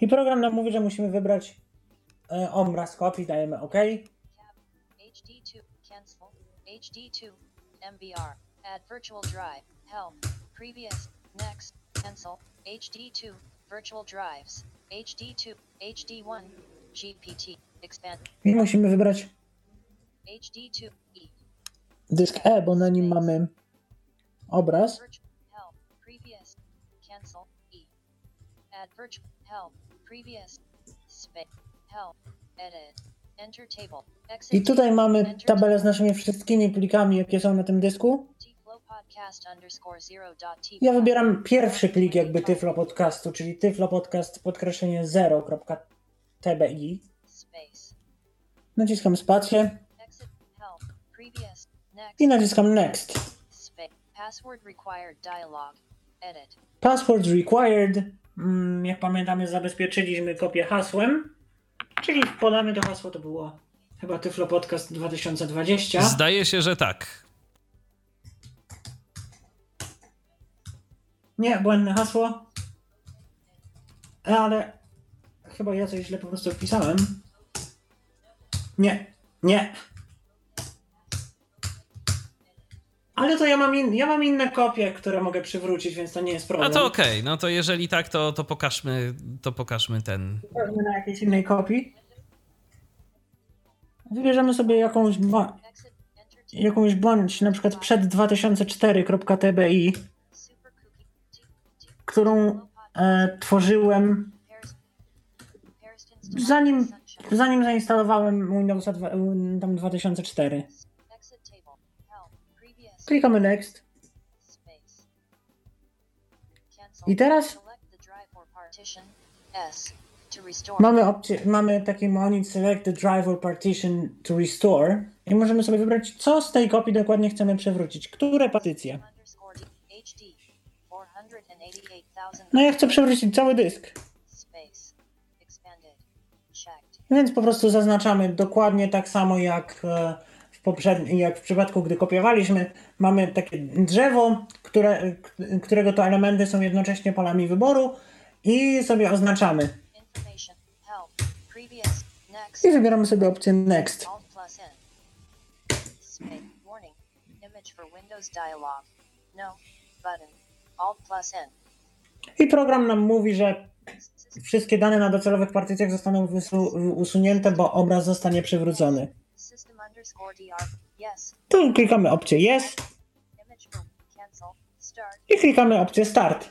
I program nam mówi, że musimy wybrać e, obraz kopii, dajemy OK. HD2. Cancel. HD2. MBR. Add virtual drive. Help. Previous. Next. Cancel. HD2. Virtual drives. HD2. HD1. GPT. I musimy wybrać HD2. E. dysk E, bo na nim mamy obraz. I tutaj mamy tabelę z naszymi wszystkimi plikami, jakie są na tym dysku. Ja wybieram pierwszy plik jakby Tyflo Podcastu, czyli Tyflo Podcast podkreślenie 0.tbi. Naciskam spację i naciskam Next. Space. Password required dialog. Edit. Password required. Mm, Jak pamiętamy, zabezpieczyliśmy kopię hasłem, czyli podamy to hasło, to było chyba Tyflo Podcast 2020. Zdaje się, że tak. Nie, błędne hasło. E, Ale chyba ja coś źle po prostu wpisałem. Nie, nie. Ale to ja mam, in, ja mam inne kopie, które mogę przywrócić, więc to nie jest problem. A to okej, no to jeżeli tak, to, to pokażmy, to pokażmy ten. Pewnie na jakiejś innej kopii. Wybierzemy sobie jakąś, ba- jakąś bądź, na przykład przed 2004.tbi, Super cookie. T. T. którą e, tworzyłem zanim. Zanim zainstalowałem Windowsa dwa- tam 2004. Exit table. Help. Previous. Klikamy Next. I teraz mamy opcję, mamy taki monit Select the drive or partition to restore i możemy sobie wybrać, co z tej kopii dokładnie chcemy przewrócić, które partycje. Underscore D. HD. 488,000. No ja chcę przewrócić cały dysk, Więc po prostu zaznaczamy dokładnie tak samo jak e, w poprzednim, jak w przypadku, gdy kopiowaliśmy. Mamy takie drzewo, które, którego to elementy są jednocześnie polami wyboru i sobie oznaczamy. I wybieramy sobie opcję Next. No. I program nam mówi, że wszystkie dane na docelowych partycjach zostaną wysu- usunięte, bo obraz zostanie przywrócony. System underscore DR. Yes. Tu klikamy opcję Yes i klikamy opcję Start.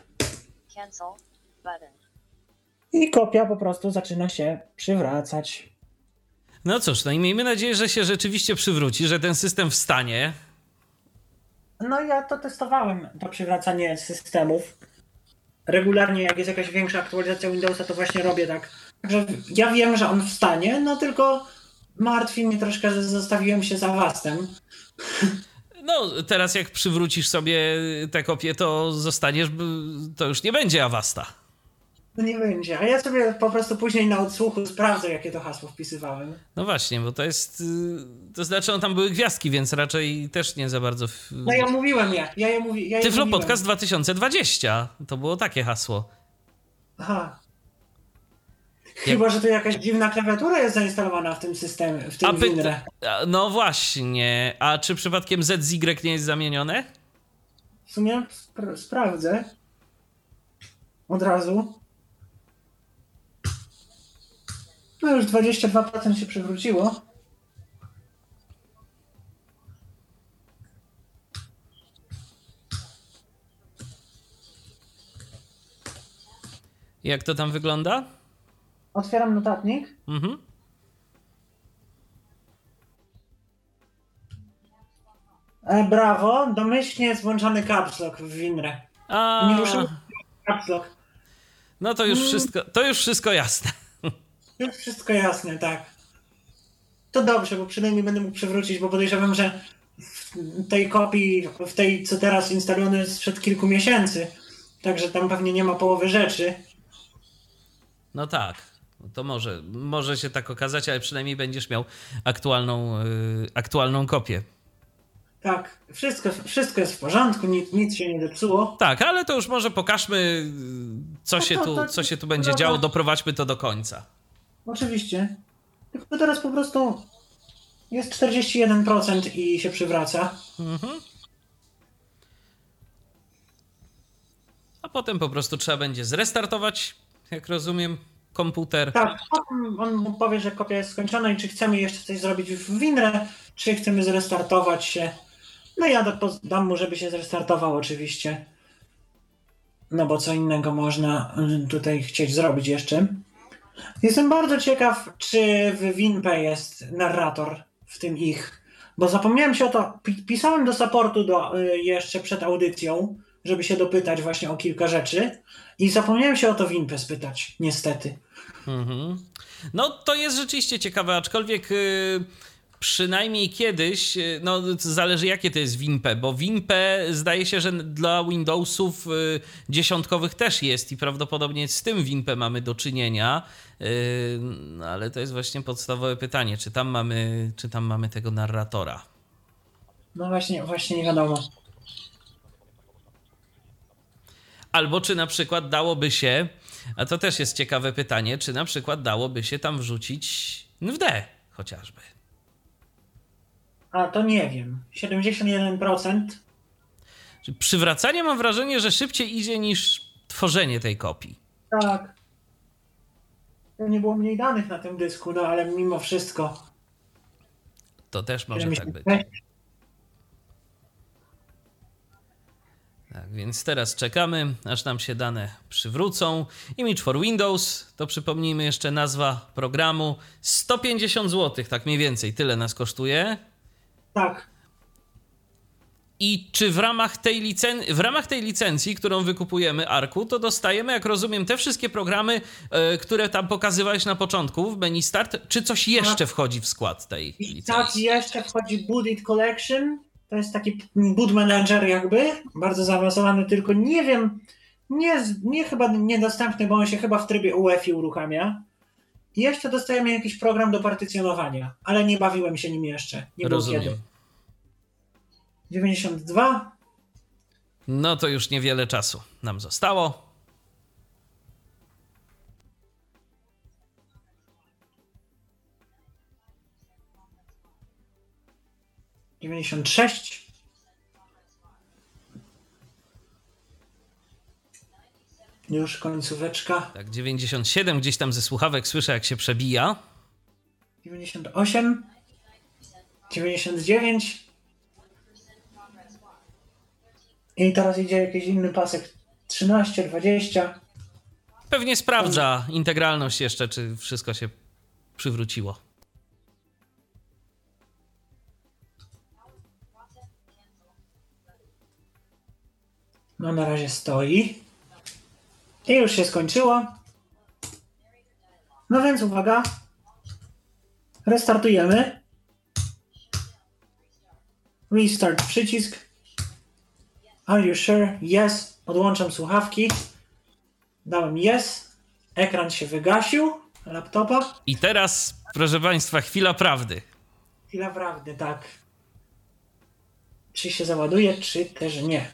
I kopia po prostu zaczyna się przywracać. No cóż, no i miejmy nadzieję, że się rzeczywiście przywróci, że ten system wstanie. No ja to testowałem, to przywracanie systemów. Regularnie jak jest jakaś większa aktualizacja Windowsa, to właśnie robię tak. Także ja wiem, że on wstanie, no tylko martwi mnie troszkę, że zostawiłem się za wastem. No, teraz jak przywrócisz sobie tę kopię, to zostaniesz, to już nie będzie Avasta. No nie będzie. A ja sobie po prostu później na odsłuchu sprawdzę, jakie to hasło wpisywałem. No właśnie, bo to jest. y, To znaczy, on tam były gwiazdki, więc raczej też nie za bardzo. W... No ja mówiłem je. Ja je mówi, ja Tyflo mówiłem. Podcast 2020. To było takie hasło. Aha. Chyba, że to jakaś dziwna klawiatura jest zainstalowana w tym systemie, w tym A WinRe. No właśnie. A czy przypadkiem ZY nie jest zamienione? W sumie spra- sprawdzę. Od razu. No już 22% się przywróciło. Jak to tam wygląda? Otwieram notatnik. Mhm. E, brawo, domyślnie jest włączony caps lock w Winre. A, Nie ruszył caps lock. no to już wszystko, to już wszystko jasne. Już wszystko jasne, tak. To dobrze, bo przynajmniej będę mógł przywrócić, bo podejrzewam, że w tej kopii, w tej, co teraz instalowany jest sprzed kilku miesięcy, także tam pewnie nie ma połowy rzeczy. No tak. To może, może się tak okazać, ale przynajmniej będziesz miał aktualną, yy, aktualną kopię. Tak, wszystko, wszystko jest w porządku, nic, nic się nie zepsuło. Tak, ale to już może pokażmy, yy, co, No się, to- tu, to- co się tu będzie no to- działo, doprowadźmy to do końca. Oczywiście. Tylko teraz po prostu jest 41% i się przywraca. A potem po prostu trzeba będzie zrestartować, jak rozumiem, komputer. Tak, potem on mu powie, że kopia jest skończona i czy chcemy jeszcze coś zrobić w Winre, czy chcemy zrestartować się. No ja da- dam mu, żeby się zrestartował oczywiście. No bo co innego można y, tutaj chcieć zrobić jeszcze. Jestem bardzo ciekaw, czy w WinPay jest narrator w tym ich. Bo zapomniałem się o to, pi- pisałem do supportu do, y, jeszcze przed audycją, żeby się dopytać właśnie o kilka rzeczy. I zapomniałem się o to WinPay spytać, niestety. Mhm. No to jest rzeczywiście ciekawe, aczkolwiek y, przynajmniej kiedyś, y, no zależy jakie to jest WinPe, bo WinPe zdaje się, że dla Windowsów y, dziesiątkowych też jest i prawdopodobnie z tym WinPe mamy do czynienia, y, no, ale to jest właśnie podstawowe pytanie, czy tam mamy, czy tam mamy tego narratora. No właśnie, właśnie nie wiadomo. Albo czy na przykład dałoby się, a to też jest ciekawe pytanie, czy na przykład dałoby się tam wrzucić NVD chociażby. A to nie wiem. 71%. Czyli Przywracanie mam wrażenie, że szybciej idzie niż tworzenie tej kopii. Tak. Nie było mniej danych na tym dysku, no ale mimo wszystko. To też może tak być. 76. Tak, więc teraz czekamy, aż nam się dane przywrócą. Image for Windows, to przypomnijmy jeszcze nazwa programu. 150 zł, tak mniej więcej, tyle nas kosztuje. Tak. I czy w ramach tej, licen- w ramach tej licencji, którą wykupujemy, Arku, to dostajemy, jak rozumiem, te wszystkie programy, e, które tam pokazywałeś na początku w menu Start, czy coś jeszcze wchodzi w skład tej I tak licencji? jeszcze wchodzi Boot It Collection. To jest taki boot manager jakby, bardzo zaawansowany, tylko nie wiem, nie, nie chyba niedostępny, bo on się chyba w trybie UEFI uruchamia. I jeszcze dostajemy jakiś program do partycjonowania, ale nie bawiłem się nim jeszcze. Nie Rozumiem. kiedy. 92, No to już niewiele czasu nam zostało. dziewięćdziesiąt sześć, Już końcóweczka. Tak, 97 gdzieś tam ze słuchawek słyszę, jak się przebija. 98, 99 i teraz idzie jakiś inny pasek 13, 20. Pewnie sprawdza integralność jeszcze, czy wszystko się przywróciło. No na razie stoi. I już się skończyło. No więc uwaga. Restartujemy. Restart przycisk. Are you sure? Yes. Podłączam słuchawki. Dałem yes. Ekran się wygasił. Laptopa. I teraz, proszę Państwa, chwila prawdy. Chwila prawdy, tak. Czy się załaduje, czy też nie.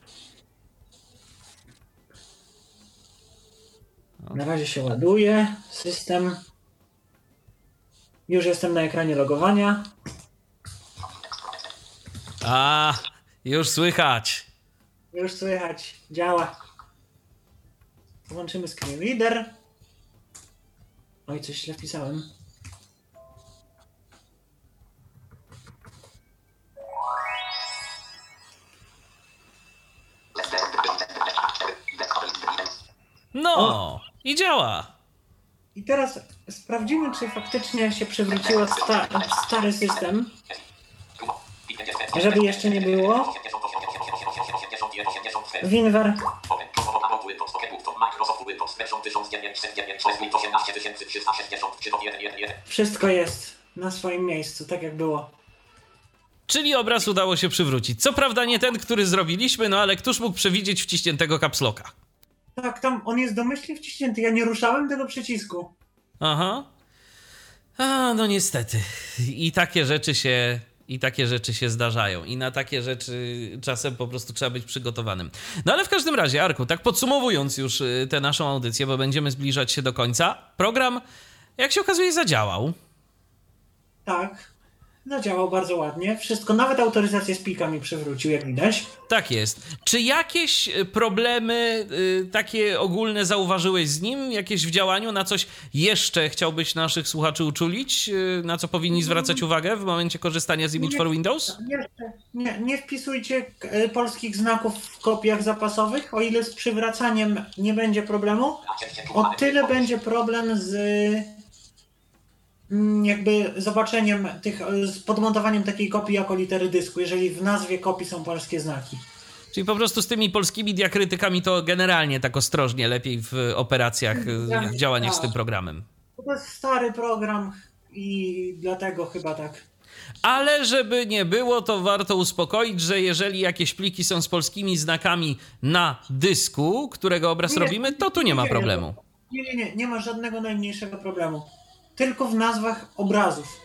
Na razie się ładuje system. Już jestem na ekranie logowania. A, już słychać. Już słychać, działa. Włączymy screen reader. Oj, coś źle wpisałem. No, i działa. I teraz sprawdzimy, czy faktycznie się przywrócił sta stary system. Żeby jeszcze nie było, WinWare wszystko jest na swoim miejscu, tak jak było. Czyli obraz udało się przywrócić. Co prawda nie ten, który zrobiliśmy, no ale któż mógł przewidzieć wciśniętego kapsloka? Tak, tam on jest domyślnie wciśnięty. Ja nie ruszałem tego przycisku. Aha. A, no niestety. I takie rzeczy się. I takie rzeczy się zdarzają. I na takie rzeczy czasem po prostu trzeba być przygotowanym. No ale w każdym razie, Arku, tak podsumowując już y, tę naszą audycję, bo będziemy zbliżać się do końca, program, jak się okazuje, zadziałał. Tak. Zadziałał bardzo ładnie. Wszystko, nawet autoryzację z plika mi przywrócił, jak widać. Tak jest. Czy jakieś y, problemy y, takie ogólne zauważyłeś z nim? Jakieś w działaniu? Na coś jeszcze chciałbyś naszych słuchaczy uczulić? Y, na co powinni zwracać uwagę w momencie korzystania z Image for Windows? Nie, nie wpisujcie e, polskich znaków w kopiach zapasowych, o ile z przywracaniem nie będzie problemu. O tyle będzie problem z mm, jakby zobaczeniem tych, e, z podmontowaniem takiej kopii jako litery dysku, jeżeli w nazwie kopii są polskie znaki. Czyli po prostu z tymi polskimi diakrytykami to generalnie tak ostrożnie, lepiej w operacjach, y, w działaniach z tym programem. To jest stary program i dlatego chyba tak. Ale żeby nie było, to warto uspokoić, że jeżeli jakieś pliki są z polskimi znakami na dysku, którego obraz Nie, robimy, to tu nie ma problemu. Nie, nie, nie, nie ma żadnego najmniejszego problemu. Tylko w nazwach obrazów.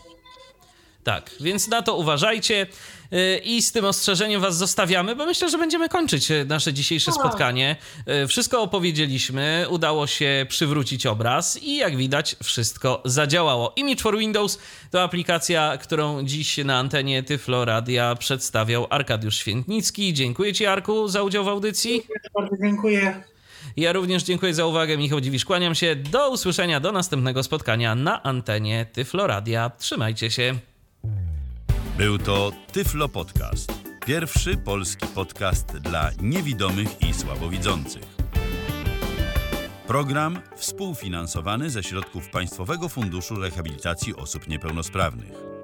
Tak, więc na to uważajcie yy, i z tym ostrzeżeniem was zostawiamy, bo myślę, że będziemy kończyć e, nasze dzisiejsze spotkanie. Yy, Wszystko opowiedzieliśmy, udało się przywrócić obraz i jak widać wszystko zadziałało. Image for Windows to aplikacja, którą dziś na antenie Tyflo Radia przedstawiał Arkadiusz Świętnicki. Dziękuję ci Arku za udział w audycji. Bardzo dziękuję. Ja również dziękuję za uwagę. Michał Dziwisz, kłaniam się. Do usłyszenia, do następnego spotkania na antenie Tyflo Radia. Trzymajcie się. Był to Tyflo Podcast. Pierwszy polski podcast dla niewidomych i słabowidzących. Program współfinansowany ze środków Państwowego Funduszu Rehabilitacji Osób Niepełnosprawnych.